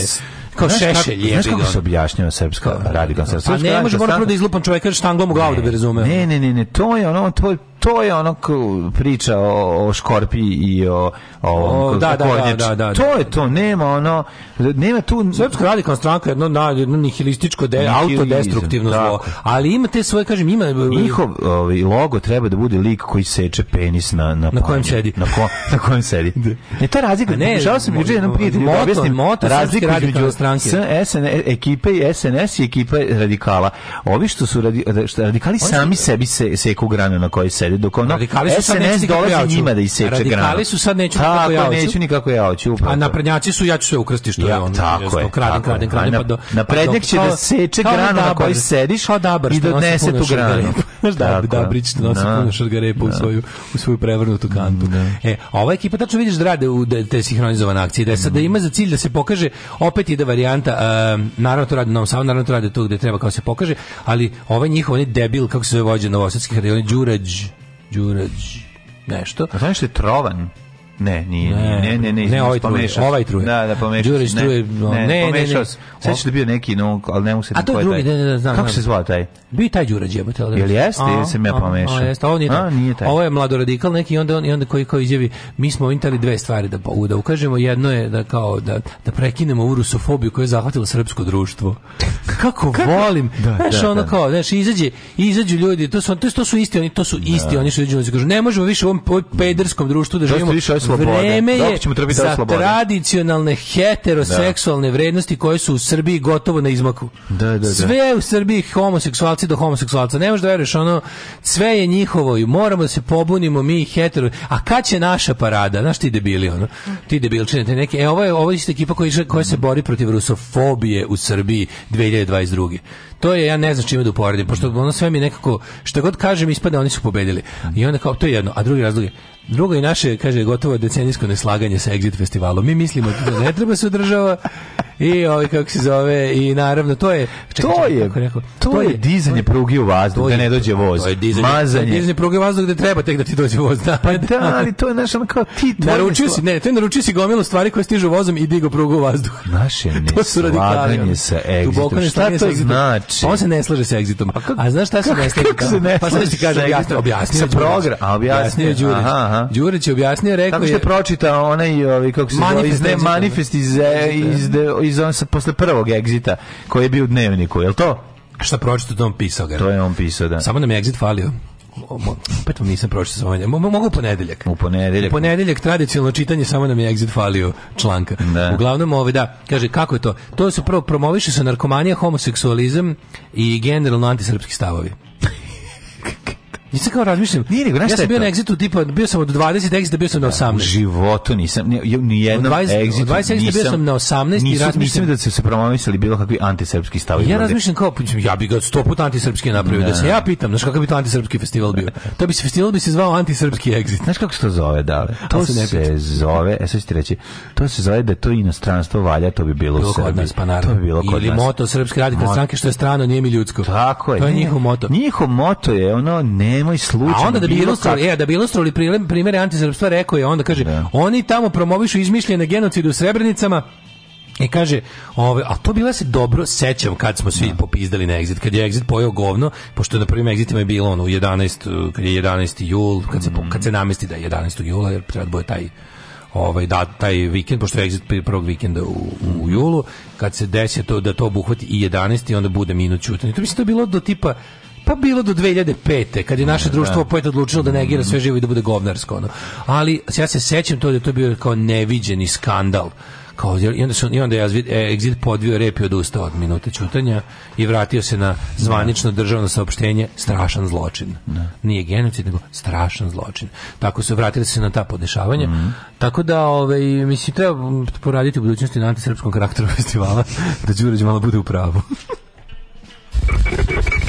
S8: Kao šešelj jebi ga. Znaš kako se objašnjava srpska da. radikalna srpska. Pa ne može mora prvo da izlupam čoveka štanglom u glavu da bi razumeo. Ne, ne, ne, ne, to je ono, to je to je ono priča o, o škorpiji i o, o, o da, da, da, da, To je to, nema ono, nema tu... Srpska radikalna stranka jedno, na, jedno nihilističko, de, autodestruktivno zlo. Ali ima te svoje, kažem, ima... Njihov ovaj, logo treba da bude lik koji seče penis na, na, na kojem sedi. Na, ko, na kojem sedi. ne, to je razlika. Ne, Ušao sam juče jednom prijatelju da objasnim moto razliku između SN, ekipe i SNS i ekipe radikala. Ovi što su radi, što radikali sami sebi se, seku grane na kojoj sedi sede, dok ono radikali su SNS dolazi ja njima da iseče radikali grana. Radikali su sad neće tako kako ja hoću. Neću nikako ja hoću. Upravo. A naprednjaci su ja ću sve ukrsti što ja, je on. Tako je. Kraden, kraden, kraden. Pa do, naprednjak pa će da seče granu na kojoj sediš a i donese tu granu. Znaš da, Dabrić nosi da. puno šargarepa u da. svoju, u svoju prevrnutu kantu. Da. E, ova ekipa, tačno vidiš da rade u te sinhronizovane akcije, da, sad, ima za cilj da se pokaže, opet je da varijanta, naravno to rade na Novom naravno to rade tu gde treba kao se pokaže, ali ovaj njihov, on debil, kako se zove vođe novosadski on je Đurađ, Đurađ, nešto. A znaš što je trovan? Ne, nije, ne, ne, ne, ne, ne ovaj truje, ovaj truje. Da, da, pomešao. Đurić truje, ne, ne, ne, Sad će da bio neki, no, ali ne mogu se... A to je drugi, ne, ne, ne, znam. Kako se zvao taj? Bi taj Đurić, jebote. Da. Jel jeste, ili sam ja pomešao? A, jeste, ovo nije, a, nije taj. Ovo je mladoradikal neki, onda, on, i onda koji, kao izjavi, mi smo intali dve stvari da, pa, da ukažemo, jedno je da kao, da, da prekinemo u rusofobiju koja je zahvatila srpsko društvo. Kako, Kako? volim. Da, znaš, da, ono da. kao, znaš, izađe, izađu ljudi, to su, to, su isti, oni to su isti, da. oni su izađu, kažu, ne možemo više u ovom pederskom društvu da živimo slobode. Vreme je ćemo za slobode? tradicionalne heteroseksualne da. vrednosti koje su u Srbiji gotovo na izmaku. Da, da, da. Sve u Srbiji homoseksualci do homoseksualca. Ne možeš da veruješ, ono, sve je njihovo i moramo da se pobunimo mi hetero. A kad će naša parada? Znaš ti debili, ono? Ti debilčine, te neke. E, ovo je, ovo je ekipa koja, koja se bori protiv rusofobije u Srbiji 2022 to je ja ne znam čime da uporedim, pošto ono sve mi nekako što god kažem ispada oni su pobedili. I onda kao to je jedno, a drugi razlog je Drugo i naše, kaže, gotovo decenijsko neslaganje sa Exit festivalom. Mi mislimo da ne treba se održava i ovaj, kako se zove, i naravno, to je... Čekaj, to, čekaj, je rekao, to, to je, dizanje pruge u vazduh, da ne dođe voz. To je dizanje, mazanje. dizanje pruge u vazduh gde treba tek da ti dođe voz. Da, pa da, ali to je naš, ono kao ti... Naručio si, ne, to je naručio si gomilu stvari koje stižu vozom i digo prugu u vazduh. Naše ne su neslaganje sa Exitom. Šta to znači? drugačije. Pa on se ne slaže sa Exitom. A, pa kak, a znaš šta se ne slaže? Kako se ne pa sad ti kaže, objasnio, objasnio. Sa program, a objasnio Đurić. Aha, aha. Đurić je objasnio, rekao je... Kako što je pročitao onaj, ovi, kako se zove, iz ne, manifest iz, e, iz, iz, on sa posle prvog Exita, koji je bio u dnevniku, je li to? Šta pročitao, to on pisao ga. To je on pisao, da. Samo nam je Exit falio opet vam nisam pročitao sa ovaj- Mogu u ponedeljak. U ponedeljak. U ponedeljak tradicionalno čitanje samo nam je exit falio članka. Da. Uglavnom ove da, kaže kako je to? To su prvo promoviše sa narkomanija, homoseksualizam i generalno antisrpski stavovi. Nisam kao razmišljam. Nije nego, ja sam bio na exitu, tipa, bio sam od 20 exita, bio sam na 18. U životu nisam, ni jednom exitu. Od 20 exita bio sam na 18 nisam, i razmišljam. Nisam da su se promovisali bilo kakvi antisrpski stavi. Ja razmišljam kao, ja bi ga sto puta antisrpski napravio, ne. da se da. ja pitam, znaš kakav bi to antisrpski festival bio. To bi se festival bi se zvao antisrpski exit. Znaš kako se to zove, da? To, to se, se zove, e sad ću ti reći, to se zove da to inostranstvo valja, to bi bilo, bilo u Srbiji. nas, pa To bi bilo kod Ili nas. moto Srpske radikalne stranke što je strano, nije mi ljudsko. Tako je. To je njihov moto. Njihov moto je ono, ne nemoj slučajno. A onda da bi ilustrovali, kak... e, da bi ilustrovali primere antisrpstva, rekao je, onda kaže, da. oni tamo promovišu izmišljene genocide u Srebrenicama, i kaže, ove, a to bila se dobro sećam kad smo svi da. popizdali na Exit, kad je Exit pojeo govno, pošto na prvim Exitima je bilo ono u 11, kad je 11. jul, kad se, kad se mhm. namesti da je 11. jula, jer treba da bude taj ovaj da taj vikend pošto je exit prvog vikenda u, u julu kad se desi to da to obuhvati i 11 i onda bude minut ćutanja to mislim da je bilo do tipa Pa bilo do 2005. kad je naše ne, da, društvo da. opet odlučilo da negira sve živo i da bude govnarsko. Ono. Ali ja se sećam to da je to bio kao neviđeni skandal kao i onda su i onda je e, Exit podvio rep i odustao od minute ćutanja i vratio se na zvanično da. državno saopštenje strašan zločin. Nije genocid nego strašan zločin. Tako su vratili se na ta podešavanja. Mm -hmm. Tako da ove, ovaj, mislim treba poraditi u budućnosti na antisrpskom karakteru festivala da Đurić malo bude u pravu.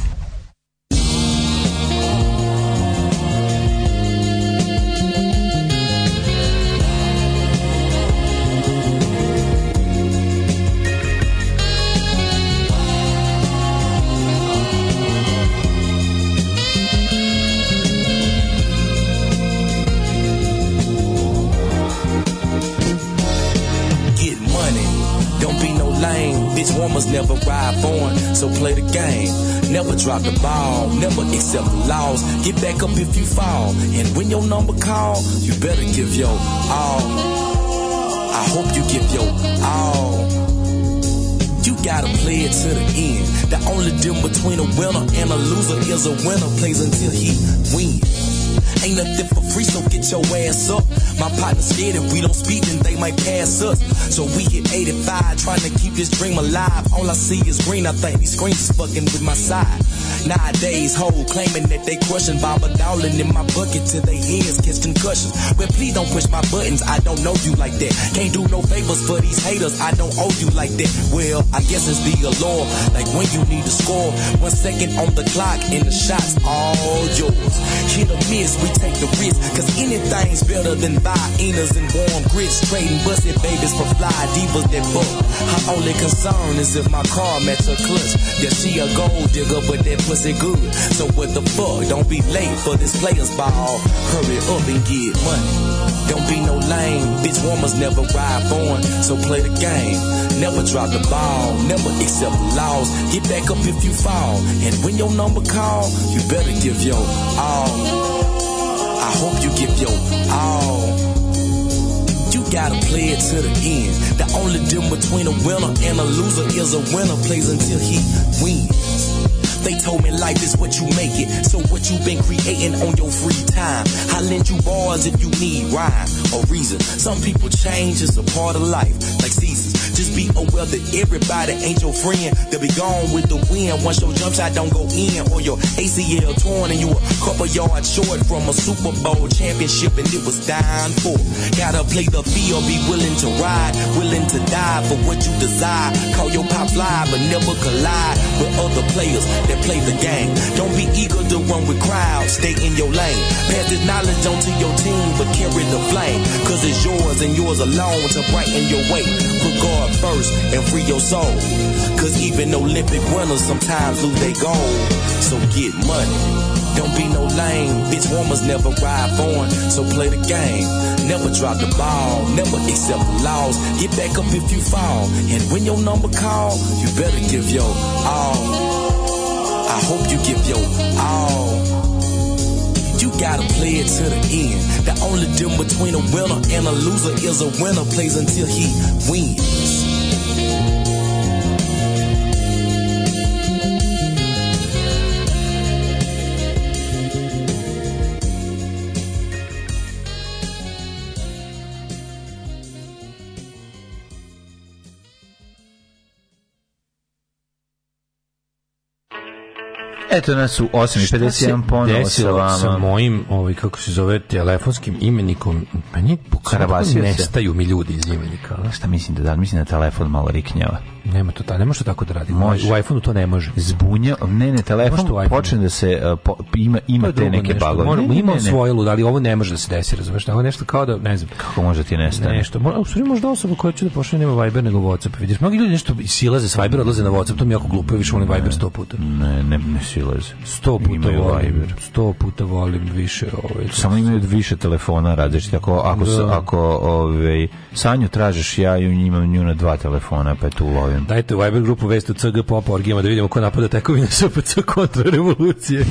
S9: was never ride on, so play the game. Never drop the ball, never accept the loss. Get back up if you fall, and when your number call, you better give your all. I hope you give your all. You gotta play it to the end. The only difference between a winner and a loser is a winner plays until he wins. Ain't nothing for free, so get your ass up. My partner's scared if we don't speak, then they might pass us. So we hit 85, trying to keep this
S10: dream alive. All I see is green, I think these screens fucking with my side. Nowadays, whole claiming that they crushing Bob Dowling in my bucket till they heads catch concussions. But please don't push my buttons, I don't know you like that. Can't do no favors for these haters, I don't owe you like that. Well, I guess it's the allure, like when you need to score. One second on the clock and the shot's all yours. Hit or miss, we take the risk. Cause anything's better than vienas and warm grits. Trading busted babies for fly divas that book. Her only concern is if my car met her clutch. Yeah, she a gold digger, but that pussy good. So what the fuck? Don't be late for this players ball. Hurry up and get money. Don't be no lame. Bitch, warmers never ride for, So play the game. Never drop the ball. Never accept the loss. Get back up if you fall. And when your number call, you better give your all. I hope you give your all You gotta play it to the end. The only difference between a winner and a loser is a winner plays until he wins. They told me life is what you make it. So what you been creating on your free time? I lend you bars if you need rhyme or reason. Some people change is a part of life, like seasons. Just be aware that everybody ain't your friend. They'll be gone with the wind once your jump shot don't go in or your ACL torn and you a couple yards short from a Super Bowl championship and it was dying for. Gotta play the field, be willing to ride, willing to die for what you desire. Call your pop fly, but never collide with other players that play the game. Don't be eager to run with crowds, stay in your lane. Pass this knowledge on to your team, but carry the flame. Cause it's yours and yours alone to brighten your way. Put God first and free your soul. Cause even Olympic runners sometimes
S8: lose their goal. So get money. Don't be no lame. Bitch, warmers never ride on. So play the game. Never drop the ball. Never accept the loss. Get back up if you fall. And when your number call, you better give your all. I hope you give your all you gotta play it to the end. The only difference between a winner and a loser is a winner plays until he wins. Eto nas u 8.51 ponovo sa vama. sa mojim, ovaj, kako se zove, telefonskim imenikom? Meni pa Karabasio nestaju mi ljudi iz imenika.
S11: Šta mislim da da? Mislim da telefon malo riknjava.
S8: Nema to ta, ne može to tako da radi. Može. U iPhoneu to
S11: ne
S8: može.
S11: Zbunja, ne, ne, telefon počne da se uh, po, ima ima te neke bagove.
S8: Moramo ima svoje ludo, ali ovo ne može da se desi, razumeš? Ovo nešto kao da, ne znam,
S11: kako može ti nestane.
S8: Nešto, mo, u stvari možda osoba koja će da pošalje nema Viber nego WhatsApp. Vidiš, mnogi ljudi nešto
S11: silaze
S8: sa Vibera, odlaze na WhatsApp, to mi jako glupo, više oni Viber 100 puta. Ne, ne, ne, razilaze. Sto puta imaju volim, Viber. Sto puta volim više. Ovaj,
S11: Samo imaju više telefona različite. Ako, ako, da. ako ovaj, Sanju tražiš, ja ju imam nju na dva telefona, pa tu lovim.
S8: Dajte u Viber grupu vestu CG Pop orgijama da vidimo ko napada tekovine SPC kontra revolucije.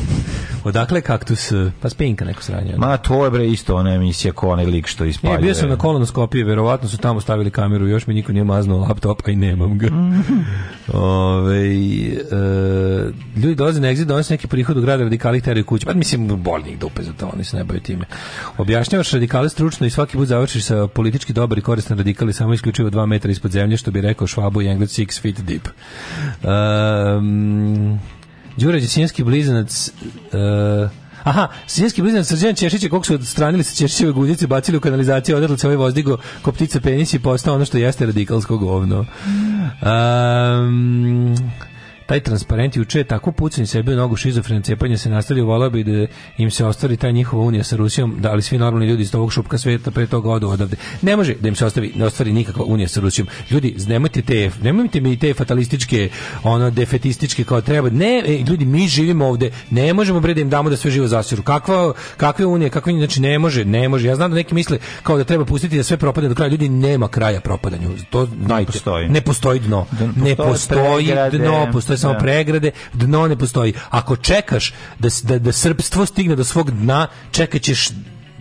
S8: Odakle kaktus? Eh, pa spinka neko sranje.
S11: Ma to je bre isto ona emisija ko onaj lik što e, ispaljuje. Ja, bio
S8: sam na kolonoskopiji, verovatno su tamo stavili kameru, još mi niko nije maznuo laptopa i nemam ga. Ove, ovaj, e, eh, ljudi dolaze na televiziji donese neki prihod u grada radikali teraju kuću. Pa mislim, bolni ih dupe da za to, oni se ne baju time. Objašnjavaš radikale stručno i svaki put završiš sa politički dobar i koristan radikali samo isključivo 2 metra ispod zemlje, što bi rekao Švabu i Englec 6 feet deep. Um, ehm, Đura Đesinski blizanac uh, Aha, sinjski blizanac Srđan Češića, kog su odstranili sa Češićeve guzice, bacili u kanalizaciju, odatle se ovaj vozdigo ko ptica penis i postao ono što jeste radikalsko govno. Um, taj transparent juče je tako pucanje sebe u nogu šizofren cepanje se nastavlja, volao bi da im se ostvari ta njihova unija sa Rusijom, da ali svi normalni ljudi iz ovog šupka sveta pre toga odu odavde. Ne može da im se ostavi, ne ostvari nikakva unija sa Rusijom. Ljudi, nemojte te, nemojte mi te fatalističke, ono defetističke kao treba. Ne, e, ljudi, mi živimo ovde, ne možemo bre da im damo da sve živo zasiru. Kakva kakve unije, kakve znači ne može, ne može. Ja znam da neki misle kao da treba pustiti da sve propadne do kraja. Ljudi, nema kraja propadanju. To znajte. Ne postoji. Ne postoji dno. Da, ne postoji, ne postoji dno, postoje samo da. pregrade, dno ne postoji. Ako čekaš da, da, da srpstvo stigne do svog dna, čekaćeš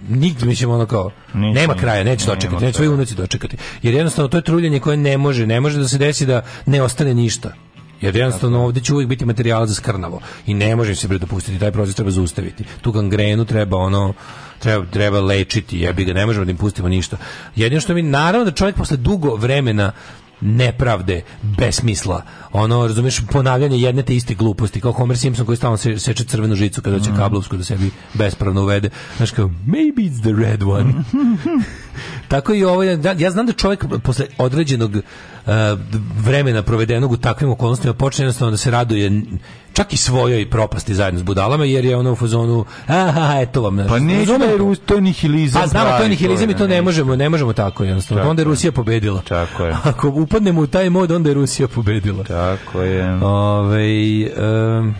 S8: nigde mi ćemo onako, kao nema kraja, neće dočekati, neće svoju unuci dočekati. Jer jednostavno to je truljenje koje ne može, ne može da se desi da ne ostane ništa. Jer jednostavno ovde će uvijek biti materijala za skrnavo i ne može se predopustiti, taj proces treba zaustaviti. Tu gangrenu treba ono treba, treba lečiti, jebi ga, ne možemo da im pustimo ništa. Jedino što mi, naravno da čovjek posle dugo vremena nepravde, besmisla. Ono, razumeš, ponavljanje jedne te iste gluposti, kao Homer Simpson koji stalno se, seče crvenu žicu kada će mm. kablovsku da sebi bespravno uvede. Znaš kao, maybe it's the red one. Tako i ovo, ovaj, ja, da, ja znam da čovjek posle određenog uh, vremena provedenog u takvim okolnostima počne jednostavno da se raduje čak i svojoj propasti zajedno s budalama, jer je ona u fazonu, aha, eto vam.
S11: Pa ne, da to je nihilizam. Pa
S8: znamo, to je nihilizam i to ne možemo,
S11: ne
S8: možemo tako jednostavno. onda je Rusija pobedila.
S11: Tako je.
S8: Ako upadnemo u taj mod, onda je Rusija pobedila.
S11: Tako je.
S8: ovaj um,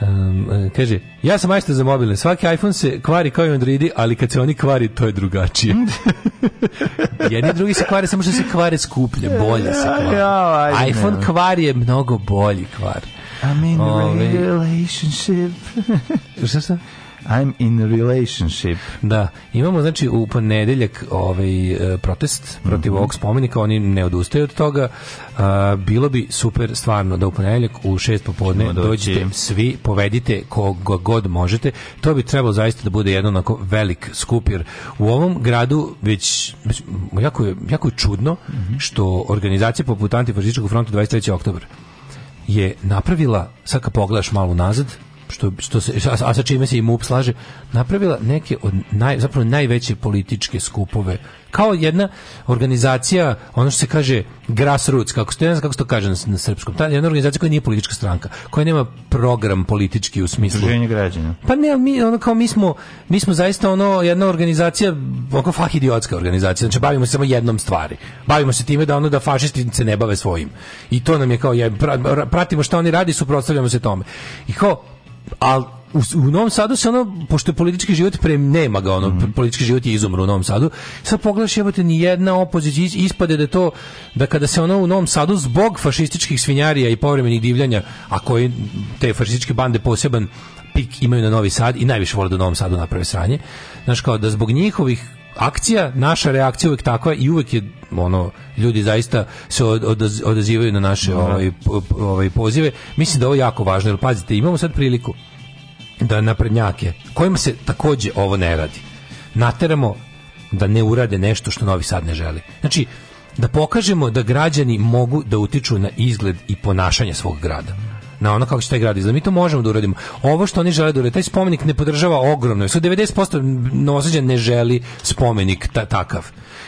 S8: Um, kaže, ja sam majster za mobilne. Svaki iPhone se kvari kao i Androidi, ali kad se oni kvari, to je drugačije. Jedni drugi se kvare, samo što se kvare skuplje, bolje se kvare. iPhone kvar je mnogo bolji kvar.
S11: I'm in a relationship.
S8: šta šta?
S11: I'm in a relationship.
S8: Da, imamo znači u ponedeljak ovaj e, protest protiv mm -hmm. ovog spomenika, oni ne odustaju od toga. A, e, bilo bi super stvarno da u ponedeljak u 6 popodne dođete svi, povedite koga god možete. To bi trebalo zaista da bude jedan onako velik skupir u ovom gradu već već jako je, jako je čudno mm -hmm. što organizacija poput Antifašističkog fronta 23. oktober je napravila, sad kad pogledaš malo nazad, što, što se, a, a sa čime se i MUP slaže, napravila neke od naj, zapravo najveće političke skupove. Kao jedna organizacija, ono što se kaže grassroots, kako se, ne znam kako se to kaže na, na srpskom, ta jedna organizacija koja nije politička stranka, koja nema program politički u smislu.
S11: Udruženje građana.
S8: Pa ne, mi, ono kao mi smo, mi smo zaista ono jedna organizacija, oko fah idiotska organizacija, znači bavimo se samo jednom stvari. Bavimo se time da ono da fašisti se ne bave svojim. I to nam je kao, je, pratimo šta oni radi, suprotstavljamo se tome. I kao, ali u, u, Novom Sadu se ono, pošto je politički život pre, nema ga, ono, mm. politički život je izumro u Novom Sadu, sad pogledaš jebate ni jedna opozicija ispade da to da kada se ono u Novom Sadu zbog fašističkih svinjarija i povremenih divljanja a koji te fašističke bande poseban pik imaju na Novi Sad i najviše vole da u Novom Sadu naprave sranje znaš kao da zbog njihovih akcija, naša reakcija uvek takva i uvek je ono ljudi zaista se odazivaju na naše ovaj, ovaj pozive. Mislim da ovo je jako važno, jer pazite, imamo sad priliku da naprednjake, kojima se takođe ovo ne radi, nateramo da ne urade nešto što Novi Sad ne želi. Znači, da pokažemo da građani mogu da utiču na izgled i ponašanje svog grada na ono kako će taj grad izgleda. Mi to možemo da uradimo. Ovo što oni žele da urade, taj spomenik ne podržava ogromno. Sve 90% Novosađa ne želi spomenik ta, takav.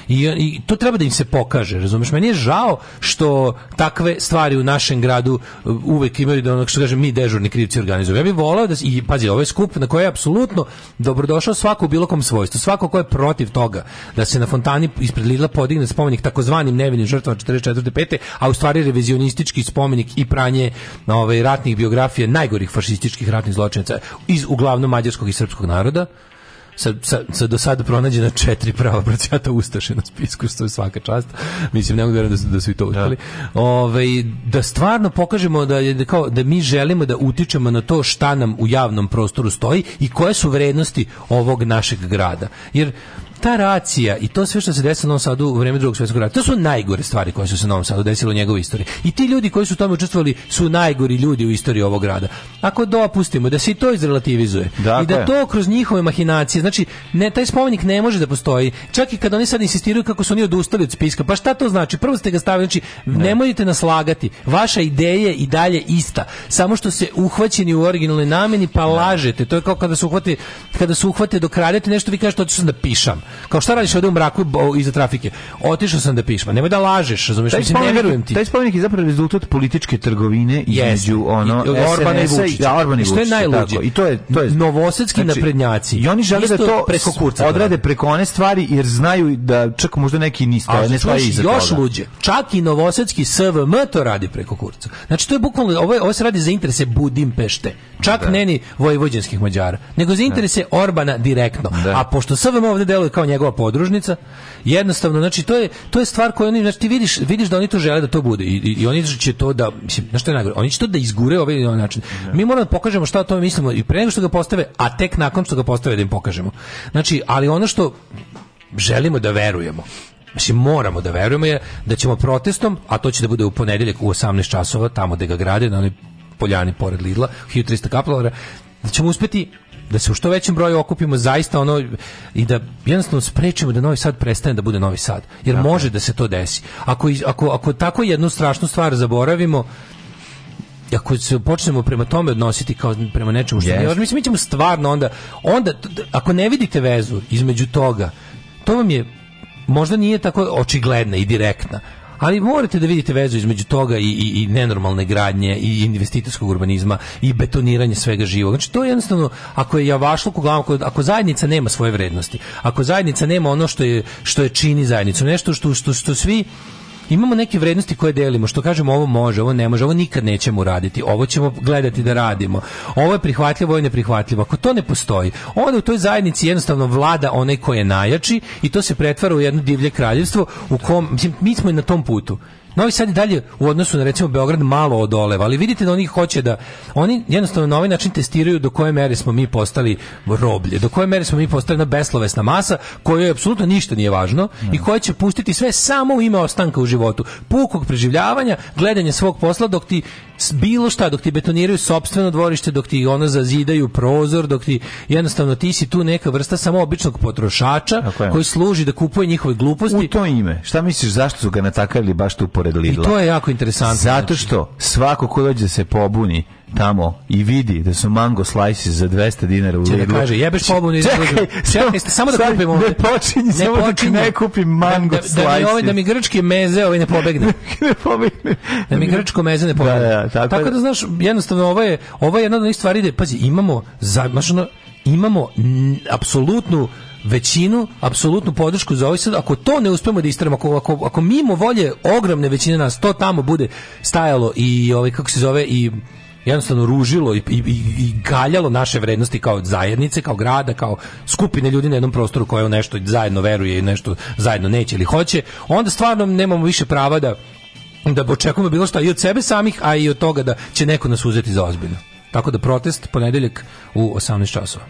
S8: I, I to treba da im se pokaže, razumeš? Meni je žao što takve stvari u našem gradu uh, uvek imaju da ono što kažem mi dežurni krivci organizuju. Ja bih voleo da i pazi, ovaj skup na koji je apsolutno dobrodošao svako u bilo kom svojstvu, svako ko je protiv toga da se na fontani ispred Lidla podigne spomenik takozvanim nevinim žrtvama 44. 5. a u stvari revizionistički spomenik i pranje na ove izveštaj ratnih biografija najgorih fašističkih ratnih zločinaca iz uglavnom mađarskog i srpskog naroda sa, sa, sa do sada pronađena četiri prava braćata Ustaše na spisku, što je svaka čast. Mislim, ne mogu da da su, da su i to uspeli. Da. Ove, ovaj, da stvarno pokažemo da, je, da, kao, da mi želimo da utičemo na to šta nam u javnom prostoru stoji i koje su vrednosti ovog našeg grada. Jer ta racija i to sve što se desilo u Novom Sadu u vreme drugog svjetskog rata, to su najgore stvari koje su se u Novom Sadu desile u njegovoj istoriji. I ti ljudi koji su tome učestvovali su najgori ljudi u istoriji ovog grada. Ako dopustimo da se to izrelativizuje dakle. i da to kroz njihove mahinacije, znači ne, taj spomenik ne može da postoji. Čak i kad oni sad insistiraju kako su oni odustali od spiska, pa šta to znači? Prvo ste ga stavili, znači ne. nemojte nas lagati. Vaša ideja i dalje ista, samo što se uhvaćeni u originalnoj nameni pa ne. lažete. To je kao kada se uhvate kada se uhvate dok radite nešto vi kažete hoćeš da pišam. Kao šta radiš ovde u mraku iza trafike? Otišao sam da pišma. Nemoj da lažeš, razumeš? Mislim, ne verujem ti.
S11: Taj spomenik je zapravo rezultat političke trgovine
S8: između ono
S11: Orbana
S8: i
S11: Vučića. Da,
S8: Orbana i Vučića. Što je najluđe? I to je to je novosadski znači, naprednjaci.
S11: I oni žele da to preko kurca da odrade preko one stvari jer znaju da čak možda neki ni stoje, ne stoje iza toga. luđe.
S8: Čak i novosadski SVM to radi preko kurca. Znači to je bukvalno ovo, ovo se radi za interese Budimpešte. Čak da. ne vojvođanskih Mađara, nego za da. interese da. Orbana direktno. Da. A pošto SVM ovde deluje kao njegova podružnica. Jednostavno, znači to je to je stvar koju oni znači ti vidiš vidiš da oni to žele da to bude i, i, i oni će to da mislim, znači šta je najgore, oni će to da izgure ovaj na način. Da. Mi moramo da pokažemo šta o tome mislimo i pre nego što ga postave, a tek nakon što ga postave da im pokažemo. Znači, ali ono što želimo da verujemo Mislim, moramo da verujemo je da ćemo protestom, a to će da bude u ponedeljak u 18 časova, tamo gde ga grade, na onoj poljani pored Lidla, 1300 kaplara, da ćemo uspeti da se u što većem broju okupimo zaista ono i da jednostavno sprečimo da Novi Sad prestane da bude Novi Sad. Jer okay. može da se to desi. Ako, ako, ako tako jednu strašnu stvar zaboravimo, ako se počnemo prema tome odnositi kao prema nečemu što yes. ne, mislim mi ćemo stvarno onda onda ako ne vidite vezu između toga to vam je možda nije tako očigledna i direktna ali morate da vidite vezu između toga i, i, i nenormalne gradnje i investitorskog urbanizma i betoniranje svega živog. Znači to je jednostavno ako je javašluk uglavnom ako, ako zajednica nema svoje vrednosti, ako zajednica nema ono što je što je čini zajednicu, nešto što što, što svi imamo neke vrednosti koje delimo, što kažemo ovo može, ovo ne može, ovo nikad nećemo uraditi, ovo ćemo gledati da radimo. Ovo je prihvatljivo, ovo je neprihvatljivo. Ako to ne postoji, onda u toj zajednici jednostavno vlada onaj koji je najjači i to se pretvara u jedno divlje kraljevstvo u kom mislim, mi smo i na tom putu. Novi Sad i dalje u odnosu na recimo Beograd malo odoleva, ali vidite da oni hoće da oni jednostavno na ovaj način testiraju do koje mere smo mi postali roblje, do koje mere smo mi postali na beslovesna masa kojoj apsolutno ništa nije važno i da. koja će pustiti sve samo u ime ostanka u životu, pukog preživljavanja, gledanja svog posla dok ti bilo šta, dok ti betoniraju sopstveno dvorište, dok ti ono zazidaju prozor, dok ti jednostavno ti si tu neka vrsta samo običnog potrošača koji služi da kupuje njihove gluposti.
S11: U to ime. Šta misliš zašto su ga natakali baš tu pored Lidla?
S8: I to je jako interesantno.
S11: Zato znači. što svako ko dođe da se pobuni, tamo i vidi da su mango slices za 200 dinara u Lidlu.
S8: Da kaže, jebeš znači, pobunu
S11: iz Čekaj, čekaj, samo da kupim ovde. Ne počinji, ne samo počinji. da ne kupim mango da, da, slices. Da mi, ovaj, da
S8: mi grčki meze ovaj ne pobegne.
S11: Da ne
S8: pobegne. Da mi grčko meze ne pobegne. Da, da, tako, tako da, znaš, jednostavno, ovo je, ovo je jedna od onih stvari gde, pazi, imamo, za, imamo apsolutnu većinu, apsolutnu podršku za ovaj sad, ako to ne uspemo da istramo, ako, ako, ako mimo volje ogromne većine nas to tamo bude stajalo i ovaj, kako se zove, i jednostavno ružilo i, i, i galjalo naše vrednosti kao zajednice, kao grada, kao skupine ljudi na jednom prostoru koje nešto zajedno veruje i nešto zajedno neće ili hoće, onda stvarno nemamo više prava da da očekujemo bilo šta i od sebe samih, a i od toga da će neko nas uzeti za ozbiljno. Tako da protest ponedeljak u 18 časova.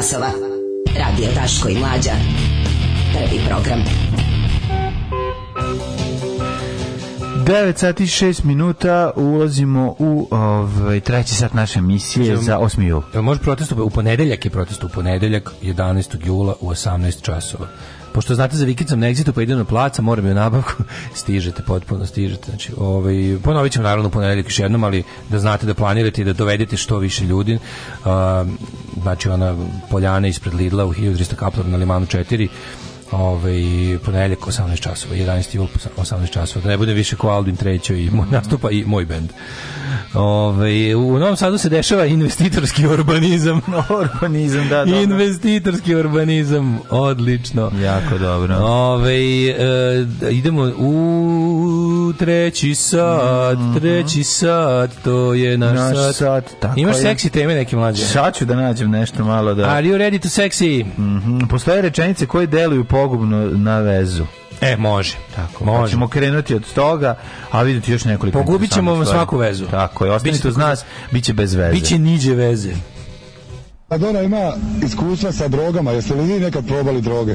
S8: časova. Radio Daško i Mlađa. Prvi program. 9 sati 6 minuta ulazimo u ovaj, treći sat naše emisije za 8. jul. Jel može protest u ponedeljak je protest u ponedeljak 11. jula u 18 časova. Pošto znate za vikend sam na egzitu pa idem na placa, moram je nabavku, stižete potpuno, stižete. Znači, ovaj, ponovit ćemo naravno ponedeljak još jednom, ali da znate da planirate i da dovedete što više ljudi. Um, znači ona poljana ispred Lidla u 1300 kaplar na Limanu 4 ovaj ponedeljak 18 časova 11. jul 18 časova da ne bude više ko Aldin trećoj i moj nastupa i moj bend Ove, ovaj, u Novom Sadu se dešava investitorski urbanizam.
S11: urbanizam, da,
S8: dobro. Investitorski urbanizam, odlično.
S11: Jako dobro.
S8: Ove, ovaj, e, idemo u u treći sat, mhm. treći sat, to je naš, naš sat. sat tako Imaš je. seksi teme neke mlađe?
S11: Sad ću da nađem nešto malo da...
S8: Are you ready to sexy?
S11: Mm -hmm. Postoje rečenice koje deluju pogubno na vezu.
S8: E, može.
S11: Tako, pa može. Pa ćemo krenuti od toga, a vidjeti još nekoliko...
S8: Pogubit ćemo vam svaku vezu.
S11: Tako je, ostanite uz nas, bit će bez
S8: veze. Biće niđe veze.
S12: Maradona ima iskustva sa drogama, jeste li vi nekad probali droge?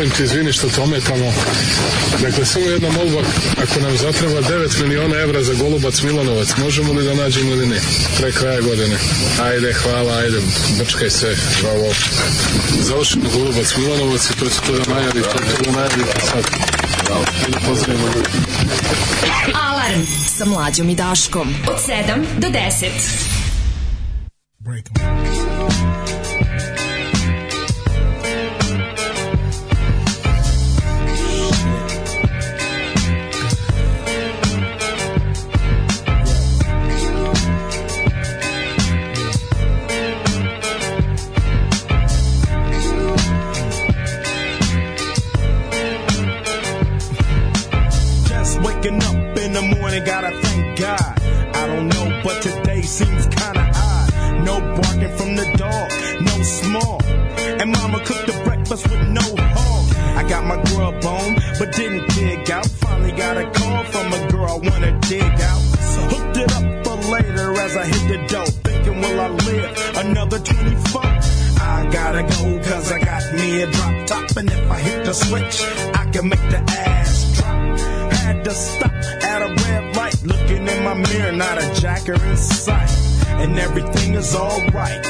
S13: molim te, izvini što te ometamo. Dakle, samo jedna molba, ako nam zatreba 9 miliona evra za Golubac Milanovac, možemo li da nađemo ili ne? Pre kraja godine. Ajde, hvala, ajde, brčkaj se, bravo. Završimo Golubac Milanovac i to je to da najavi,
S14: to je to da najavi sad. Bravo. Pozdravimo ljudi. Alarm sa mlađom i Daškom od 7 do 10. Break. my grub on, but didn't dig out. Finally got a call from a girl I wanna dig out. So hooked it up for later as I hit the dope, thinking will I live another 24? I gotta go cause I got me a drop top and if I hit the switch, I can make the ass drop. Had to stop at a red light, looking in my mirror, not a jacker in sight. And everything is alright.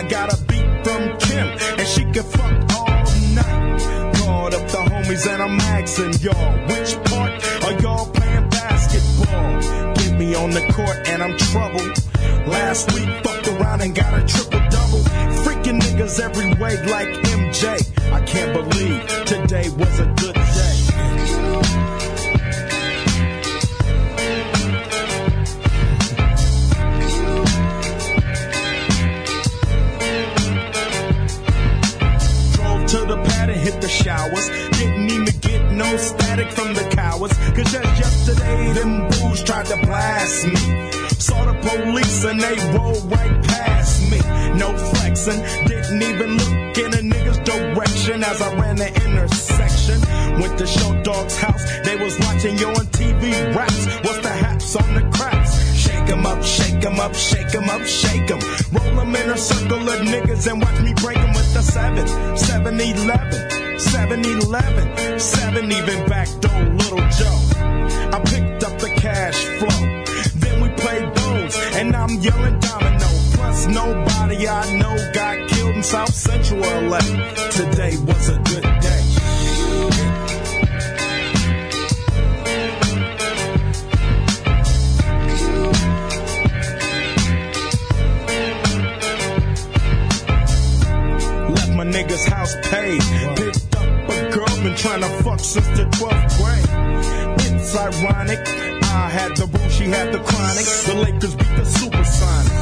S14: I got a beat from Kim and she can fuck all homies and I'm asking y'all, which part are y'all playing basketball? Get me on the court and I'm troubled. Last week, fucked around and got a
S15: triple double. Freaking niggas every way like MJ. I can't believe today was a good day. to the hit the showers. Didn't even get no static from the cowards. Cause just yesterday, them boos tried to blast me. Saw the police and they rolled right past me. No flexing, didn't even look in a nigga's direction as I ran the intersection. Went to Show Dog's house, they was watching you on TV raps. What's the haps on the crowd? shake 'em up, shake 'em up, shake 'em up, shake 'em. Roll 'em in a circle of niggas and watch me break 'em with the 7, seven eleven, seven. even back door, little Joe. I picked up the cash flow. Then we played those, and I'm yelling domino. Plus, nobody I know got killed in South Central LA. Today was a good day. this house paid. Picked up a girl, been trying to fuck since the 12th grade. It's ironic. I had the boo, she had the chronic. The Lakers beat the supersonic.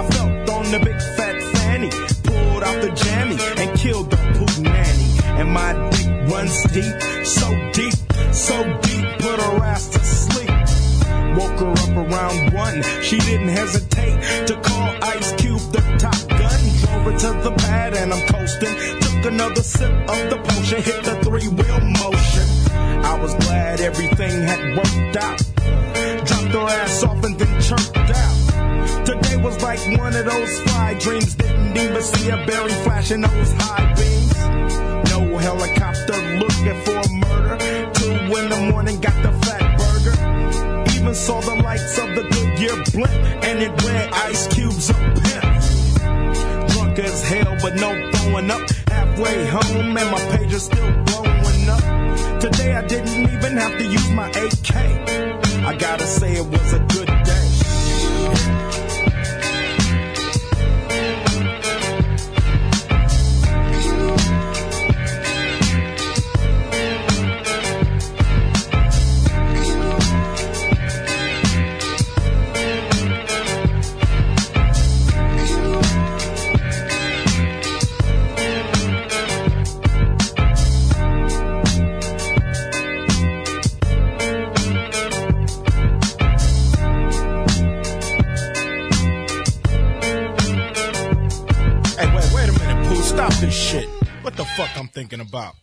S15: I felt on the big fat fanny. Pulled out the jammy and killed the poop nanny. And my dick runs deep, so deep, so deep, put her ass to sleep. Woke her up around one. She didn't hesitate to call Ice Cube the top over to the pad and I'm coasting. Took another sip of the potion, hit the three wheel motion. I was glad everything had worked out. Dropped her ass off and then chirped out. Today was like one of those fly dreams. Didn't even see a berry flashing those high beams. No helicopter looking for murder. Two in the morning, got the fat burger. Even saw the lights of the Goodyear blimp, and it went ice cubes up pimp drunk as hell, but no throwing up. Halfway home, and my pager's still blowing up. Today I didn't even have to use my AK. I gotta say it was a good
S8: fuck I'm thinking about.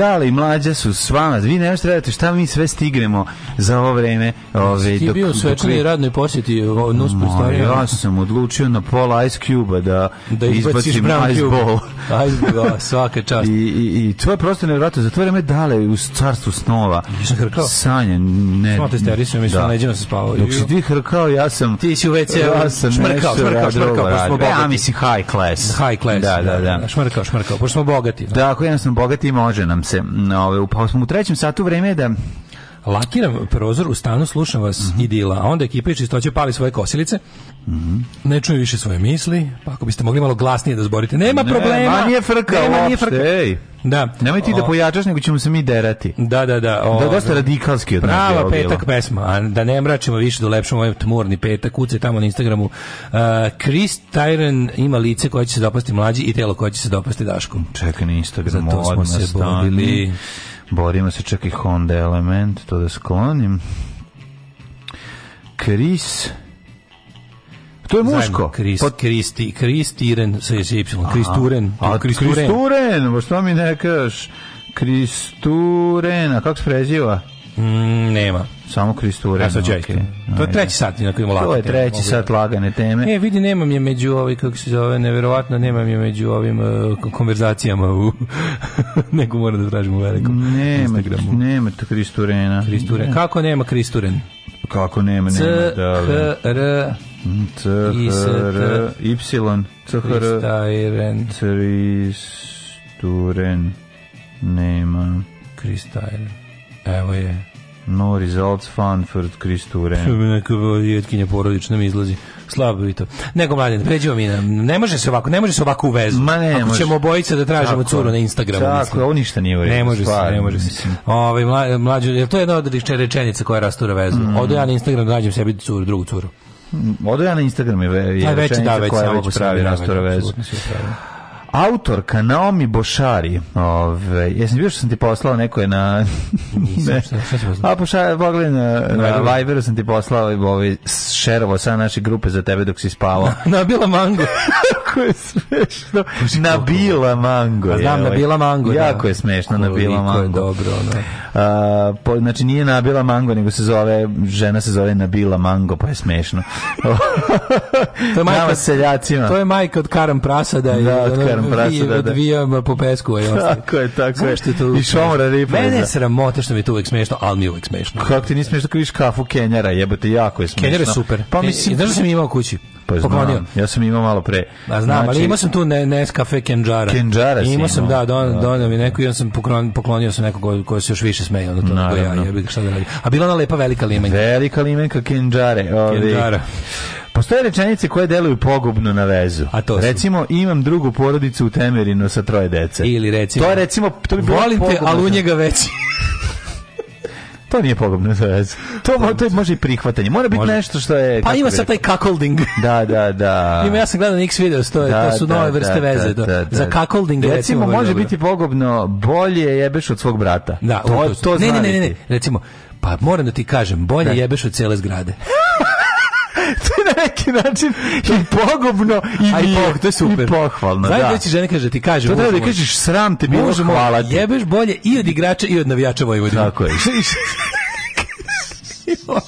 S8: Dale i mlađa su s vama. Vi ne možete raditi šta mi sve stignemo za ovo vreme. Ove, ovaj, Ti dok, bio svečani dok... radnoj posjeti ovaj, nus
S11: Ja sam odlučio na pola Ice Cube-a da, da izbacim Ice Ball.
S8: Ice Ball, da, svaka čast.
S11: I, i, i to je prosto nevjerojatno. Za to vreme Dale u carstvu snova. Ješ hrkao? Sanja, ne.
S8: Smo te stari su, mislim, da. leđima se spavao.
S11: Dok si ti hrkao, ja sam...
S8: Ti si u WC, ja sam šmrkao, šmrkao, šmrkao, pošto
S11: smo bogati. E, ja mislim high
S8: class.
S11: High class, da, da, da. da.
S8: Šmrkao, šmrkao, pošto smo bogati.
S11: Da, ako jednostavno bogati, može nam sunce. Ove, upao smo u trećem satu vreme je da
S8: lakiram prozor, u stanu slušam vas mm -hmm. idila, a onda ekipa i čistoće pali svoje kosilice, mm -hmm. ne čuje više svoje misli, pa ako biste mogli malo glasnije da zborite, nema ne, problema,
S11: ma nije frka nema, nije frka. Ej. Da. Nemoj ti da pojačaš, nego ćemo se mi derati.
S8: Da, da, da. da, da
S11: o, da, dosta radikalski od Prava je
S8: petak bilo. pesma, a da ne mračimo više, dolepšamo da ovaj tmurni petak, uce tamo na Instagramu. Uh, Chris Tyron ima lice koje će se dopasti mlađi i telo koje će se dopasti Daškom.
S11: Čekaj na Instagramu, Zato smo se stani. Borimo se, čekaj Honda Element, to da sklonim.
S8: Chris
S11: To je muško. Krist, Pot...
S8: Kristi, Kristiren sa
S11: Y,
S8: Kristuren.
S11: A, Kristuren, Kristuren što mi ne kažeš? Kristuren, a kako se preziva?
S8: Mm, nema.
S11: Samo Kristuren. Ja sad okay.
S8: To je treći sat,
S11: kojim imamo To je treći teme. sat lagane teme.
S8: E, vidi, nemam je među ovim, kako se zove, neverovatno, nemam je među ovim uh, konverzacijama u... Nego moram da tražim u velikom
S11: nema, Instagramu. Nema to
S8: Kristurena. Kristuren. Kako nema Kristuren?
S11: Kako nema,
S8: nema. da,
S11: da.
S8: CHR, Y, CHR, Kristajren.
S11: Kristuren, nema.
S8: Kristajren, evo je.
S11: No results fun for Kristuren.
S8: Neka jetkinja porodična mi izlazi. Slabo i to. Nego mladen, pređimo mi na, ne može se ovako, ne može se ovako u vezu.
S11: Ma ne, Ako može.
S8: ćemo bojica da tražimo tako, curu na Instagramu.
S11: Tako, ovo ništa nije
S8: u redu. Ne može stvar, se, ne može mislim. se. Ovaj mlađi, to je jedna od rečenica koja rastura vezu. Mm. Odo ja na Instagram da nađem sebi curu, drugu curu.
S11: Odo ja na Instagramu je, je da, već, da, već koja već pravi rastora vezu. Autorka Naomi Bošari, ove, jesam bio što sam ti poslao, neko je na... Nisam, ne, šta, šta si poslao? A Bošari, pogledaj na, na, Viberu sam ti poslao i ove, šerovo sa naše grupe za tebe dok si spavao.
S8: Nabila mango.
S11: Kako je smešno. Nabila mango.
S8: A znam, je, ovaj. nabila mango.
S11: Da. Jako da. je smešno, Koliko nabila mango. Je
S8: dobro,
S11: ono. A, po, znači, nije nabila mango, nego se zove, žena se zove nabila mango, pa je smešno. to
S8: je majka, Nama seljacima. To je majka od karam prasada.
S11: Da, i, od karam moram prasa da da.
S8: Odvijam po pesku.
S11: Je tako je, tako Znaš
S8: je. Tu, I šomora ripa. Mene je sramota što mi je to uvek smešno, ali mi je uvek smešno.
S11: Kako ti nije smešno kad vidiš kafu Kenjara, jebote, jako je smešno. Kenjara je super. Pa e,
S8: mislim, znaš da sam imao kući?
S11: Pa znam, ja sam imao malo pre.
S8: A pa znam, znači, ali imao sam tu ne, Nescafe Kenjara.
S11: Kenjara
S8: si imao. sam, da, don, da. donio mi neko i on sam poklonio, poklonio sam nekog koji se još više smeje. Ono to nego da, ja, bih šta da radi. A bila ona lepa velika limenka.
S11: Velika limenka Kenjare. Ovi. Kenjara. Postoje rečenice koje deluju pogubno na vezu. A to su. recimo imam drugu porodicu u Temerinu sa troje dece.
S8: Ili recimo
S11: to je recimo to
S8: bi volim te, ali u njega veći.
S11: To nije pogubno za vezu. To, mo, to može i prihvatanje. Mora biti može. nešto što je...
S8: Pa ima sad taj kakolding.
S11: Da, da, da.
S8: Ima, ja sam gledao na X video, to, je, da, to su da, nove da, vrste da, veze. Da, da Za kakolding,
S11: recimo, recimo može dobro. biti pogubno bolje jebeš od svog brata.
S8: Da, to, to, to ne, ne, ne, ne, recimo, pa moram da ti kažem, bolje jebeš od cele zgrade.
S11: to je na neki način i pogubno i Aj, nije. to
S8: je super. I
S11: pohvalno, Znaj,
S8: da.
S11: Znači,
S8: da žena kaže, ti kaže,
S11: to treba da
S8: kažeš,
S11: sram te bilo, hvala
S8: ti. Jebeš bolje i od igrača i od navijača Vojvodina.
S11: Tako je.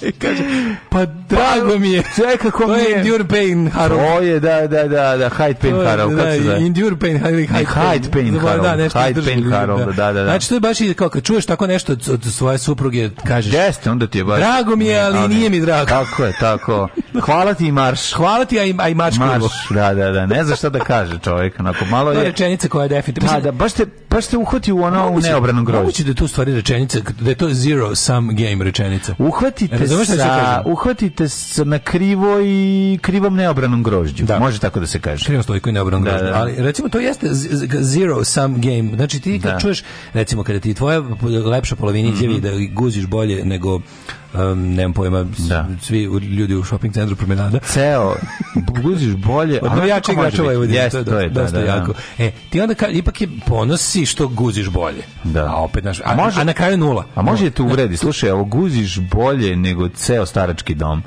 S8: I kaže, pa drago pa, mi je. Čeka, ko mi je? To je Endure
S11: Pain Harold. To
S8: je,
S11: da, da, da, da, Hide Pain Harold. Da da, da, da, Endure Pain
S8: Harold. Hide, hide
S11: Pain Harold. Da, nešto hide Pain Harold, da, da, da.
S8: Znači, to je baš, kao, kad čuješ tako nešto od, od svoje supruge, kažeš.
S11: Jeste, onda ti je baš.
S8: Drago mi je, ali ne, nije mi drago.
S11: Tako je, tako. Hvala ti i marš.
S8: Hvala ti, a i, a i mač. Marš,
S11: da, da, da. Ne znaš šta da kaže čovjek, onako malo je. To
S8: je rečenica koja je definitivno. Da, da,
S11: baš te, Pa ste uhvati u ono u neobranom
S8: grožđu. Moguće
S11: da
S8: je tu stvari rečenica, da je to zero sum game rečenica.
S11: Uhvatite e, sa, sa uhvatite sa na krivo i krivom neobranom grožđu. Da. Može tako da se kaže.
S8: Krivom stojku
S11: i
S8: neobranom da, grožđu. Da. da. Ali recimo to jeste zero sum game. Znači ti kad da. čuješ, recimo kada ti tvoja lepša polovinića mm -hmm. da guziš bolje nego um, nemam pojma, da. svi ljudi u shopping centru promenada.
S11: Ceo, buziš bolje, a
S8: no jači igrač ovaj vodi, yes, to je, to je da, dosta da, da, jako. Da. E, ti onda ka, ipak je ponosi što guziš bolje.
S11: Da.
S8: A opet naš, a,
S11: može,
S8: a na kraju nula.
S11: A može te da. uvredi, slušaj, ovo guziš bolje nego ceo starački dom.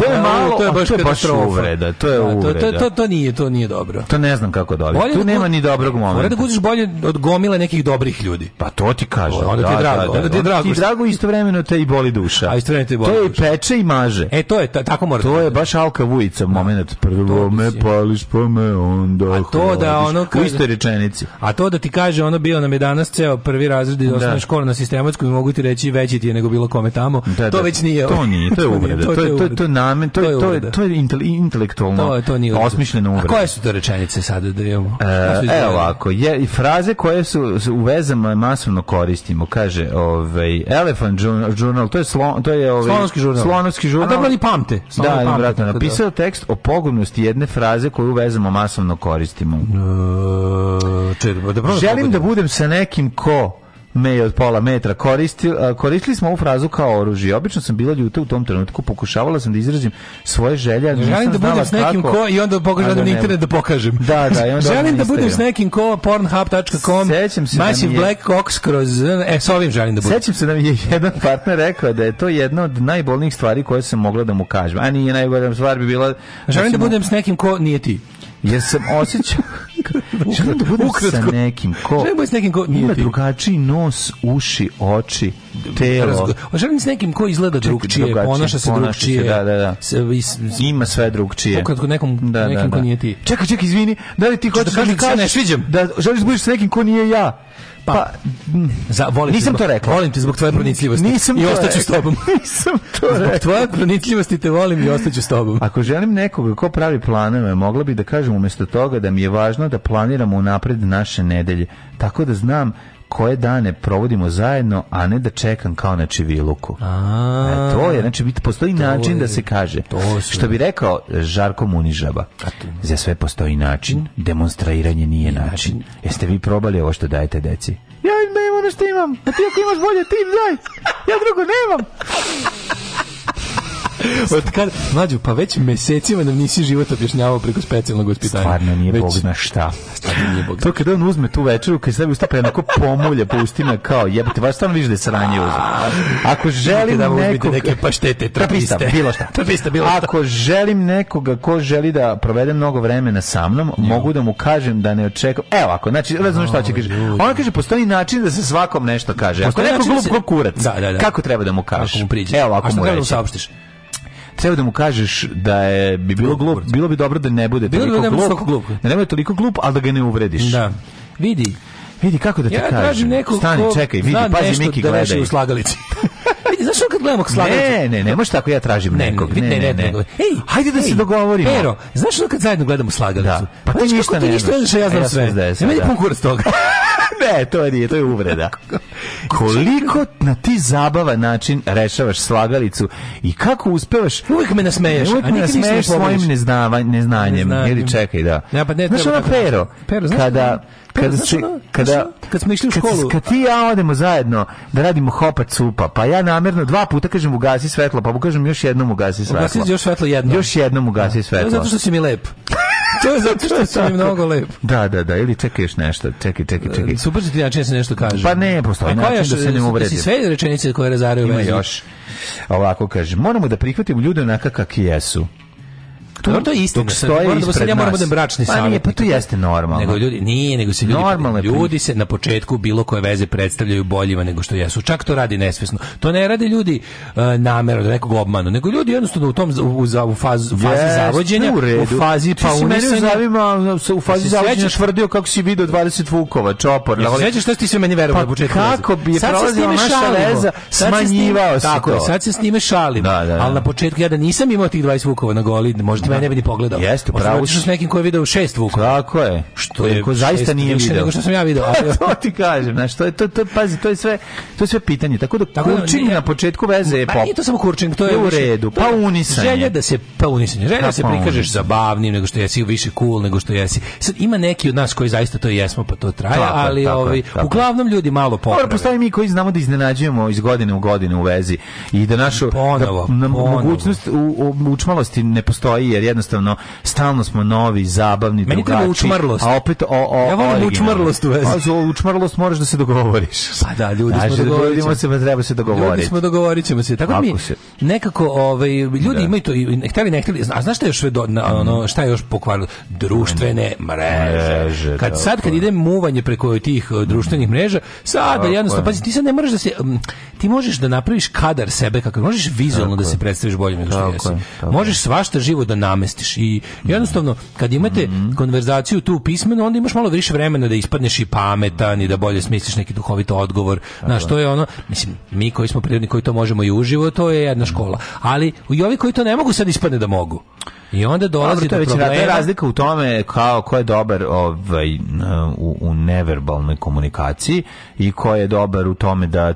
S11: to je malo, to je baš, to je baš uvreda,
S8: to je uvreda. To, to, to, to,
S11: nije,
S8: to nije dobro.
S11: To ne znam kako dobro. Da bolje tu nema ni dobrog momenta. Mora
S8: da guziš bolje od gomile nekih dobrih ljudi.
S11: Pa to ti kažem. Onda ti je drago. Onda ti je drago istovremeno
S8: te i boli
S11: duša
S8: miriša. A istrenite To
S11: je i peče i maže.
S8: E to je tako mora.
S11: To da je baš alka vujica da. momenat. Prvo me pališ pa me
S8: onda. A to da ono
S11: u istoj rečenici.
S8: A to da ti kaže ono bio nam je danas ceo prvi razred iz da. osnovne škole na sistematskoj mogu ti reći veći ti je nego bilo kome tamo. To već nije.
S11: To nije, to je uvreda. To je to je, to namen, to je to je to je intelektualno. To je to nije. Osmišljeno uvreda.
S8: Koje su to rečenice sad da
S11: imamo? E, evo ovako, je i fraze koje su u vezama masovno koristimo. Kaže, ovaj Elephant Journal, to je slon
S8: Slon, to je ovaj Slonovski žurnal.
S11: Slonovski žurnal.
S8: A dobro ni pamte. Slonov
S11: da, pamte, vratno, da. napisao da. tekst o pogubnosti jedne fraze koju vezamo masovno koristimo. E, če, da Želim da budem sa nekim ko me od pola metra. Koristili, koristili smo ovu frazu kao oružje. Obično sam bila ljuta u tom trenutku, pokušavala sam da izrazim svoje želje, ali Želim da budem s nekim kako, ko
S8: i onda pokušavam da da na internet da pokažem.
S11: Da, da, i onda
S8: Želim da budem s nekim ko pornhub.com. Sećam se da Massive da je, Black kroz e s ovim želim da budem.
S11: Sećam se da mi je jedan partner rekao da je to jedna od najbolnijih stvari koje sam mogla da mu kažem. A nije najbolja stvar bi bila
S8: Želim da budem s nekim ko nije ti.
S11: Jer sam osjećao Da da želim da budem sa
S8: nekim ko... Želim
S11: s nekim ko...
S8: Ima
S11: drugačiji nos, uši, oči, telo.
S8: Želim s nekim ko izgleda drugčije, ponaša se drugčije.
S11: Da, da, da. Ima sve drugčije.
S8: Ukratko nekom, da, da nekim ko nije ti.
S11: Čekaj, čekaj, izvini.
S8: Da
S11: li ti hoćeš
S8: da kažeš... Ne sviđam. Da,
S11: želiš da budeš sa nekim ko nije ja. Pa, pa za, volim nisam
S8: zbog,
S11: to rekao.
S8: Volim te zbog tvoje pronicljivosti. Nisam I ostaću s tobom.
S11: Nisam to
S8: rekao. Zbog tvoje pronicljivosti te volim i ostaću s tobom.
S11: Ako želim nekoga ko pravi planove, mogla bi da kažem umesto toga da mi je važno da planiramo unapred naše nedelje, tako da znam koje dane provodimo zajedno, a ne da čekam kao na čiviluku.
S8: A, e,
S11: to je, znači, postoji način da je, da se kaže. To su. Što bi rekao Žarko Munižaba. Za sve postoji način, mm. demonstriranje nije način. Jeste vi probali ovo što dajete deci?
S8: Ja imam ono što imam, a ti ako imaš bolje, ti im daj. Ja drugo nemam. Od kad, mlađu, pa već mesecima nam nisi život objašnjavao preko specijalnog ospitanja. Stvarno nije već... Bog
S11: zna šta. nije Bog To kada on uzme tu večeru, kada sebi usta pa jednako pomulja, pa ustima kao jebate, vas stvarno vidiš
S8: da
S11: je sranje uzme. Ako želim da nekog...
S8: neke paštete,
S11: trapiste. Trapista,
S8: bilo šta. Trapista, bilo šta.
S11: Ako želim nekoga ko želi da provede mnogo vremena sa mnom, jo. mogu da mu kažem da ne očekam. Evo ako, znači, razumiješ šta će kaže. Ona kaže, postoji način da se svakom nešto kaže. Ako neko da glup ko kurac, da, da, kako treba da mu kažeš?
S8: Evo
S11: ako mu reći. saopštiš? treba da mu kažeš da je bi bilo glup, bilo bi dobro da ne bude bilo toliko bi da glup, Da ne bude toliko glup, al da ga ne uvrediš.
S8: Da. Vidi.
S11: Vidi kako da te ja kažem. Neko Stani, čekaj, vidi, pazi Miki da gledaj.
S8: u slagalici. znaš kad gledamo
S11: slagalicu? Ne, ne, ne, može tako ja tražim nekog. Ne, ne, ne. ne, ne. Ej, hajde da ej, se dogovorimo.
S8: Pero, znaš kad zajedno gledamo Slagalicu? Da.
S11: Pa ti ništa
S8: ne znaš. ja znam sve. Ne meni da. pun kurac toga.
S11: Ne, to nije, to je uvreda. Koliko na ti zabava način rešavaš slagalicu i kako uspevaš?
S8: Uvijek me nasmeješ,
S11: uvijek me nasmeješ svojim neznanjem. Ili čekaj, da.
S8: Ja, pa ne, znaš ono pero,
S11: pero znaš
S8: kada
S11: kada se kada
S8: kad smo išli u školu
S11: kad ti ja odemo zajedno da radimo hopat supa pa ja namerno dva puta kažem ugasi svetlo pa mu kažem
S8: još
S11: jednom ugasi svetlo ugasi još
S8: svetlo
S11: jednom još jednom da. ugasi svetlo
S8: zato što si mi lep to je zato što sam mi mnogo lep.
S11: Da, da, da, ili čekaj još nešto, čekaj, čekaj, čekaj. E,
S8: super što da ti način da se nešto kaže.
S11: Pa ne, postoji pa način još, da se ne uvredi.
S8: sve rečenice koje razaraju
S11: Ima vezi. još. Ovako kaže, moramo
S8: da
S11: prihvatimo ljude onaka kak jesu
S8: tu Dobro, to je istina. Dok stoje moramo, da ispred da nas. moramo da bračni pa, pa savjetnik.
S11: Pa to jeste normalno. Nego
S8: ljudi, nije, nego se ljudi, Normalne ljudi se na početku bilo koje veze predstavljaju boljima nego što jesu. Čak to radi nesvesno. To ne radi ljudi uh, namjerno da nekog obmanu, nego ljudi jednostavno u tom u, u, u faz, fazi yes, zavođenja, u, u fazi
S11: pa u zavima, u fazi zavođenja tvrdio kako si video 20 vukova, čopor.
S8: Ja sećaš šta ti sve meni verovao pa
S11: na početku.
S8: Kako bi je prolazila naša leza, smanjivao se. Tako, sad se s njime šalim. Da, da, al na početku ja da nisam imao tih 20 vukova na goli, možda mene bi ni pogledao.
S11: Jeste, pravo.
S8: Što s nekim ko je video šest vuka. Tako
S11: je. Što je ko zaista nije video. Nego
S8: što sam ja video. to
S11: ti kažem, znači to je to to pazi, to je sve to je sve pitanje. Tako da Tako da kurčing na početku veze je pa.
S8: Nije to samo kurčing, to je
S11: u redu. Pa unisanje. Želja
S8: da se pa unisanje. Želja da pa se prikažeš zabavnim nego što jesi više cool nego što jesi. Sad ima neki od nas koji zaista to jesmo, pa to traje, ali ovaj uglavnom ljudi malo poprave. Dobro, postavi
S11: mi koji znamo da iznenađujemo iz godine u godinu u vezi i da našu da, mogućnost u, u učmalosti ne postoji jer jednostavno stalno smo novi, zabavni, Meni drugačiji.
S8: učmrlost. A opet o, o, ja volim učmrlost u vezi.
S11: Pa, a učmrlost moraš da se dogovoriš.
S8: Pa da, ljudi Daži, smo dogovorili.
S11: Da se, pa treba se dogovoriti. Ljudi smo dogovorit
S8: ćemo se. Tako da mi se... nekako ovaj, ljudi da. imaju to, hteli ne hteli. A znaš šta je još, do, na, mm. ono, šta je još pokvarilo? Društvene mreže. mreže kad, sad kad ide muvanje preko tih uh, društvenih mreža, sad, sada jednostavno, pazi, ti sad ne moraš da se, ti možeš da napraviš kadar sebe, kako možeš vizualno da se predstaviš bolje nego što jesi. Možeš svašta živo da namestiš. I jednostavno, kad imate konverzaciju tu pismeno, onda imaš malo više vremena da ispadneš i pametan i da bolje smisliš neki duhovit odgovor. na što je ono, mislim, mi koji smo prirodni koji to možemo i uživo, to je jedna škola. Ali i ovi koji to ne mogu, sad ispadne da mogu. I onda dolazi Dobro,
S11: do problema. razlika u tome kao ko je dobar ovaj, u, u neverbalnoj komunikaciji i ko je dobar u tome da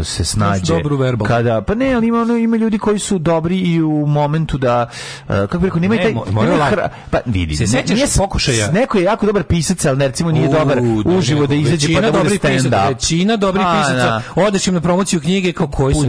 S11: e, se snađe dobro kada pa ne ali ima ima ljudi koji su dobri i u momentu da e, kako rekao nema ne, taj
S8: moj, hra,
S11: pa vidi se ne, nije pokušaja neko je jako dobar pisac ali ne, recimo nije u, dobar da, uživo da izađe pa da
S8: bude stand up većina dobri pa, pisaca da. odeš im na promociju knjige kao koji su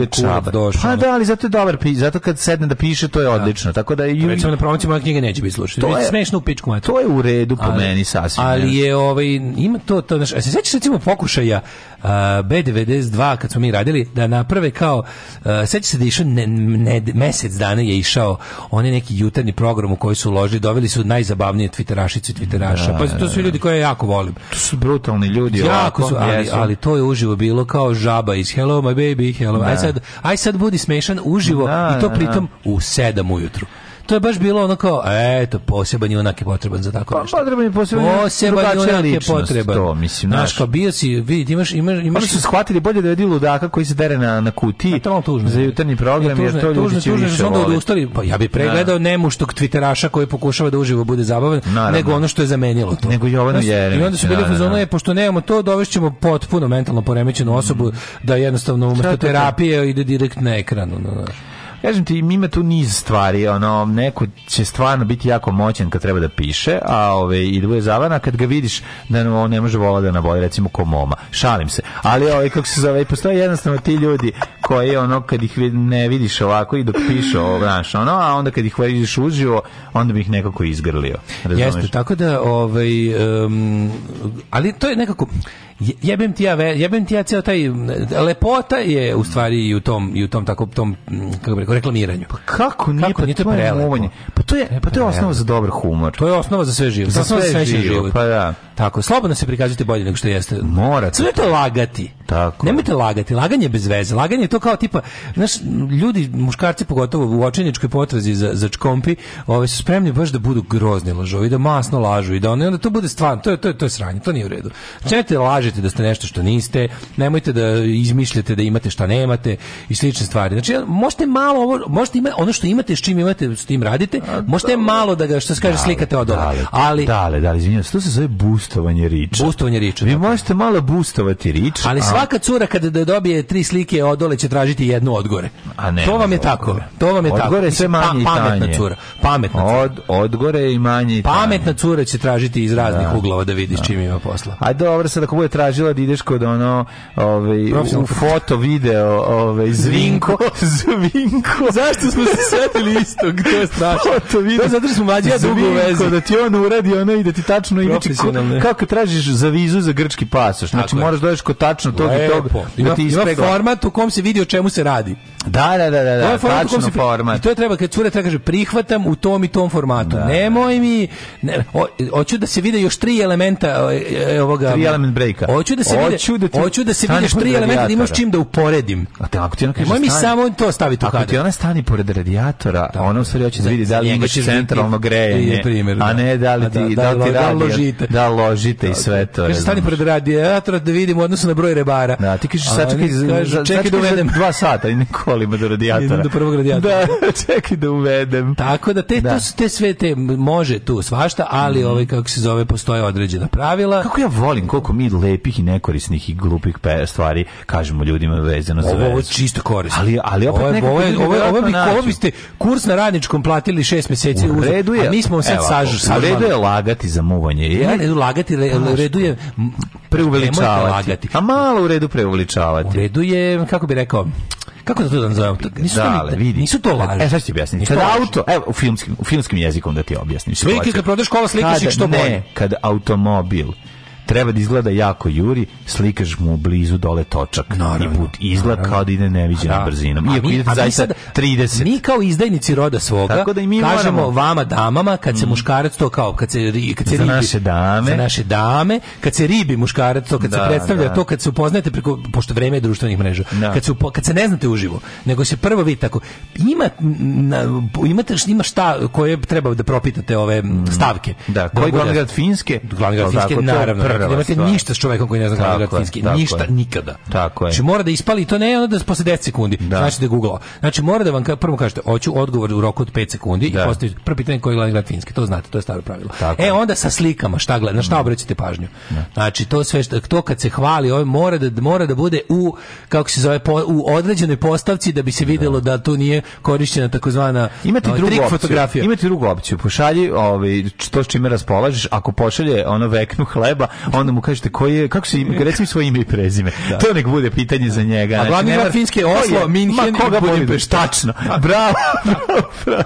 S8: došli pa
S11: da ali zato je dobar pisac zato kad sedne da piše to je da. odlično tako da i
S8: recimo promocije moje knjige neće biti slušati.
S11: To je smešno u pičku mater. To je u redu po ali, meni sasvim.
S8: Ali je ovaj ima to to znači se sećaš recimo pokušaja uh, B92 kad smo mi radili da naprave kao uh, sećaš se da išao ne, ne, mesec dana je išao onaj neki jutarnji program u koji su uložili, doveli su najzabavnije twitterašice i twitteraša. Da, pa to su da, ljudi da. koje ja jako volim.
S11: To su brutalni ljudi.
S8: Jako su, ali, jesu. ali to je uživo bilo kao žaba iz Hello my baby, hello. Da. Aj sad, aj sad budi smešan uživo da, i to pritom u 7 ujutru to je baš bilo ono kao, eto, poseban junak je potreban za tako nešto. pa, nešto.
S11: Potreban je poseban,
S8: poseban
S11: junak je potreban. To,
S8: mislim, znaš, kao bio si, vidi, imaš, imaš, imaš... Oni
S11: su shvatili bolje da je ludaka koji se dere na, na kuti A to malo tužno, za jutarnji e, program,
S8: tužno, jer
S11: to ljudi
S8: tužno,
S11: će
S8: tužno, više onda odustali, pa ja bih pregledao da. nemuštog twitteraša koji pokušava da uživo bude zabavan, Naravno. nego ono što je zamenilo to.
S11: Nego Jovanu Jeremić.
S8: I onda su bili da, da, fazonu, je, da. pošto nemamo to, dovešćemo potpuno mentalno poremećenu osobu mm. da jednostavno umesto terapije ide direkt na ekran. Ono, znaš.
S11: Kažem ti, ima tu niz stvari, ono, neko će stvarno biti jako moćan kad treba da piše, a ove, i dvoje da zavana kad ga vidiš da on ne može vola da naboji, recimo ko moma. Šalim se. Ali ove, ovaj, kako se zove, postoje jednostavno ti ljudi koji, ono, kad ih ne vidiš ovako i dok piše znaš, ono, a onda kad ih vidiš uživo, onda bih ih nekako izgrlio. Razumeš?
S8: Jeste, tako da, ovaj, um, ali to je nekako, jebem ti ja, jebem ti ja ceo taj lepota je u stvari i u tom i u tom tako tom kako bih rekao reklamiranju.
S11: Pa kako nije kako, pa nije to, je prelepo. Pa to je pa to je osnova za dobar humor.
S8: To je osnova za sve živo. Za, za sve, sve živo.
S11: Pa
S8: da. Tako, slobodno se prikazujete bolje nego što jeste. Morate. Sve lagati. Tako. Nemojte lagati. Laganje je bez veze. Laganje je to kao tipa, znaš, ljudi, muškarci pogotovo u očajničkoj potrazi za za čkompi, ove ovaj, su spremni baš da budu grozni lažovi, da masno lažu i da oni onda to bude stvarno, to je to je to je sranje, to nije u redu. Čete znači, laže lažete da ste nešto što niste, nemojte da izmišljate da imate šta nemate i slične stvari. Znači, možete malo ovo, možete ima, ono što imate, s čim imate, s tim radite, možete malo da ga, što se kaže, dale, slikate od dole.
S11: Ali,
S8: dale,
S11: dale, izvinjam, to se zove boostovanje riča.
S8: Boostovanje riča.
S11: Vi možete malo boostovati rič.
S8: Ali svaka cura kada da dobije tri slike od dole će tražiti jednu odgore. A ne, to vam je tako. To vam je odgore tako.
S11: Odgore sve pa manje i pa, Pametna tanje.
S8: cura.
S11: Pametna cura. Od,
S8: odgore
S11: i manje i Pametna
S8: cura će tražiti iz raznih da. uglova
S11: da vidi s da. čim ima posla. Ajde, dobro, sad ako bude tražila da ideš kod ono, ovaj, u foto, video, ovaj, zvinko.
S8: zvinko.
S11: Zašto smo se setili isto? Gde je
S8: strašno. Foto, video.
S11: Da, to je smo mlađi ja dugo vezi. Da
S8: ti on uradi ono i da ti tačno ime. Kako tražiš za vizu za grčki pasoš? Znači, moraš da kod tačno tog i tog.
S11: Da ti ima, ima format u kom se vidi o čemu se radi.
S8: Da, da, da, da, da, to je
S11: format, tačno format.
S8: I to je treba, kad cure treba kaže, prihvatam u tom i tom formatu. Da. Nemoj mi, ne, o, hoću da se vide još tri elementa e, e, ovoga.
S11: Tri element breaka.
S8: Hoću da se vide, hoću vide, da ti, hoću da se vide još tri elementa da imaš čim da uporedim.
S11: A te, ako ti
S8: ona kaže, Nemoj mi samo to staviti u kadar. Ako ti
S11: ona stani pored radijatora, da, ona u stvari hoće da vidi da li imaš centralno grejanje, a da. ne da li ti, da, da li ti radi, da ložite i sve to. Kaže,
S8: stani pored radijatora da vidim u na broj rebara. Da,
S11: ti kažeš, sad čekaj da uvedem.
S8: Dva sata i neko kolima do radijatora.
S11: do prvog radijatora.
S8: Da, čekaj da uvedem. Tako da te, da. To su te sve te, može tu svašta, ali mm. ovaj, kako se zove, postoje određena pravila.
S11: Kako ja volim koliko mi lepih i nekorisnih i glupih stvari kažemo ljudima vezano za vezu.
S8: Ovo je čisto korisno.
S11: Ali, ali opet ovo, nekako...
S8: Ovo, je, ovo, ovo, bi, ovo biste kurs na radničkom platili šest meseci
S11: U redu je. A
S8: mi smo sad sažu.
S11: U redu je lagati za muvanje. Ja?
S8: Ne, lagati, u redu je...
S11: Preuveličavati.
S8: A malo u redu preuveličavati. U
S11: redu je, kako bi rekao, kako da to dan nazovem? Da, nisu, Dale, li, vidi. nisu to laži. E,
S8: sad ću ti objasniti.
S11: Kada auto, evo, u filmskim, u filmskim jezikom da ti objasnim.
S8: Slike, kad prodeš kola, slikaš ih što bolje. Ne,
S11: kad automobil treba da izgleda jako juri, slikaš mu blizu dole točak naravno, i put izgled kao da ide neviđenom da. brzinom. Iako mi, idete zaista sada, 30.
S8: Mi kao izdajnici roda svoga Tako da i mi kažemo moramo. vama damama kad se mm. muškarac to kao kad se kad se
S11: za
S8: ribi,
S11: naše dame,
S8: za naše dame, kad se ribi muškarac to kad da, se predstavlja da. to kad se upoznajete preko pošto vreme je društvenih mreža. Da. Kad se kad se ne znate uživo, nego se prvo vidite tako ima na, imate ima šta koje treba da propitate ove mm. stavke.
S11: Da, da koji glavni grad
S8: Finske? Glavni grad
S11: Finske
S8: naravno nemojte da imate ništa s čovjekom koji ne zna kako latinski. Ništa nikada.
S11: Tako je. Znači
S8: mora da ispali to ne ono da posle 10 sekundi. Da. Znači da googlao. Znači mora da vam prvo kažete hoću odgovor u roku od 5 sekundi da. i postavite prvo pitanje koji gleda latinski. To znate, to je staro pravilo. Tako. E onda sa slikama šta gleda, na šta da. obraćate pažnju. Da. Znači to sve što to kad se hvali, ovaj mora da mora da bude u kako se zove po, u određenoj postavci da bi se da. videlo da, tu nije korišćena takozvana imate
S11: drugu opciju, fotografija. Imate drugu opciju. Pošalji ovaj što s čime raspolažeš, ako pošalje ono veknu hleba, onda mu kažete koji je, kako se ime, recimo svoje ime i prezime. Da. To nek bude pitanje za njega. A
S8: znači, glavni grad Finske Oslo, Minhen i Budimpešta. Da- tačno.
S11: Bravo, bravo.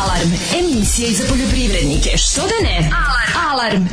S11: Alarm, emisija za
S16: poljoprivrednike. Što da ne? Alarm. Alarm.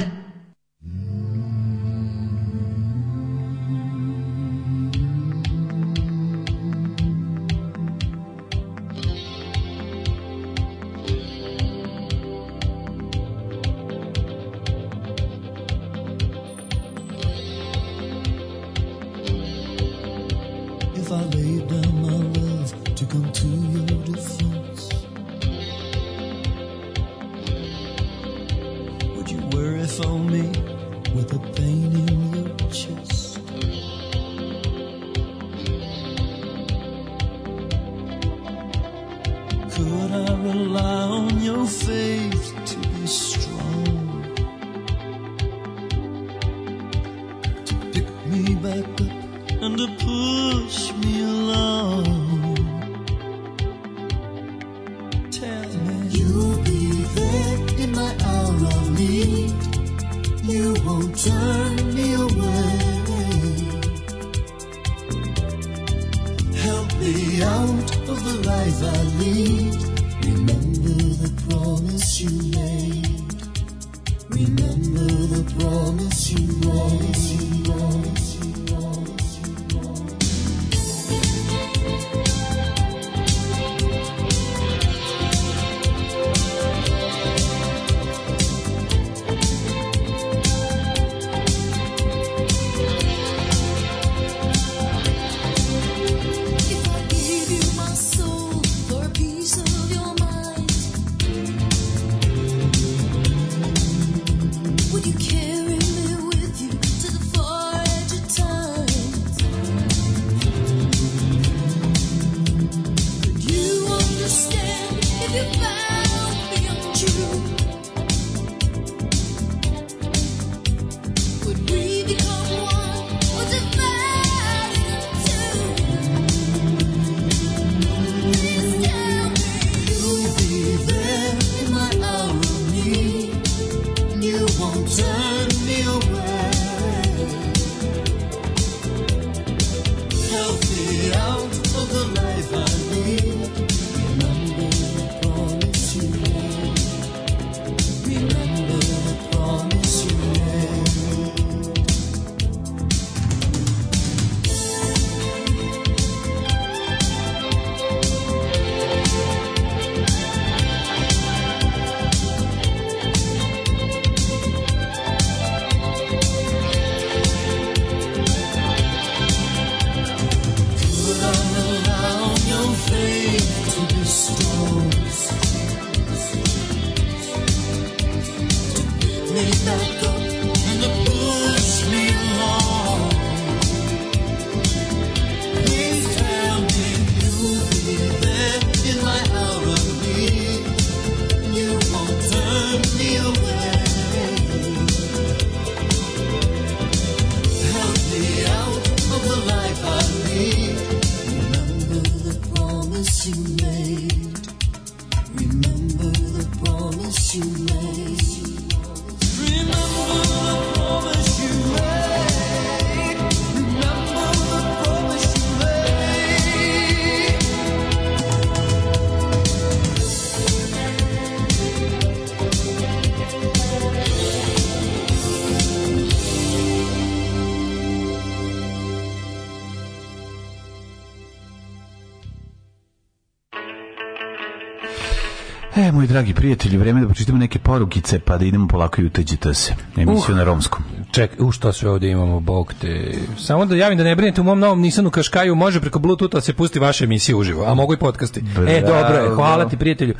S11: dragi prijatelji, vreme da počitamo neke porukice, pa da idemo polako i uteđite se. Emisiju uh, na romskom.
S8: Ček, u što sve ovdje imamo, bog te. Samo da javim da ne brinete, u mom novom Nisanu Kaškaju može preko Bluetootha da se pusti vaša emisija uživo, a mogu i podcasti. E,
S11: Bravo. E,
S8: dobro je, hvala ti prijatelju.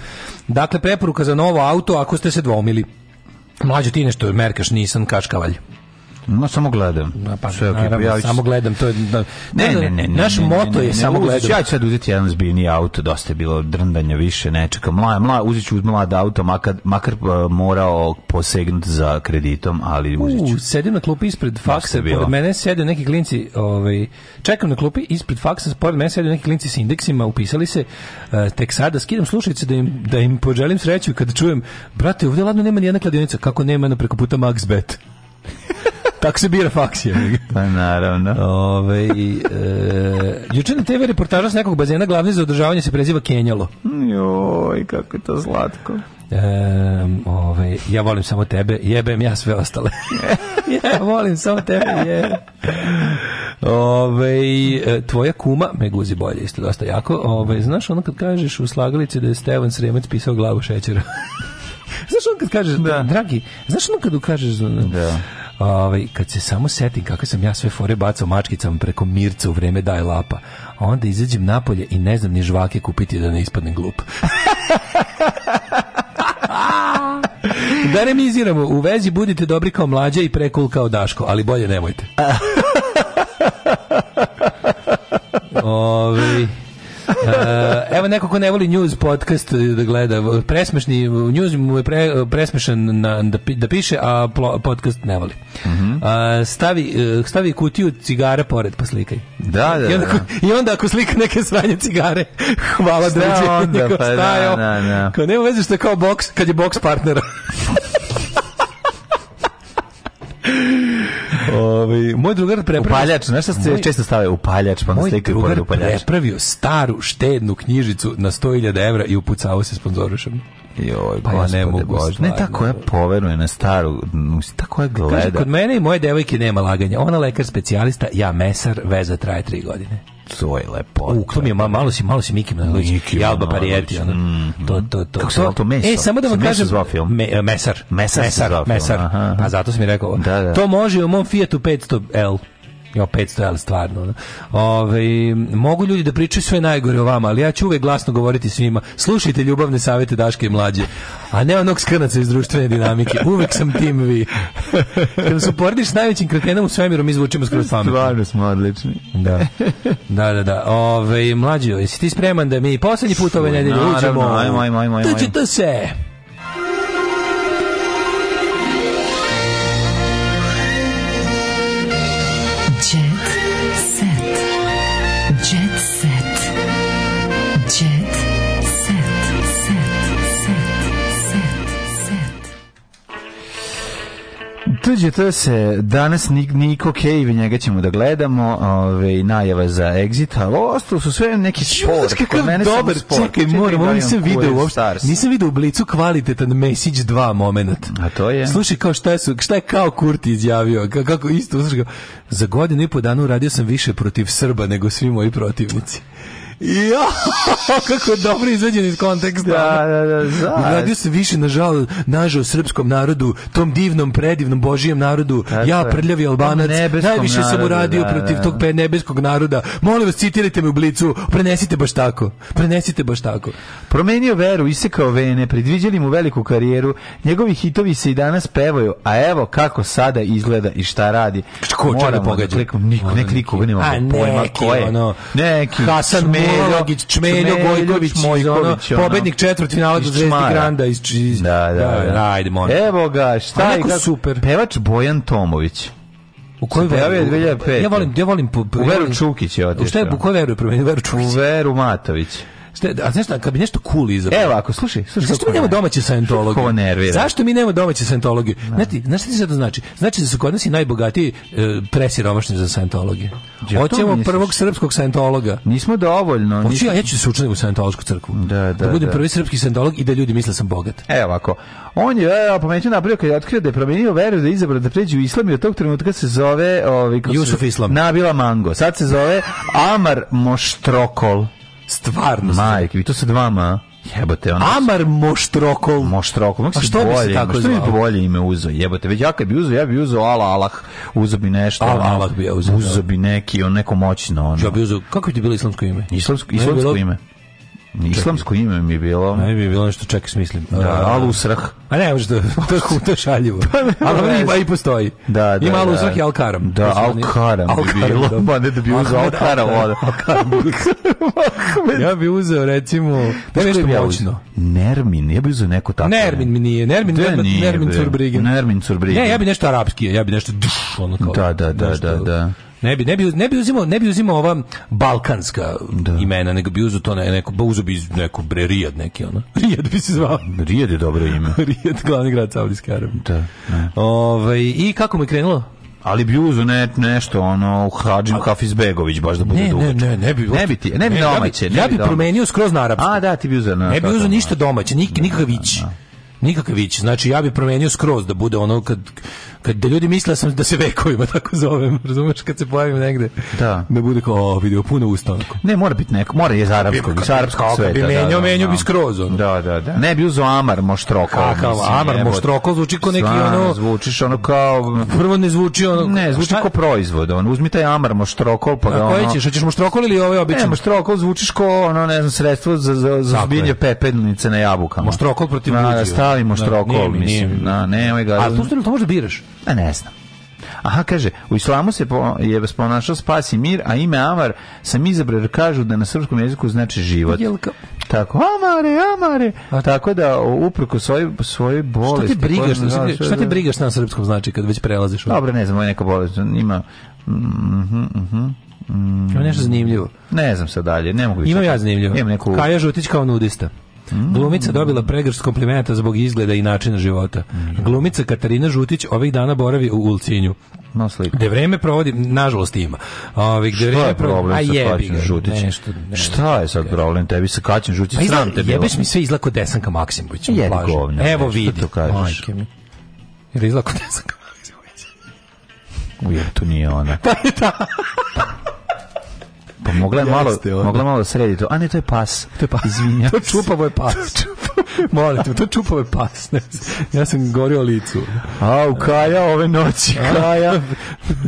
S8: Dakle, preporuka za novo auto ako ste se dvomili. Mlađo ti nešto merkaš, nisam kaškavalj.
S11: No, samo gledam. No,
S8: pa, Sve, okay, naravno, ja samo gledam, to je... Da, ne, ne, ne, naš ne, moto je ne, samo gledam.
S11: Ja ću sad uzeti jedan zbiljni auto, dosta je bilo drndanja više, ne, čekam, Mla, mla, uzet ću mlad auto, makar, makar uh, morao posegnuti za kreditom, ali uzet ću.
S8: sedim na klupi ispred faksa, pored mene sede neki klinci, ovaj, čekam na klupi ispred faksa, pored mene sede neki klinci s indeksima, upisali se, uh, tek sada skidam slušalice da im, da im poželim sreću i kada čujem, brate, ovdje ladno nema ni jedna kladionica, kako nema na preko puta Maxbet. Tako se bira faks je.
S11: Pa naravno.
S8: Ove, e, juče na TV reportaža s nekog bazena glavni za održavanje se preziva Kenjalo.
S11: Joj, kako je to slatko.
S8: E, ove, ja volim samo tebe, jebem ja sve ostale. ja volim samo tebe, je. Ove, e, tvoja kuma me guzi bolje, isto dosta jako. Ove, znaš ono kad kažeš u slagalici da je Stevan Sremac pisao glavu šećera. znaš ono kad kažeš, da. dragi, znaš ono kad kažeš... Da ovaj, kad se samo setim kako sam ja sve fore bacao mačkicama preko mirca u vreme daj lapa, a onda izađem napolje i ne znam ni žvake kupiti da ne ispadnem glup. da remiziramo, u vezi budite dobri kao mlađa i prekul kao Daško, ali bolje nemojte. Ovi... Ovaj, e, Evo neko ko ne voli news podcast eh, da gleda, presmešni, eh, news mu je pre, eh, presmešan na, da, da, piše, a plo, podcast ne voli.
S11: Mm -hmm.
S8: a, stavi, stavi kutiju cigara pored pa slikaj.
S11: Da, da, I
S8: da,
S11: onda, da.
S8: I onda ako slika neke sranje cigare, hvala šta Onda, neko, pa, stajo, da, da, da. Kao, nema veze što je kao boks, kad je boks partnera. Ovaj moj drugar prepravio
S11: upaljač, znaš šta se moj, često stavlja upaljač, pa moj drugar prepravio
S8: staru štednu knjižicu na 100.000 € i upucao se sponzorišem. Joj,
S11: pa ja ne mogu. Ne tako je poveruje na staru, tako je gleda. Kaže,
S8: kod mene i moje devojke nema laganja. Ona lekar specijalista, ja mesar, veza traje tri godine
S11: to je lepo.
S8: Uklo mi je, malo si, malo si Miki Manojlović. I Alba Parijeti. Da. Mm, mhm. to, to, to, Kako
S11: se
S8: to,
S11: to meso?
S8: E, samo da vam
S11: kažem. Me, e,
S8: mesar. Mesar. Mesar. mesar. Pa zato sam mi rekao. Da, da. To može u mom Fiatu 500L. Jo, 500, ali stvarno. No. Ove, mogu ljudi da pričaju sve najgore o vama, ali ja ću uvek glasno govoriti svima. Slušajte ljubavne savete Daške i Mlađe, a ne onog skrnaca iz društvene dinamike. Uvek sam tim vi. Kada se uporediš s najvećim kretenom u svemiru, mi zvučimo skroz pametno. Stvarno smo odlični. Da, da, da. da. Ove, mlađe, jesi ti spreman da mi poslednji put ove nedelje uđemo? Ajmo, ajmo, ajmo. ajmo. se! zaključje, to se danas Niko Cave, njega ćemo da gledamo, ove, ovaj, najava za exit, ali ostalo su sve neki sport. Kakav
S11: mene dobar, sport. čekaj, moram, ovo nisam video uopšte, nisam video u blicu kvalitetan Message 2 moment.
S8: A to je?
S11: Slušaj, kao šta je, su, šta je kao Kurti izjavio, kako isto, slušaj, za godinu i po danu radio sam više protiv Srba nego svi moji protivnici. Ja! kako dobro izveđen iz konteksta.
S8: Da, da, da. Zavis.
S11: Radio više, nažal, nažal srpskom narodu, tom divnom, predivnom, božijem narodu, da, ja, prljavi albanac, najviše sam uradio da, protiv da, tog nebeskog naroda. Molim vas, citirajte me u blicu, prenesite baš tako. Prenesite baš tako. Promenio veru, isekao vene, predviđali mu veliku karijeru, njegovi hitovi se i danas pevaju, a evo kako sada izgleda i šta radi. Ko
S8: čega
S11: Da
S8: pogađa? Da
S11: niko, nek kliku,
S8: nema ne, ne, ne, ne, ne, ne, ne, ne,
S11: Gojković, Mojković, ono,
S8: pobednik četvrtfinala do Zvezdi Granda iz iz
S11: da da, da, da, da,
S8: da. Ajde, molim.
S11: Evo ga, šta je kako
S8: super.
S11: Pevač Bojan Tomović.
S8: U kojoj veru? 2005.
S11: Ja volim, ja volim... Po, po, u Veru Čukić je otišao. U
S8: šta je, u kojoj veru je promenio? Veru Čukić.
S11: U Veru Matović.
S8: Šta, a znaš šta, kad bi nešto cool izabrao. Evo,
S11: ako slušaj, slušaj.
S8: Zašto mi nema domaće sajentologije? Zašto mi nemamo domaće sajentologije? No. Da. Znate, znaš šta to znači? Znači da su kod nas i najbogatiji e, presiromašni za sajentologije. Hoćemo prvog srpskog sajentologa.
S11: Nismo dovoljno.
S8: Hoću ja, ja ću se učlaniti u sajentološku crkvu.
S11: Da, da,
S8: da
S11: budem
S8: da. prvi srpski sajentolog i da ljudi misle da sam bogat.
S11: Evo ovako. On je evo, pametno napravio kad je otkrio da je promenio veru da je izabrao da pređe u
S8: islam
S11: i od tog trenutka se zove ovaj
S8: Jusuf Islam. Nabila Mango.
S11: Sad se zove Amar Moštrokol.
S8: Stvarno.
S11: Majke, vi to sa dvama ma. Jebote, ono...
S8: Amar Moštrokol
S11: Moštrokol a što bolje, bi se tako zvao? Što bi bolje ime uzeo jebote. Već ja kad bi uzo, ja bi uzo ala alah, uzo bi nešto. Ala alah bi ja uzo. Uzo da. bi neki, on neko moćno. Ono. Ja
S8: bi uzo, kako bi ti bilo islamsko ime? Islamsko,
S11: islamsko ime. Islamsko ime mi je bilo.
S8: Ne bi bilo nešto, čekaj, smislim. Da,
S11: da, da. Usrah.
S8: A ne, možda, to, to je šaljivo. Ali ima i postoji. Da, da. Ima da, Alusrah i Alkaram.
S11: Da, Alkaram bi bilo. Pa ne da bi uzeo Alkaram.
S8: Ja bi uzeo, recimo, da nešto
S11: moćno. Nermin, ja bi uzeo neko tako.
S8: Nermin mi nije. Nermin, da, Nermin Curbrigen.
S11: Nermin Curbrigen. Ne,
S8: ja bi nešto arapski, ja bi nešto duš,
S11: ono kao. Da, da, da, da, da.
S8: Ne bi, ne bi, ne bi uzimao, ne bi uzimao ova balkanska da. imena, nego bi uzeo to ne, neko, ba uzeo bi neko bre Rijad neki ono. Rijad bi se zvao.
S11: Rijad je dobro ime.
S8: Rijad, glavni grad Saudijske Arabije.
S11: Da.
S8: da. Ove, ovaj, I kako mu je krenulo?
S11: ali bi uzeo ne, nešto ono Hadžim Kafizbegović baš da bude ne, dugačko.
S8: Ne, ne, ne bi
S11: ne bi ti, ne bi ne, domaće. Ja bi,
S8: ne ja bi promenio skroz na arapsko.
S11: A da, ti bi uzeo na.
S8: Ne bi uzeo ništa domaće, nik, nikakavić. Da, da, nikakavić, znači ja bi promenio skroz da bude ono kad kad da ljudi misle da sam da se vekovima tako zovem, razumeš, kad se pojavim negde. Da. Da bude kao, o, vidio, puno usta.
S11: Ne, mora biti neko, mora je iz arapskog, iz arapskog
S8: sveta. Bi menio, da, da, menio da. bi skroz. Ono.
S11: Da, da, da.
S8: Ne bi uzo Amar Moštroko.
S11: Kakav, Amar Moštroko zvuči kao neki ono...
S8: Zvučiš ono kao...
S11: Prvo ne zvuči ono...
S8: Ne, zvuči kao proizvod, on uzmi taj Amar Moštroko,
S11: pa ga
S8: ono... Koji
S11: ćeš, hoćeš Moštroko ili ovaj obične? Ne,
S8: Moštroko zvučiš kao ono, ne znam, sredstvo za, za, za zbinje pepelnice na jabukama.
S11: Moštroko protiv
S8: Na, da, stavimo Moštroko, mislim, na, nemoj ga...
S11: A tu to možda biraš. Pa
S8: ne znam. Aha, kaže, u islamu se po, je ponašao spas i mir, a ime Amar sam izabrar kažu da na srpskom jeziku znači život. Jelka. Tako, Amare, Amare. A tako da, uprko svoje, svoje bolesti... Šta
S11: te brigaš, što, šta te da- brigaš na srpskom znači kad već prelaziš?
S8: Dobro, ne znam, ovo je neka bolest. Ima... Mm -hmm, mm -hmm.
S11: Mm. Ima nešto zanimljivo.
S8: Ne znam sad dalje, ne mogu više. Imam
S11: ja zanimljivo. Imam
S8: neku...
S11: Kaja Žutić kao nudista. Mm. Glumica dobila pregršt komplimenta zbog izgleda i načina života. Mm. Glumica Katarina Žutić ovih dana boravi u Ulcinju. Na
S8: sliku. Gde
S11: vreme provodi, nažalost ima. Ovih
S8: gde vreme je problem sa Kaćin Žutić? Šta je sad problem tebi sa Kaćin Žutić? Pa
S11: Sram te bilo. Jebeš mi sve izlako Desanka Maksimović. Pa jedi govna. Evo vidi. Majke mi.
S8: Jer izlako Desanka Maksimović.
S11: Ujer, to nije ona.
S8: Pa je ta.
S11: Pa mogla je pa malo, mogla malo da srediti. A ne, to je pas.
S8: To je pas.
S11: Izvinjam.
S8: to čupavo je pas. Molim te, to čupavo je pas. ja sam gorio o licu.
S11: Au, Kaja ove noći, Kaja.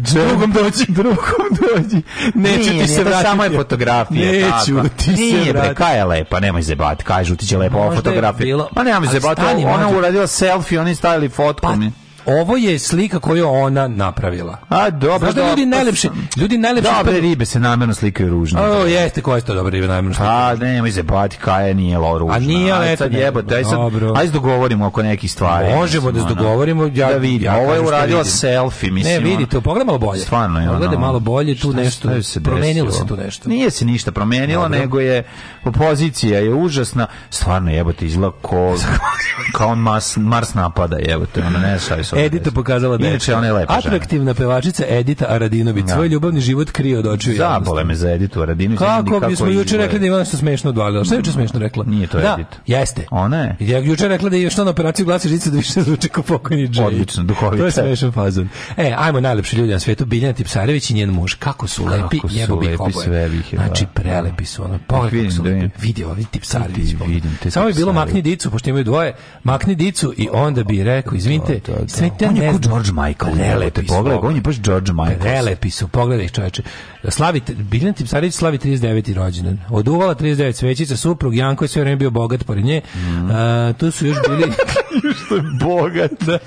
S8: drugom dođi,
S11: drugom dođi.
S8: Neću ti se vratiti. samo je fotografija.
S11: Neću tako. ti se
S8: Nije, bre, Kaja je lepa, nemoj zebati. Kaja Žutić je lepa, ova fotografija.
S11: Ma nemoj zebati, ona uradila selfie, oni stavili fotku. Pa,
S8: Ovo je slika koju ona napravila.
S11: A dobro. da
S8: ljudi pa najlepše, ljudi najlepše
S11: dobre spadu... ribe se namerno slikaju ružno.
S8: O, jeste, koja je to dobra riba namjerno pa,
S11: slikaju. A, ne, nemoj se bati, Kaja nije lo ružna.
S8: A nije, ali eto,
S11: jebote, aj sad, ajde se dogovorimo oko nekih stvari.
S8: Možemo da se dogovorimo, ja da vidim. Ja
S11: ovo je uradila selfie, mislim.
S8: Ne, vidite, pogledaj malo bolje.
S11: Stvarno je. Pogledaj
S8: malo bolje, tu nešto se promenilo se tu nešto.
S11: Nije se ništa promenilo, nego je pozicija je užasna. Stvarno jebote izgleda kao kao Mars napada, jebote, ona ne
S8: Kosova. Edita pokazala da
S11: Inače, ona je lepa
S8: Atraktivna pevačica Edita Aradinović. Da. Svoj ljubavni život krio od očiju.
S11: Zabole me za Editu Aradinović.
S8: Kako smo juče rekli da je ima što smešno odvalila? Šta je juče smešno rekla?
S11: Nije to da, Edit.
S8: Jeste.
S11: Ona
S8: je. Ja juče rekla da je što na operaciju glasa žice da više zvuči kao pokojni Džej.
S11: Odlično, duhovito. To
S8: je smešan fazon. E, ajmo najlepši ljudi na svetu, Biljana Tipsarević i njen muž. Kako su kako lepi, jebo bih oboje. Da. Znači, prelepi su. Ono, pogledaj kako su da lepi. Vidi, ovi Tipsarević. Vidim, te Samo je bilo makni dicu, pošto imaju dvoje, makni dicu i onda bi rekao, izvinite,
S11: sve te on je kod George Michael, prelepi pogledaj, on je baš George Michael.
S8: Prelepi su, pogledaj čoveče. slavite Biljana Tipsarić slavi 39. rođendan. Oduvala 39 svećica, suprug Janko je sve vreme bio bogat pored nje. Mm. Uh,
S11: tu
S8: su još bili...
S11: što je bogat? Da.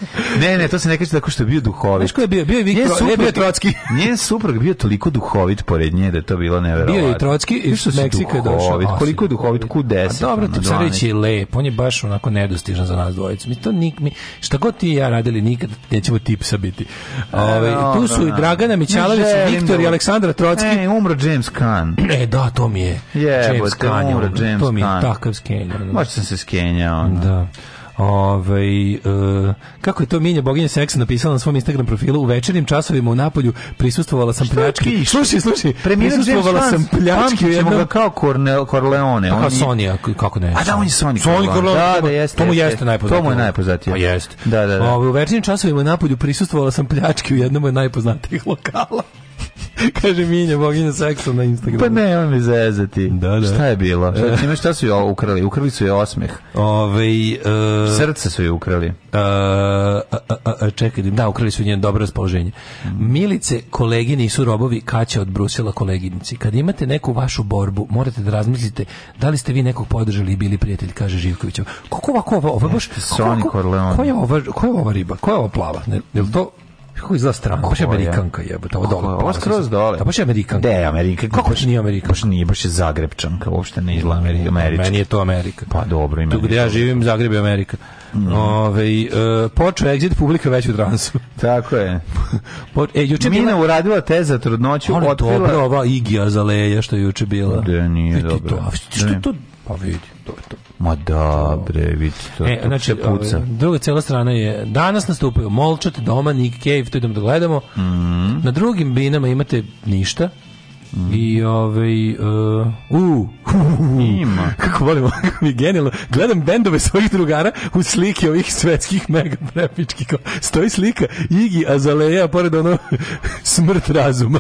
S11: Ne, ne, to se ne kaže tako što je bio duhovit.
S8: Znaš je bio? Bio je, Viktor,
S11: suprug, je bio Trocki. Njen suprug bio toliko duhovit pored nje da je to bilo neverovatno.
S8: Bio je Trocki iz Meksika
S11: je
S8: došao.
S11: Koliko je duhovit? Ku 10?
S8: Dobro, Tipsarić je lep, on je baš onako nedostižan za nas dvojicu. Mi to nik, mi, šta god ti i ja radili nikad nećemo tipsa biti. Ove, ovaj, tu su i Dragana Mićalović, da Viktor i Aleksandra Trocki.
S11: Ne, umro James Caan.
S8: E, da, to mi je.
S11: Je, James
S8: Caan
S11: je umro. James to mi je
S8: takav skenjer.
S11: Možda sam se skenjao.
S8: Da. Ove, ovaj, uh, kako je to Minja Boginja Seks napisala na svom Instagram profilu u večernjim časovima u Napolju prisustvovala sam pljački. Slušaj, slušaj.
S11: Prisustvovala sam
S8: pljački,
S11: ćemo ga kao Cornel Corleone,
S8: pa on kao Sonia, kako ne. A da on je Sonija. Sonija Corleone. Da, da jeste. To mu jeste najpoznatije. To mu je najpoznatije. Pa jeste. Da, da, da. Ovaj u večernjim časovima u Napolju prisustvovala sam pljački u jednom od najpoznatijih lokala. Kaže Minja, boginja seksa na Instagramu.
S11: Pa ne, on mi zezati. Da, da. Šta je bilo? Šta, čime, e. šta su je ukrali? Ukrali su je osmeh.
S8: Ove, uh, e,
S11: Srce su je ukrali.
S8: Uh, a, a, čekaj, da, ukrali su njen dobro raspoloženje. Milice, kolege nisu robovi, kaća od Brusela koleginici. Kad imate neku vašu borbu, morate da razmislite da li ste vi nekog podržali i bili prijatelj, kaže Živković. Kako ovako ovo? Ovo baš... Ko je ova riba? Koja je ova plava? Ne, je li to Kako izgleda strana? Baš je Amerikanka jebote, ovo dole. Ovo
S11: skroz dole.
S8: Da baš je Amerikanka. Da,
S11: Amerika.
S8: Kako baš
S11: nije Amerika? Baš nije, baš je Zagrebčanka, uopšte ne izgleda da, Amerika.
S8: Da, meni je to Amerika.
S11: Pa dobro, ima.
S8: Tu gde ja živim, Zagreb je Amerika. Mm. Ove, e, počeo exit publika već u transu.
S11: Tako je. Po, e, juče
S8: Mina bila... uradila te za trudnoću, otkrila... Ona dobra ova igija za leja što je juče bila.
S11: Da, nije Viti dobro. To,
S8: što to, Pa vidi, to je to.
S11: Ma da, bre, vidi, to, e, to znači, se puca. Ovaj,
S8: druga cela strana je, danas nastupaju Molčat, Doma, Nick Cave, to idemo da gledamo. Mm -hmm. Na drugim binama imate ništa, I ovaj uh, uh,
S11: ima. Kako
S8: volimo, mi genijalno. Gledam bendove svojih drugara u slike ovih svetskih mega prepički. Stoji slika Igi Azaleja pored ono smrt razuma.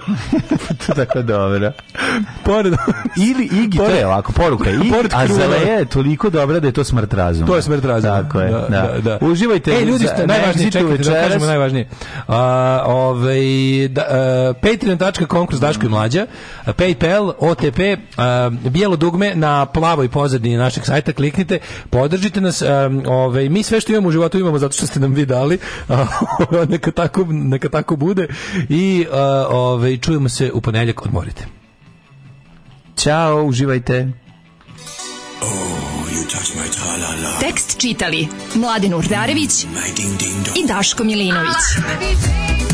S11: to tako dobro.
S8: Pored
S11: ili Igi, pored, to je ovako poruka.
S8: i Azaleja je toliko dobra da je to smrt razuma.
S11: To je smrt razuma.
S8: Tako je. Da, da. da, da. da.
S11: Uživajte. Ej
S8: ljudi, što najvažnije, čekajte da kažemo najvažnije. A, ovaj da, uh, patreon.com kroz Daško i Mlađa PayPal, OTP, e, bijelo dugme na plavoj pozadini našeg sajta, kliknite, podržite nas, um, ovaj, mi sve što imamo u životu imamo zato što ste nam vi dali, neka, tako, neka tako bude i uh, ovaj, čujemo se u ponedjeljak, odmorite. Ćao, uživajte. Oh, you touch my -la -la. Tekst čitali Mladin Urdarević mm, i Daško Milinović. Ah,